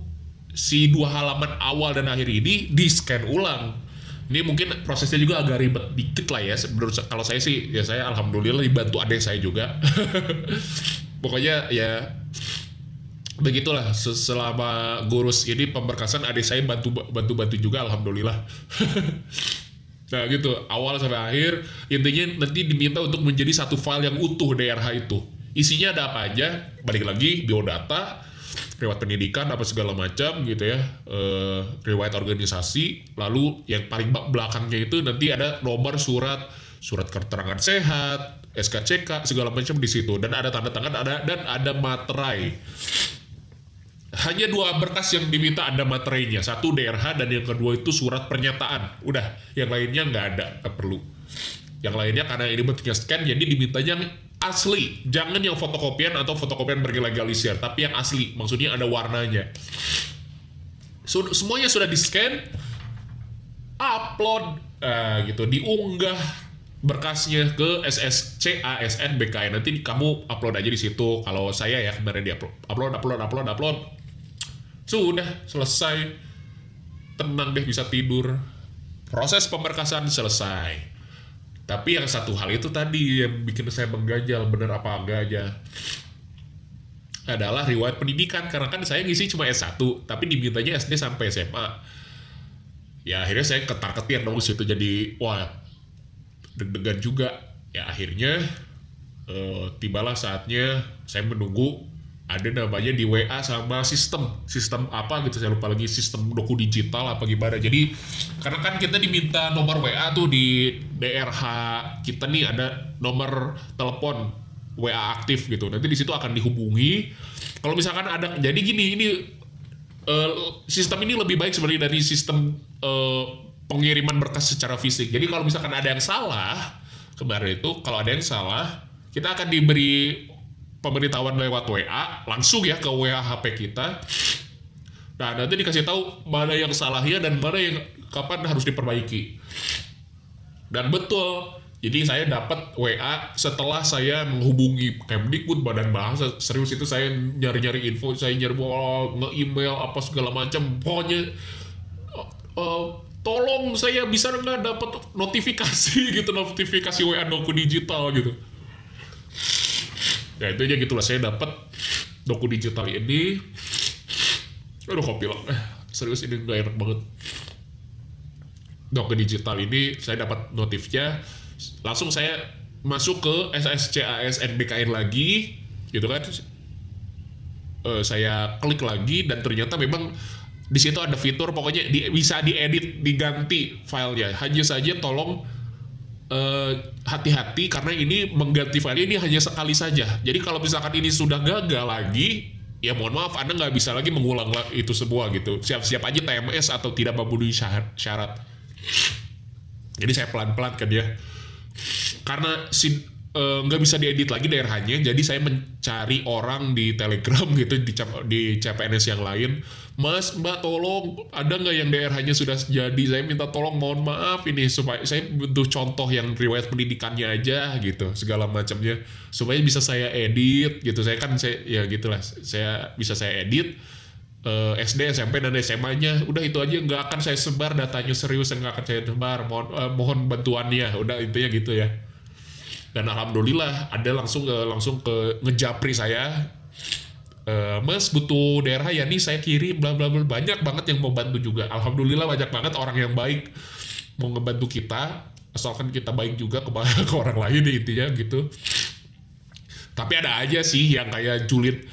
si dua halaman awal dan akhir ini di scan ulang. Ini mungkin prosesnya juga agak ribet dikit lah ya. Menurut kalau saya sih ya saya alhamdulillah dibantu adik saya juga. Pokoknya ya begitulah selama gurus ini pemberkasan adik saya bantu bantu bantu juga alhamdulillah. Nah gitu. Awal sampai akhir intinya nanti diminta untuk menjadi satu file yang utuh DRH itu. Isinya ada apa aja? Balik lagi biodata riwayat pendidikan apa segala macam gitu ya. E, riwayat organisasi lalu yang paling belakangnya itu nanti ada nomor surat surat keterangan sehat SKCK segala macam di situ. Dan ada tanda tangan ada dan ada materai hanya dua berkas yang diminta ada materainya satu DRH dan yang kedua itu surat pernyataan. Udah yang lainnya nggak ada nggak perlu. Yang lainnya karena ini bentuknya scan jadi dimintanya asli. Jangan yang fotokopian atau fotokopian berlegalisir tapi yang asli. Maksudnya ada warnanya. Sud- semuanya sudah di scan upload eh, gitu. Diunggah berkasnya ke SSC ASN BKN nanti kamu upload aja di situ. Kalau saya ya kemarin di upload. Upload upload upload upload sudah selesai. Tenang deh bisa tidur. Proses pemberkasan selesai. Tapi yang satu hal itu tadi yang bikin saya mengganjal bener apa enggak aja. Adalah riwayat pendidikan karena kan saya ngisi cuma S1 tapi dimintanya SD sampai SMA ya akhirnya saya ketar ketir dong situ jadi wah deg-degan juga. Ya akhirnya eh, tibalah saatnya saya menunggu ada namanya di WA sama sistem. Sistem apa gitu saya lupa lagi. Sistem doku digital apa gimana. Jadi karena kan kita diminta nomor WA tuh di DRH kita nih ada nomor telepon WA aktif gitu. Nanti di situ akan dihubungi. Kalau misalkan ada jadi gini ini eh, sistem ini lebih baik sebenarnya dari sistem eh, pengiriman berkas secara fisik. Jadi kalau misalkan ada yang salah kemarin itu, kalau ada yang salah, kita akan diberi pemberitahuan lewat WA langsung ya ke WA HP kita. Nah nanti dikasih tahu mana yang salahnya dan mana yang kapan harus diperbaiki. Dan betul, jadi saya dapat WA setelah saya menghubungi Kemdikbud Badan Bahasa serius itu saya nyari-nyari info, saya nyari oh, nge-email apa segala macam, pokoknya eh, tolong saya bisa nggak dapat notifikasi gitu notifikasi WA doku digital gitu. Ya itu aja gitulah saya dapat doku digital ini. Aduh kopi lah, eh, serius ini nggak enak banget. Doku digital ini saya dapat notifnya. Langsung saya masuk ke SSCAS NBKN lagi gitu kan. Eh, saya klik lagi dan ternyata memang di situ ada fitur pokoknya di- bisa diedit diganti filenya. Hanya saja tolong eh, hati-hati karena ini mengganti file ini hanya sekali saja. Jadi kalau misalkan ini sudah gagal lagi ya mohon maaf anda nggak bisa lagi mengulang la- itu semua gitu. Siap-siap aja TMS atau tidak memenuhi syarat, syarat. Jadi saya pelan-pelan ke dia karena si eh, nggak bisa diedit lagi daerahnya jadi saya mencari orang di telegram gitu di, di CPNS yang lain mas mbak tolong. Ada nggak yang daerahnya sudah jadi? Saya minta tolong mohon maaf ini supaya saya butuh contoh yang riwayat pendidikannya aja gitu. Segala macamnya. Supaya bisa saya edit gitu. Saya kan saya ya gitulah. Saya bisa saya edit eh, SD, SMP dan SMA-nya udah itu aja. Nggak akan saya sebar datanya serius nggak akan saya sebar. Mohon eh, mohon bantuannya. Udah intinya gitu ya. Dan alhamdulillah ada langsung ke langsung ke ngejapri saya Eh, Mas butuh daerah ya nih saya kirim bla bla bla. Banyak banget yang mau bantu juga. Alhamdulillah banyak banget orang yang baik mau ngebantu kita asalkan kita baik juga ke, orang lain deh, intinya gitu. Tapi ada aja sih yang kayak julid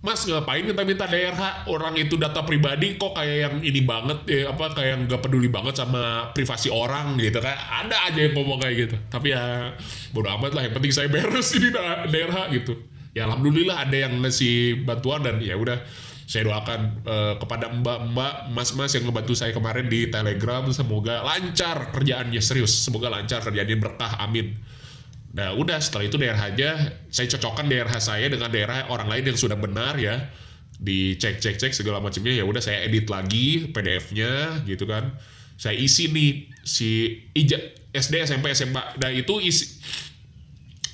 Mas ngapain minta-minta daerah? Orang itu data pribadi kok kayak yang ini banget ya apa kayak yang nggak peduli banget sama privasi orang gitu kan. Ada aja yang ngomong kayak gitu. Tapi ya bodo amat lah yang penting saya beres ini da- daerah gitu ya alhamdulillah ada yang ngasih bantuan dan ya udah saya doakan eh, kepada mbak-mbak mas-mas yang ngebantu saya kemarin di telegram semoga lancar kerjaannya serius semoga lancar kerjaannya berkah amin. Nah udah setelah itu daerah aja saya cocokkan daerah saya dengan daerah orang lain yang sudah benar ya. Dicek cek cek segala macamnya ya udah saya edit lagi PDF-nya gitu kan. Saya isi nih si ija, SD SMP SMA nah itu isi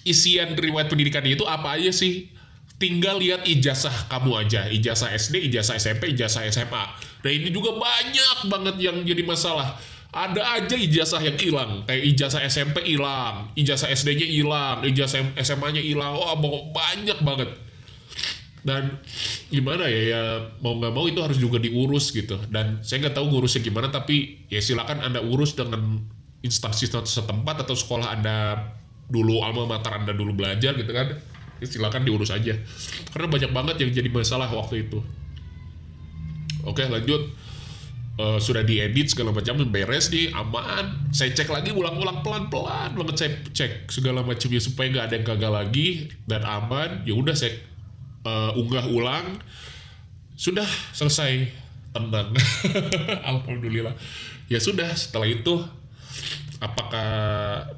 isian riwayat pendidikannya itu apa aja sih? Tinggal lihat ijazah kamu aja. Ijazah SD ijazah SMP ijazah SMA nah ini juga banyak banget yang jadi masalah. Ada aja ijazah yang hilang. Kayak ijazah SMP hilang ijazah SD-nya hilang ijazah SMA-nya hilang. Wah mau- banyak banget. Dan gimana ya ya mau nggak mau itu harus juga diurus gitu. Dan saya nggak tahu ngurusnya gimana tapi ya silakan anda urus dengan instansi setempat atau sekolah anda dulu alma mater anda dulu belajar gitu kan. Ya silakan diurus aja. Karena banyak banget yang jadi masalah waktu itu. Oke lanjut. Eh, sudah diedit segala macam beres nih aman. Saya cek lagi ulang-ulang pelan-pelan banget saya cek segala macamnya supaya nggak ada yang gagal lagi dan aman. Ya udah saya eh, unggah ulang. Sudah selesai. Tenang. Alhamdulillah. Ya sudah setelah itu apakah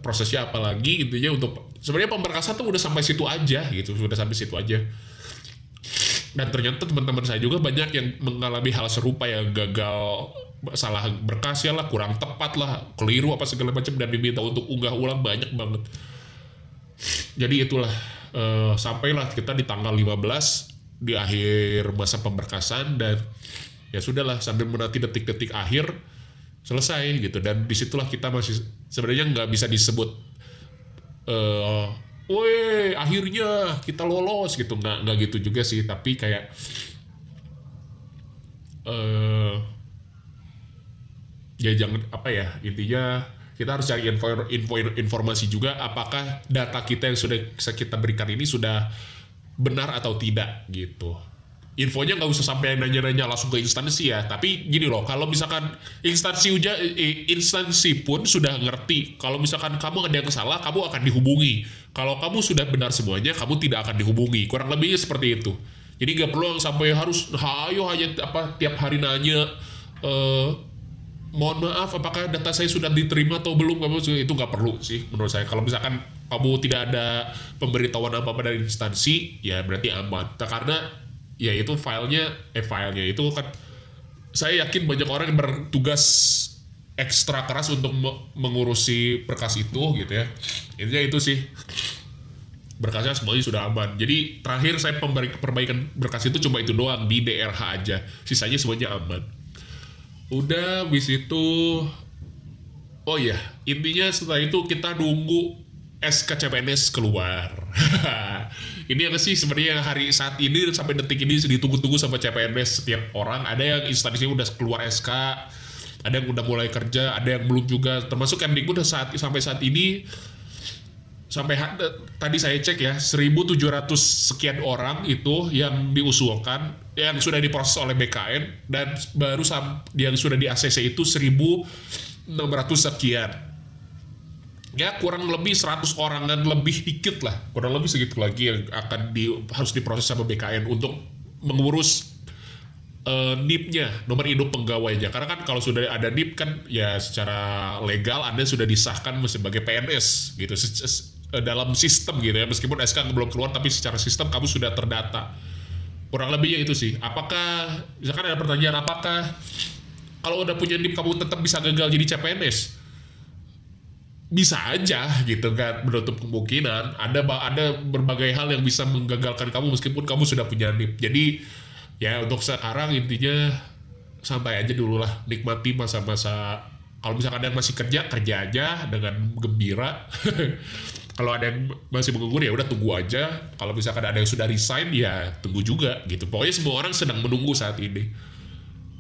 prosesnya apa lagi intinya untuk sebenarnya pemberkasan tuh udah sampai situ aja gitu sudah sampai situ aja. Dan ternyata teman-teman saya juga banyak yang mengalami hal serupa ya gagal salah berkas ya lah kurang tepat lah keliru apa segala macam dan diminta untuk unggah ulang banyak banget. Jadi itulah uh, sampailah kita di tanggal 15 di akhir masa pemberkasan dan ya sudahlah sambil menanti detik-detik akhir selesai gitu. Dan di situlah kita masih sebenarnya nggak bisa disebut uh, woi akhirnya kita lolos gitu. Nggak nggak gitu juga sih. Tapi kayak uh, ya jangan apa ya intinya kita harus cari info, info informasi juga apakah data kita yang sudah kita berikan ini sudah benar atau tidak gitu infonya nggak usah sampai nanya-nanya langsung ke instansi ya. Tapi gini loh kalau misalkan instansi uja instansi pun sudah ngerti kalau misalkan kamu ada yang salah kamu akan dihubungi. Kalau kamu sudah benar semuanya kamu tidak akan dihubungi. Kurang lebihnya seperti itu. Jadi nggak perlu sampai harus hayo hanya apa tiap hari nanya uh, mohon maaf apakah data saya sudah diterima atau belum? Kamu itu nggak perlu sih menurut saya. Kalau misalkan kamu tidak ada pemberitahuan apa apa dari instansi ya berarti aman. Karena ya itu filenya eh filenya itu kan saya yakin banyak orang yang bertugas ekstra keras untuk mengurusi berkas itu gitu ya. Intinya itu sih. Berkasnya semuanya sudah aman. Jadi terakhir saya perbaikan berkas itu cuma itu doang di DRH aja. Sisanya semuanya aman. Udah bis itu oh ya intinya setelah itu kita nunggu SK CPNS keluar. Ini yang sih sebenarnya hari saat ini sampai detik ini ditunggu-tunggu sama CPNS setiap orang ada yang instansinya udah keluar SK ada yang udah mulai kerja ada yang belum juga. Termasuk Kemdikbud saat sampai saat ini sampai tadi saya cek ya 1700 sekian orang itu yang diusulkan yang sudah diproses oleh BKN dan baru yang sudah di ACC itu 1600 sekian ya kurang lebih 100 orang dan lebih dikit lah. Kurang lebih segitu lagi yang akan di, harus diproses sama BKN untuk mengurus uh, NIP-nya nomor induk pegawainya karena kan kalau sudah ada NIP kan ya secara legal Anda sudah disahkan sebagai PNS gitu Eh, dalam sistem gitu ya. Meskipun SK belum keluar tapi secara sistem kamu sudah terdata. Kurang lebihnya itu sih. Apakah misalkan ada pertanyaan apakah kalau udah punya NIP kamu tetap bisa gagal jadi CPNS bisa aja gitu kan menutup kemungkinan. Ada ada berbagai hal yang bisa menggagalkan kamu meskipun kamu sudah punya NIP. Jadi ya untuk sekarang intinya santai aja dulu lah nikmati masa-masa. Kalau misalkan ada yang masih kerja kerja aja dengan gembira. Kalau ada yang masih menganggur ya udah tunggu aja. Kalau misalkan ada yang sudah resign ya tunggu juga gitu. Pokoknya semua orang sedang menunggu saat ini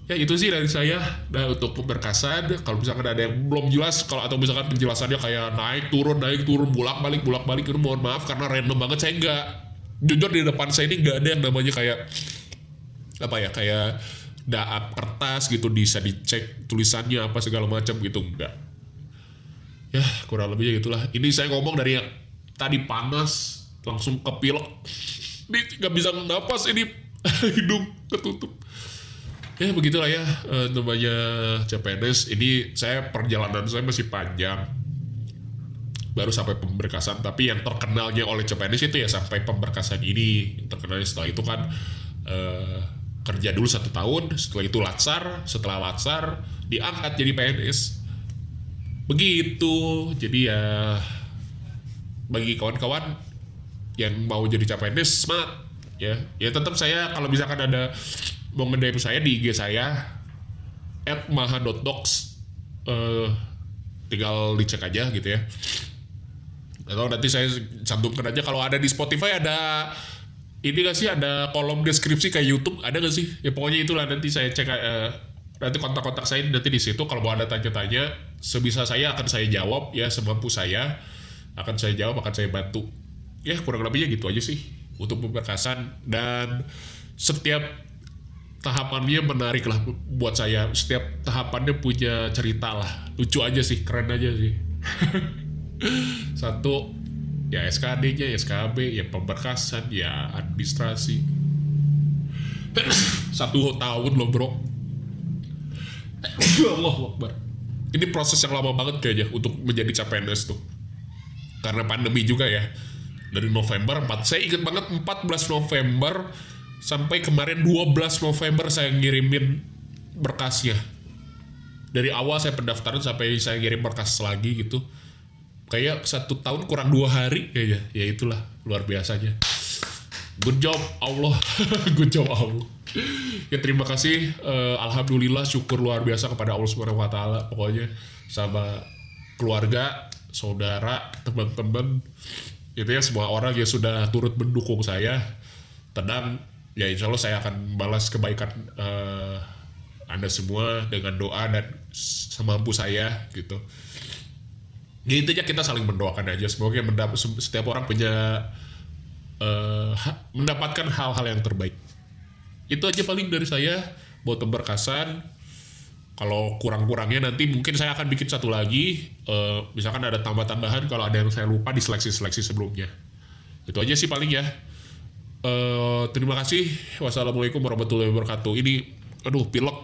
ya itu sih dari saya. Nah untuk pemberkasan kalau misalkan ada yang belum jelas kalau atau misalkan penjelasannya kayak naik turun naik turun bolak balik bolak balik itu mohon maaf karena random banget saya nggak jujur di depan saya ini nggak ada yang namanya kayak apa ya kayak daap kertas gitu bisa dicek tulisannya apa segala macam gitu enggak. Ya kurang lebihnya gitulah. Ini saya ngomong dari yang tadi panas langsung kepilek. Ini nggak bisa napas ini. Hidung ketutup ya begitulah ya e, namanya CPNS ini saya perjalanan saya masih panjang. Baru sampai pemberkasan tapi yang terkenalnya oleh CPNS itu ya sampai pemberkasan ini. Terkenalnya setelah itu kan e, kerja dulu satu tahun setelah itu latsar setelah latsar diangkat jadi PNS begitu. Jadi ya bagi kawan-kawan yang mau jadi CPNS smart ya. Ya tetap saya kalau misalkan ada mau ngedem saya di IG saya at maha.docs uh, tinggal dicek aja gitu ya. Atau nanti saya cantumkan aja. Kalau ada di Spotify ada ini gak sih ada kolom deskripsi kayak YouTube ada gak sih? Ya pokoknya itulah nanti saya cek uh, nanti kontak-kontak saya nanti di situ. Kalau mau ada tanya-tanya sebisa saya akan saya jawab ya semampu saya akan saya jawab akan saya bantu. Ya kurang lebihnya gitu aja sih untuk pemberkasan. Dan setiap tahapannya menarik lah buat saya. Setiap tahapannya punya cerita lah. Lucu aja sih keren aja sih. Satu ya SKD-nya, SKB, ya pemberkasan, ya administrasi. satu tahun loh bro. Allah Akbar. Ini proses yang lama banget kayaknya untuk menjadi CPNS tuh. Karena pandemi juga ya. Dari November 4 saya ingat banget 14 November sampai kemarin 12 November saya ngirimin berkasnya dari awal saya pendaftaran sampai saya ngirim berkas lagi gitu. Kayak satu tahun kurang dua hari kayaknya. Ya itulah luar biasanya. Good job Allah. Good job Allah. Ya terima kasih. Eh, alhamdulillah syukur luar biasa kepada Allah taala. Pokoknya sama keluarga saudara teman-teman. Itu ya semua orang yang sudah turut mendukung saya. Tenang ya insya Allah saya akan balas kebaikan eh, anda semua dengan doa dan semampu saya gitu. Ya intinya kita saling mendoakan aja. Semoga mendap- setiap orang punya ha- mendapatkan hal-hal yang terbaik. Itu aja paling dari saya buat pemberkasan kalau kurang-kurangnya nanti mungkin saya akan bikin satu lagi eh, misalkan ada tambah-tambahan kalau ada yang saya lupa di seleksi-seleksi sebelumnya. Itu aja sih paling ya Eh, terima kasih. Wassalamualaikum warahmatullahi wabarakatuh. Ini aduh pilek